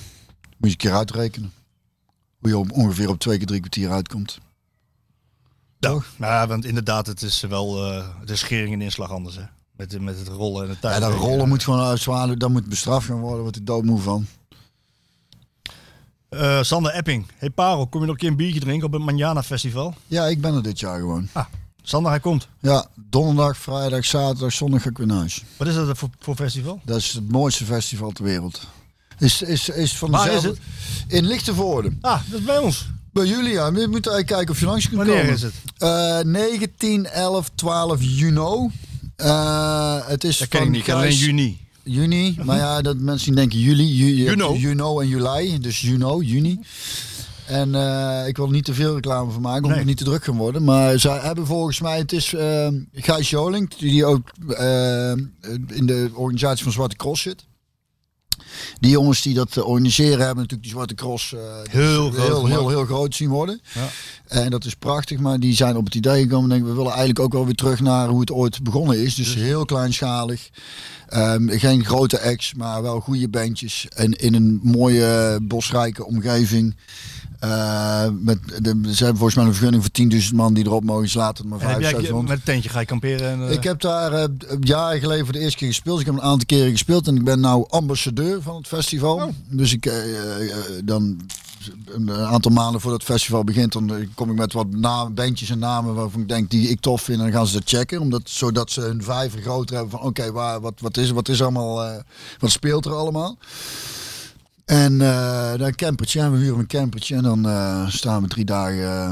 je een keer uitrekenen. Hoe je op, ongeveer op twee keer drie kwartier uitkomt. Nou ja, want inderdaad, het is wel eh, de schering en inslag anders, hè. Met, met het rollen en de tijd. Ja, dat rollen moet gewoon uit zwaar, dat moet bestraft gaan worden. Wordt ik doodmoe van. Eh, Sander Epping. Hey Parel, kom je nog een keer een biertje drinken op het Manjana Festival? Ja, ik ben er dit jaar gewoon. Sander, hij komt. Ja, donderdag, vrijdag, zaterdag, zondag ga ik weer naar huis. Wat is dat voor, voor festival? Dat is het mooiste festival ter wereld. Is, is, is van Waar is dezelfde- In Lichtenvoorde. Ah, dat is bij ons. Bij jullie, ja. Je moet eigenlijk kijken of je langs kunt Wanneer komen. is het? Eh 19, 11, 12 juni. Eh, het is Dat ken ik niet. Alleen juni. Juni, maar ja, dat mensen denken juli, ju, Juno. Juno en juli, dus juno, juni. En eh, ik wil niet te veel reclame van maken, omdat Nee. het niet te druk gaan worden. Maar zij hebben volgens mij, het is eh Gijs Joling, die ook eh, in de organisatie van Zwarte Cross zit. Die jongens die dat eh, organiseren hebben natuurlijk die Zwarte Cross eh, Heel dus groot heel, heel, heel groot zien worden. Ja. En dat is prachtig, maar die zijn op het idee gekomen. en Denken, we willen eigenlijk ook wel weer terug naar hoe het ooit begonnen is. Dus heel kleinschalig. Ehm, geen grote acts, maar wel goede bandjes. En in een mooie bosrijke omgeving. Eh, met de, ze hebben volgens mij een vergunning voor 10.000 man die erop mogen slaten. Maar En heb jij 7500. met een tentje ga je kamperen? En, eh, Ik heb daar eh, jaren geleden voor de eerste keer gespeeld. Ik heb een aantal keren gespeeld en ik ben nou ambassadeur van het festival. Oh. Dus ik dan een aantal maanden voordat het festival begint, dan kom ik met wat namen, bandjes en namen waarvan ik denk die ik tof vind en dan gaan ze dat checken, omdat zodat ze hun vijver groter hebben van oké, waar wat wat is wat is allemaal, wat speelt er allemaal. En eh, dan een campertje, en we huren een campertje en dan eh, staan we drie dagen eh,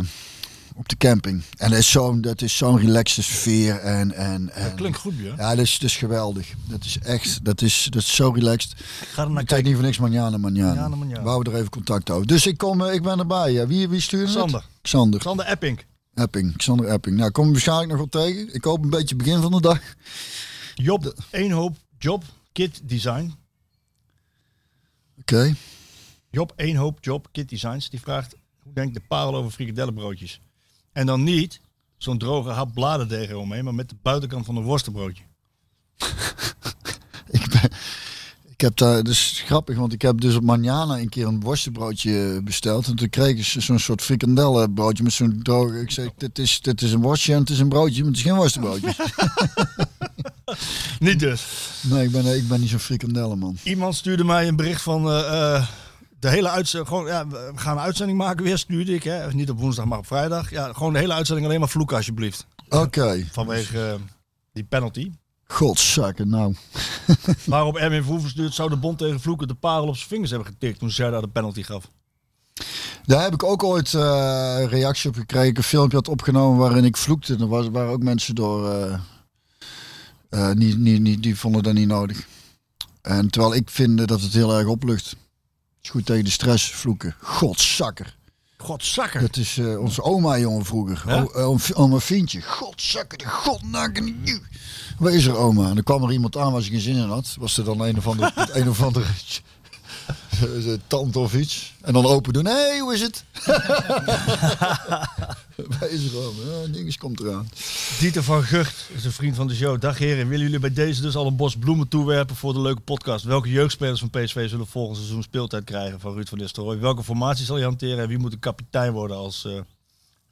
op de camping. En dat is zo'n dat is zo'n relaxte sfeer en en, en dat klinkt goed, ja. ja, dat is, dat is geweldig. Dat is echt, dat is, dat is zo relaxed. Ik ga er naar kijken. niet voor niks manjana, manjana. We houden er even contact over. Dus ik, kom, ik ben erbij. Ja. Wie, wie stuurde het? Sander. Xander. Sander Epping. Epping. Xander Epping. Nou, kom je waarschijnlijk nog wel tegen. Ik hoop een beetje begin van de dag. Job, één hoop job, kit design. Oké. Job, één hoop job, kit designs. Die vraagt, hoe denkt de parel over frikadellenbroodjes? En dan niet zo'n droge hap bladerdeeg eromheen, maar met de buitenkant van een worstenbroodje. [laughs] Ik, ben, ik heb daar, dus grappig, want ik heb dus op manjana een keer een worstenbroodje besteld. En toen kreeg ik zo'n soort frikandellenbroodje met zo'n droge... Ik zei, dit is, dit is een worstje en het is een broodje, maar het is geen worstenbroodje. [laughs] [laughs] Niet dus. nee, ik ben, ik ben niet zo'n frikandellenman. Iemand stuurde mij een bericht van eh, eh, de hele uitzending. Gewoon, ja, we gaan een uitzending maken weer, stuurde ik. Hè. Niet op woensdag, maar op vrijdag. Ja, gewoon de hele uitzending alleen maar vloeken alsjeblieft. Oké. Vanwege eh, die penalty. Godzakken, nou. [laughs] Waarop Erwin Verhoeven stuurt, zou de bond tegen vloeken de parel op zijn vingers hebben getikt toen daar de penalty gaf. Daar heb ik ook ooit eh, een reactie op gekregen. Een filmpje had opgenomen waarin ik vloekte. Er was, waren ook mensen door. eh, eh, niet, niet, niet, die vonden dat niet nodig. En terwijl ik vind dat het heel erg oplucht. Het is goed tegen de stress vloeken. Godzakker. Godzakker. Dat is eh, onze oma, jongen, vroeger. Ja? O- eh, om- oma Fientje. Godzakker, de godnakken. Waar is er, oma? En dan kwam er iemand aan waar ze geen zin in had. Was er dan een of andere, [laughs] een of andere [laughs] tante of iets. En dan open doen. Hé, hey, hoe is het? [laughs] Er, oma? Ja, dinges komt eraan. Dieter van Gucht is een vriend van de show. Dag heren, willen jullie bij deze dus al een bos bloemen toewerpen voor de leuke podcast? Welke jeugdspelers van PSV zullen volgend seizoen speeltijd krijgen van Ruud van Nistelrooy? Welke formatie zal je hanteren en wie moet de kapitein worden als eh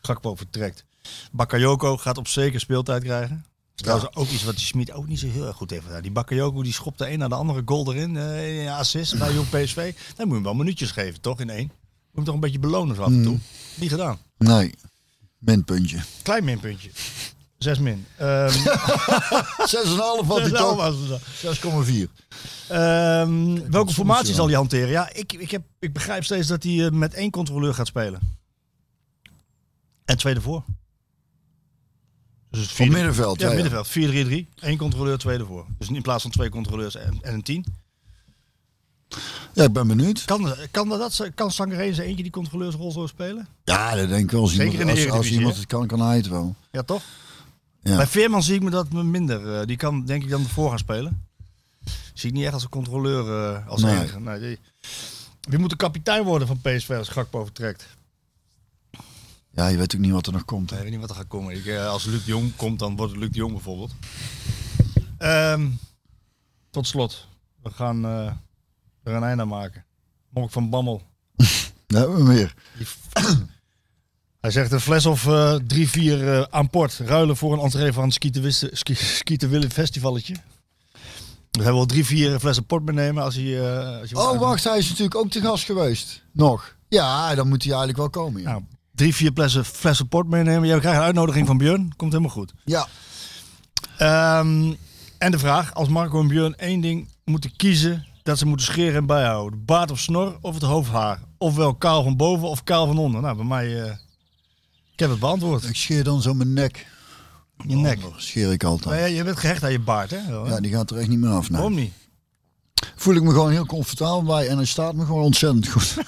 Gakpo vertrekt? Bakayoko gaat op zeker speeltijd krijgen. Trouwens ook iets wat die Smit ook niet zo heel erg goed heeft gedaan. Die Bakayoko die schopt de een naar de andere goal erin. ja, assist bij jong PSV. Dan moet je hem wel minuutjes geven, toch? In één. Moet je hem toch een beetje belonen zo af en toe. Niet gedaan. Nee, minpuntje. 6,5 Klein minpuntje. Zes min. Ehm [laughs] had hij toch? was het dan. 6,4. Ehm, welke formatie zal hij hanteren? Ja, ik, ik, heb, ik begrijp steeds dat hij eh, met één controleur gaat spelen. En twee ervoor. Dus het middenveld. Ja, ja, ja. middenveld. 4-3-3. Eén controleur, twee ervoor. Dus in plaats van twee controleurs en, en een tien. Ja, ik ben benieuwd. Kan, kan, dat, kan Sangaré zijn eentje die controleursrol zo spelen? Ja, dat denk ik wel. Als, Zeker iemand, in de als, als iemand het kan, kan hij het wel. Ja, toch? Ja. Bij Veerman zie ik me dat me minder. eh, die kan denk ik dan voor gaan spelen. Zie ik niet echt als een controleur eh, als Nee. enige. Nee, die- Wie moet de kapitein worden van PSV als Gakpo vertrekt? Ja, je weet ook niet wat er nog komt. hè. Ik weet niet wat er gaat komen. Ik, eh, als Luc de Jong komt, dan wordt het Luc de Jong bijvoorbeeld. Ehm, tot slot. We gaan eh, er een einde aan maken. Monk van Bammel. [laughs] Daar hebben we f- [clears throat] Hij zegt een fles of eh, drie, vier aan port. Ruilen voor een entree van het Skieten Ski- Skieten Willen Festivalletje. Dus hij wil drie, vier flessen port meenemen als hij... als hij Oh, wacht, hij is natuurlijk ook te gast geweest. Nog. Ja, dan moet hij eigenlijk wel komen. Ja. Nou, drie, vier flessen, flessen port meenemen. Jij krijgt een uitnodiging van Björn. Komt helemaal goed. ja. Ehm, en de vraag, als Marco en Björn één ding moeten kiezen, dat ze moeten scheren en bijhouden. De baard of snor of het hoofdhaar. Ofwel kaal van boven of kaal van onder. Nou, bij mij, eh, ik heb het beantwoord. Ik scheer dan zo mijn nek. Je nek. Scheer ik Maar altijd. ja, je bent gehecht aan je baard, hè? Ja, die gaat er echt niet meer af. nee. Waarom niet? Voel ik me gewoon heel comfortabel bij en hij staat me gewoon ontzettend goed. [laughs]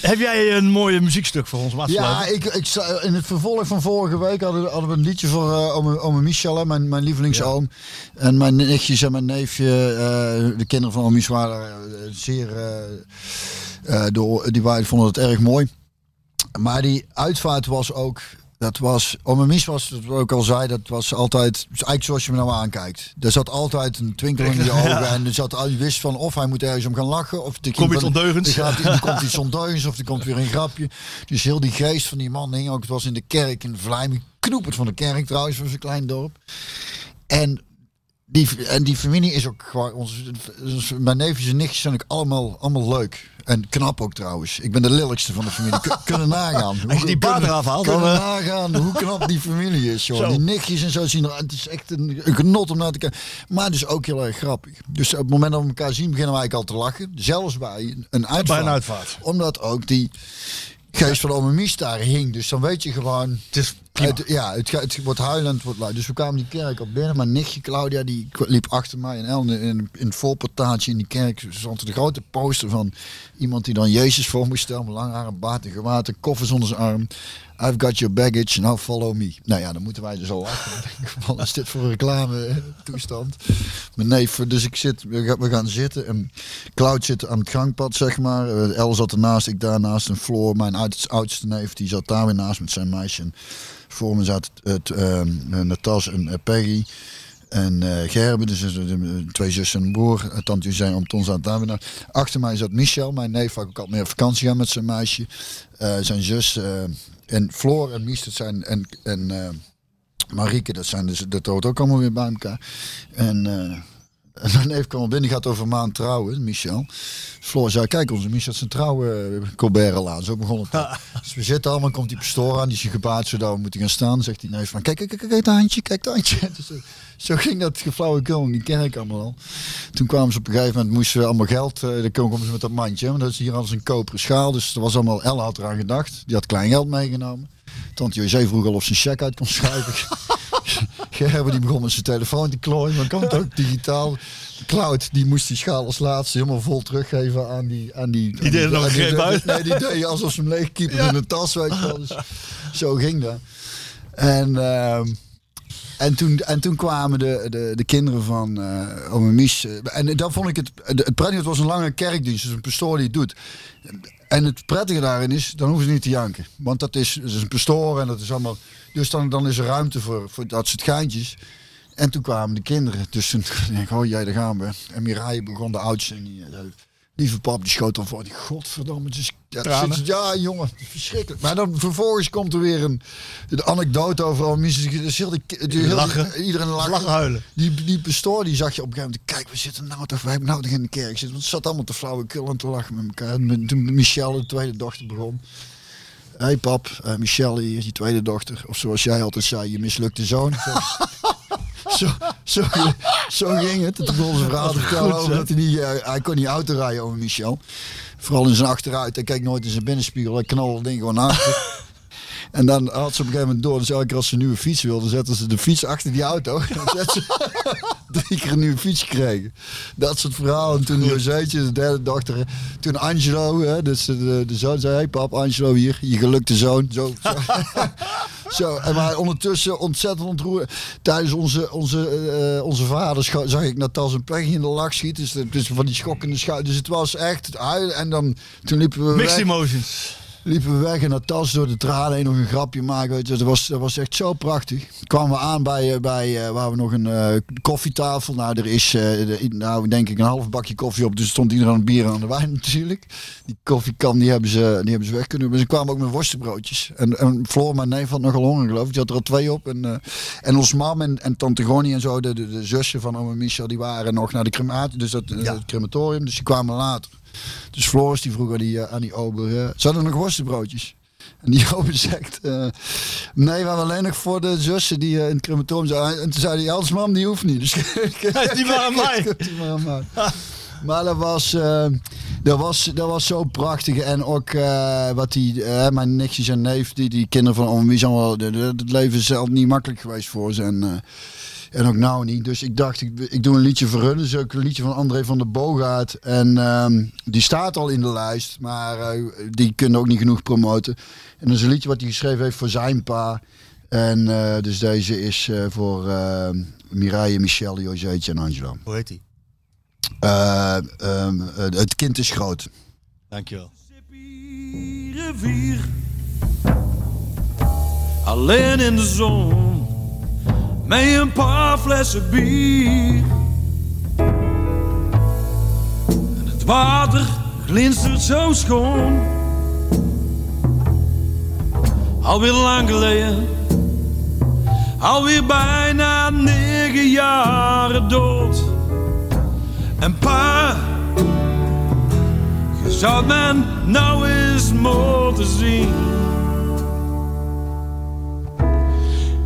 Heb jij een mooie muziekstuk voor ons Ja, ik, ik, in het vervolg van vorige week hadden, hadden we een liedje voor eh ome, ome Michel, hè, mijn, mijn lievelingsoom. En mijn nichtjes en mijn neefje, eh, de kinderen van Michel waren eh, zeer... door, die waren, vonden het erg mooi. Maar die uitvaart was ook... Dat was, Ome Mies was, dat ook al zei, dat was altijd, eigenlijk zoals je me nou aankijkt. Er zat altijd een twinkel in je [laughs] ogen en er zat, je wist van of hij moet ergens om gaan lachen. Of er Kom iets ondeugends. Er, gaat, er komt iets [laughs] ondeugends of er komt weer een grapje. Dus heel die geest van die man hing ook, het was in de kerk in Vlijmen, knoepert van de kerk trouwens, van zo'n klein dorp. En die, en die familie is ook gewoon, ons, mijn neefjes en nichtjes zijn ook allemaal, allemaal leuk. En knap ook trouwens. Ik ben de lelijkste van de familie. Kun- kunnen [laughs] nagaan. Als je die baard eraf haalt, Kunnen dan, eh, nagaan hoe knap die familie is, joh. [laughs] Zo. Die nichtjes en zo zien er Het is echt een, een genot om naar te kijken. Maar dus ook heel erg grappig. Dus op het moment dat we elkaar zien, beginnen eigenlijk al te lachen. Zelfs bij een uitvaart. Bij een uitvaart. Omdat ook die geest van Ome Mies daar hing. Dus dan weet je gewoon... Het is. Het, ja, het, het wordt huilend, wordt luid. Dus we kwamen die kerk op binnen. Mijn nichtje Claudia, die liep achter mij. En Ellen in, in het voorportaatje in die kerk stond er de grote poster van iemand die dan Jezus voor moest stellen. Met lang haar, een baard en gewaad, een koffers onder zijn arm. I've got your baggage, now follow me. Nou ja, dan moeten wij. Dan denk ik, Wat is dit voor reclame toestand? Mijn neef, dus ik zit, we gaan, zitten. En Cloud zit aan het gangpad, zeg maar. Eh, El zat ernaast, ik daarnaast. En Floor, mijn oud- oudste neef, die zat daar weer naast met zijn meisje. Voor me zat het, ehm, eh, Natas en eh, Peggy. En eh Gerben, dus twee zussen en een broer. Tante zijn om Ton zat daar weer naar. Achter mij zat Michel, mijn neef, ik ook al meer vakantie gaan met zijn meisje. Zijn zus. En Floor en Mies, dat zijn. En, en eh, Marieke, dat zijn dus. Dat hoort ook allemaal weer bij elkaar. En. eh, en mijn neef kwam binnen, gaat over een maand trouwen, Michel. Floor zei, kijk, onze Michel zijn trouwen uh, Colbert al aan. Zo begon het. dus we zitten allemaal, komt die pastoor aan, die is gebaat zodat we moeten gaan staan. Zegt die neef van, kijk, kijk, kijk, kijk het handje, kijk het handje. [laughs] Dus, eh, zo ging dat geflauwekul in die kerk allemaal al. Toen kwamen ze op een gegeven moment, moesten we allemaal geld. eh dan komen ze met dat mandje, want dat is hier alles een koperen schaal. Dus er was allemaal, Elle had eraan gedacht. Die had klein geld meegenomen. Tante José vroeg al of ze een cheque uit kon schrijven. [laughs] Gerben die begon met zijn telefoon te klooien, maar kan het ook digitaal. Cloud die moest die schaal als laatste helemaal vol teruggeven aan die... Aan die, Die deed er nog geen buiten. Nee, die deed alsof ze hem leegkiepen in een tas, weet je wel. Dus zo ging dat. En, ehm, en, toen, en toen kwamen de, de, de kinderen van eh ome Mies. eh, en dan vond ik het... Het prettige, het was een lange kerkdienst, dus een pastoor die het doet. En het prettige daarin is, dan hoeven ze niet te janken. Want dat is, dat is een pastoor en dat is allemaal... Dus dan, dan is er ruimte voor, voor dat soort geintjes. En toen kwamen de kinderen. Dus toen [laughs] denk ik, oh jij, daar gaan we. En Mirai begon de oudste. En die, eh, lieve pap, die schoot dan voor. Die godverdomme. Dus, ja, Tranen. zit- ja, jongen, verschrikkelijk. Maar dan vervolgens komt er weer een anekdote over. Mis- dus heel die, die, heel die- Lachen. iedereen lacht. Lachen, huilen. Die, die pastoor die zag je op een gegeven moment. Kijk, we zitten nou toch, we hebben nou toch in de kerk zitten. Want het zat allemaal te flauwekul en te lachen met elkaar. En toen Michelle, de tweede dochter, begon. Hé hey pap, eh Michelle hier is die tweede dochter. Of zoals jij altijd zei, je mislukte zoon. [laughs] Zo, zo, zo, zo ging het. Toen begon zijn verhaal te vertellen over dat hij niet, eh, hij kon niet auto rijden over Michel. Vooral in zijn achteruit. Hij keek nooit in zijn binnenspiegel. Hij knalde ding gewoon achter. [laughs] En dan had ze op een gegeven moment door. Dus elke keer als ze een nieuwe fiets wilden, zetten ze de fiets achter die auto. En [laughs] dan zetten ze [laughs] drie keer een nieuwe fiets gekregen. Dat soort verhalen. En toen Joseetje, de derde dochter. Toen Angelo, hè, dus de, de zoon, zei: Hey pap, Angelo hier, je gelukte zoon. Zo, zo. [laughs] zo. En maar ondertussen ontzettend ontroerd. Tijdens onze, onze, eh, onze vader scho- zag ik Natas een pech in de lach schieten. Dus, dus van die schokkende schuil. Dus het was echt huilen. En dan, toen liepen we Mixed weg emotions. Liepen we weg en Natas door de tranen heen nog een grapje maken. Weet je. Dat, was, dat was echt zo prachtig. Kwamen we aan bij, eh, bij eh, waar we nog een eh, koffietafel. Nou, er is nou, denk ik een half bakje koffie op. Dus stond iedereen aan het bier en aan de wijn [laughs] natuurlijk. Die koffiekan die hebben ze, die hebben ze weg kunnen. Maar ze kwamen ook met worstenbroodjes. En, en Floor, mijn neef, had nogal honger geloof ik. Die had er al twee op. En, en ons mam en, en tante Gonnie en zo, de, de, de zussen van oma Michel, die waren nog naar de crematie. Dus dat, het crematorium. Dus die kwamen later. Dus Floris die vroeg aan die, eh, aan die ober, eh, hadden nog worstenbroodjes. En die [laughs] ober zegt, eh, nee, we hebben alleen nog voor de zussen die in het crematorium zijn. En toen zei hij, als mam, die hoeft niet. [laughs] Dus [laughs] Die waren aan mij. die waren aan mij. Maar dat was, dat, was, dat was zo prachtig. En ook wat die, mijn nichtjes en neef, die, die kinderen van Wies, allemaal, de- de- het leven is zelf niet makkelijk geweest voor ze. En, en ook nou niet. Dus ik dacht, ik, ik doe een liedje voor hun. Dus ook een liedje van André van der Boogaard. En ehm, die staat al in de lijst. Maar eh, die kunnen ook niet genoeg promoten. En dat is een liedje wat hij geschreven heeft voor zijn pa. En eh, dus deze is eh, voor eh Mireille, Michel, Joseetje en Angelo. Hoe heet die? Eh, ehm, eh, het kind is groot. Dankjewel. Alleen in de zon, met een paar flessen bier. En het water glinstert zo schoon. Alweer lang geleden, alweer bijna negen jaren dood. En pa, je zou men nou eens moeten zien.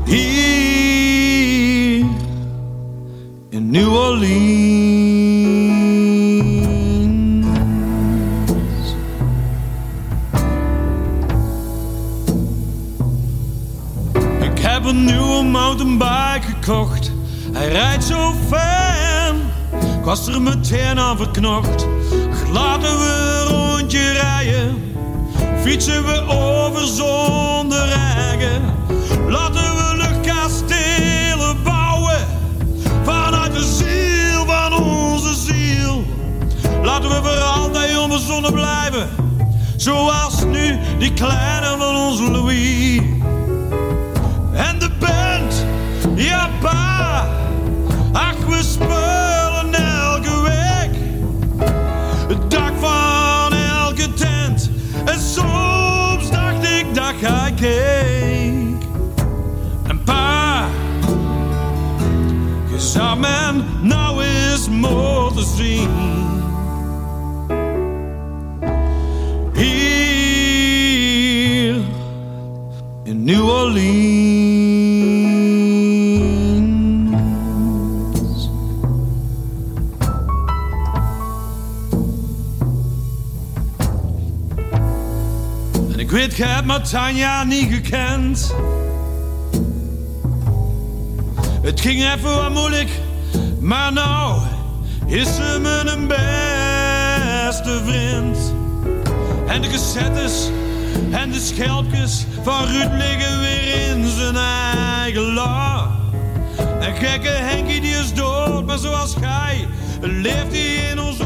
Hier New Orleans. Ik heb een nieuwe mountainbike gekocht. Hij rijdt zo fijn. Ik was er meteen aan verknocht. Laten we een rondje rijden. Fietsen we over zonder regen. Laten Laten we voor altijd onbezonnen blijven. Zoals nu die kleine van ons Louis. En de band, ja pa. Ach, we spelen elke week. Het dak van elke tent. En soms dacht ik dat hij keek. En pa, je zou men nou eens moeten zien. New Orleans. En ik weet, je hebt Tanja niet gekend. Het ging even wat moeilijk, maar nou is ze mijn beste vriend. En de cassettes en de schelpjes van Ruud liggen weer in zijn eigen la. En gekke Henkie die is dood, maar zoals gij leeft hij in ons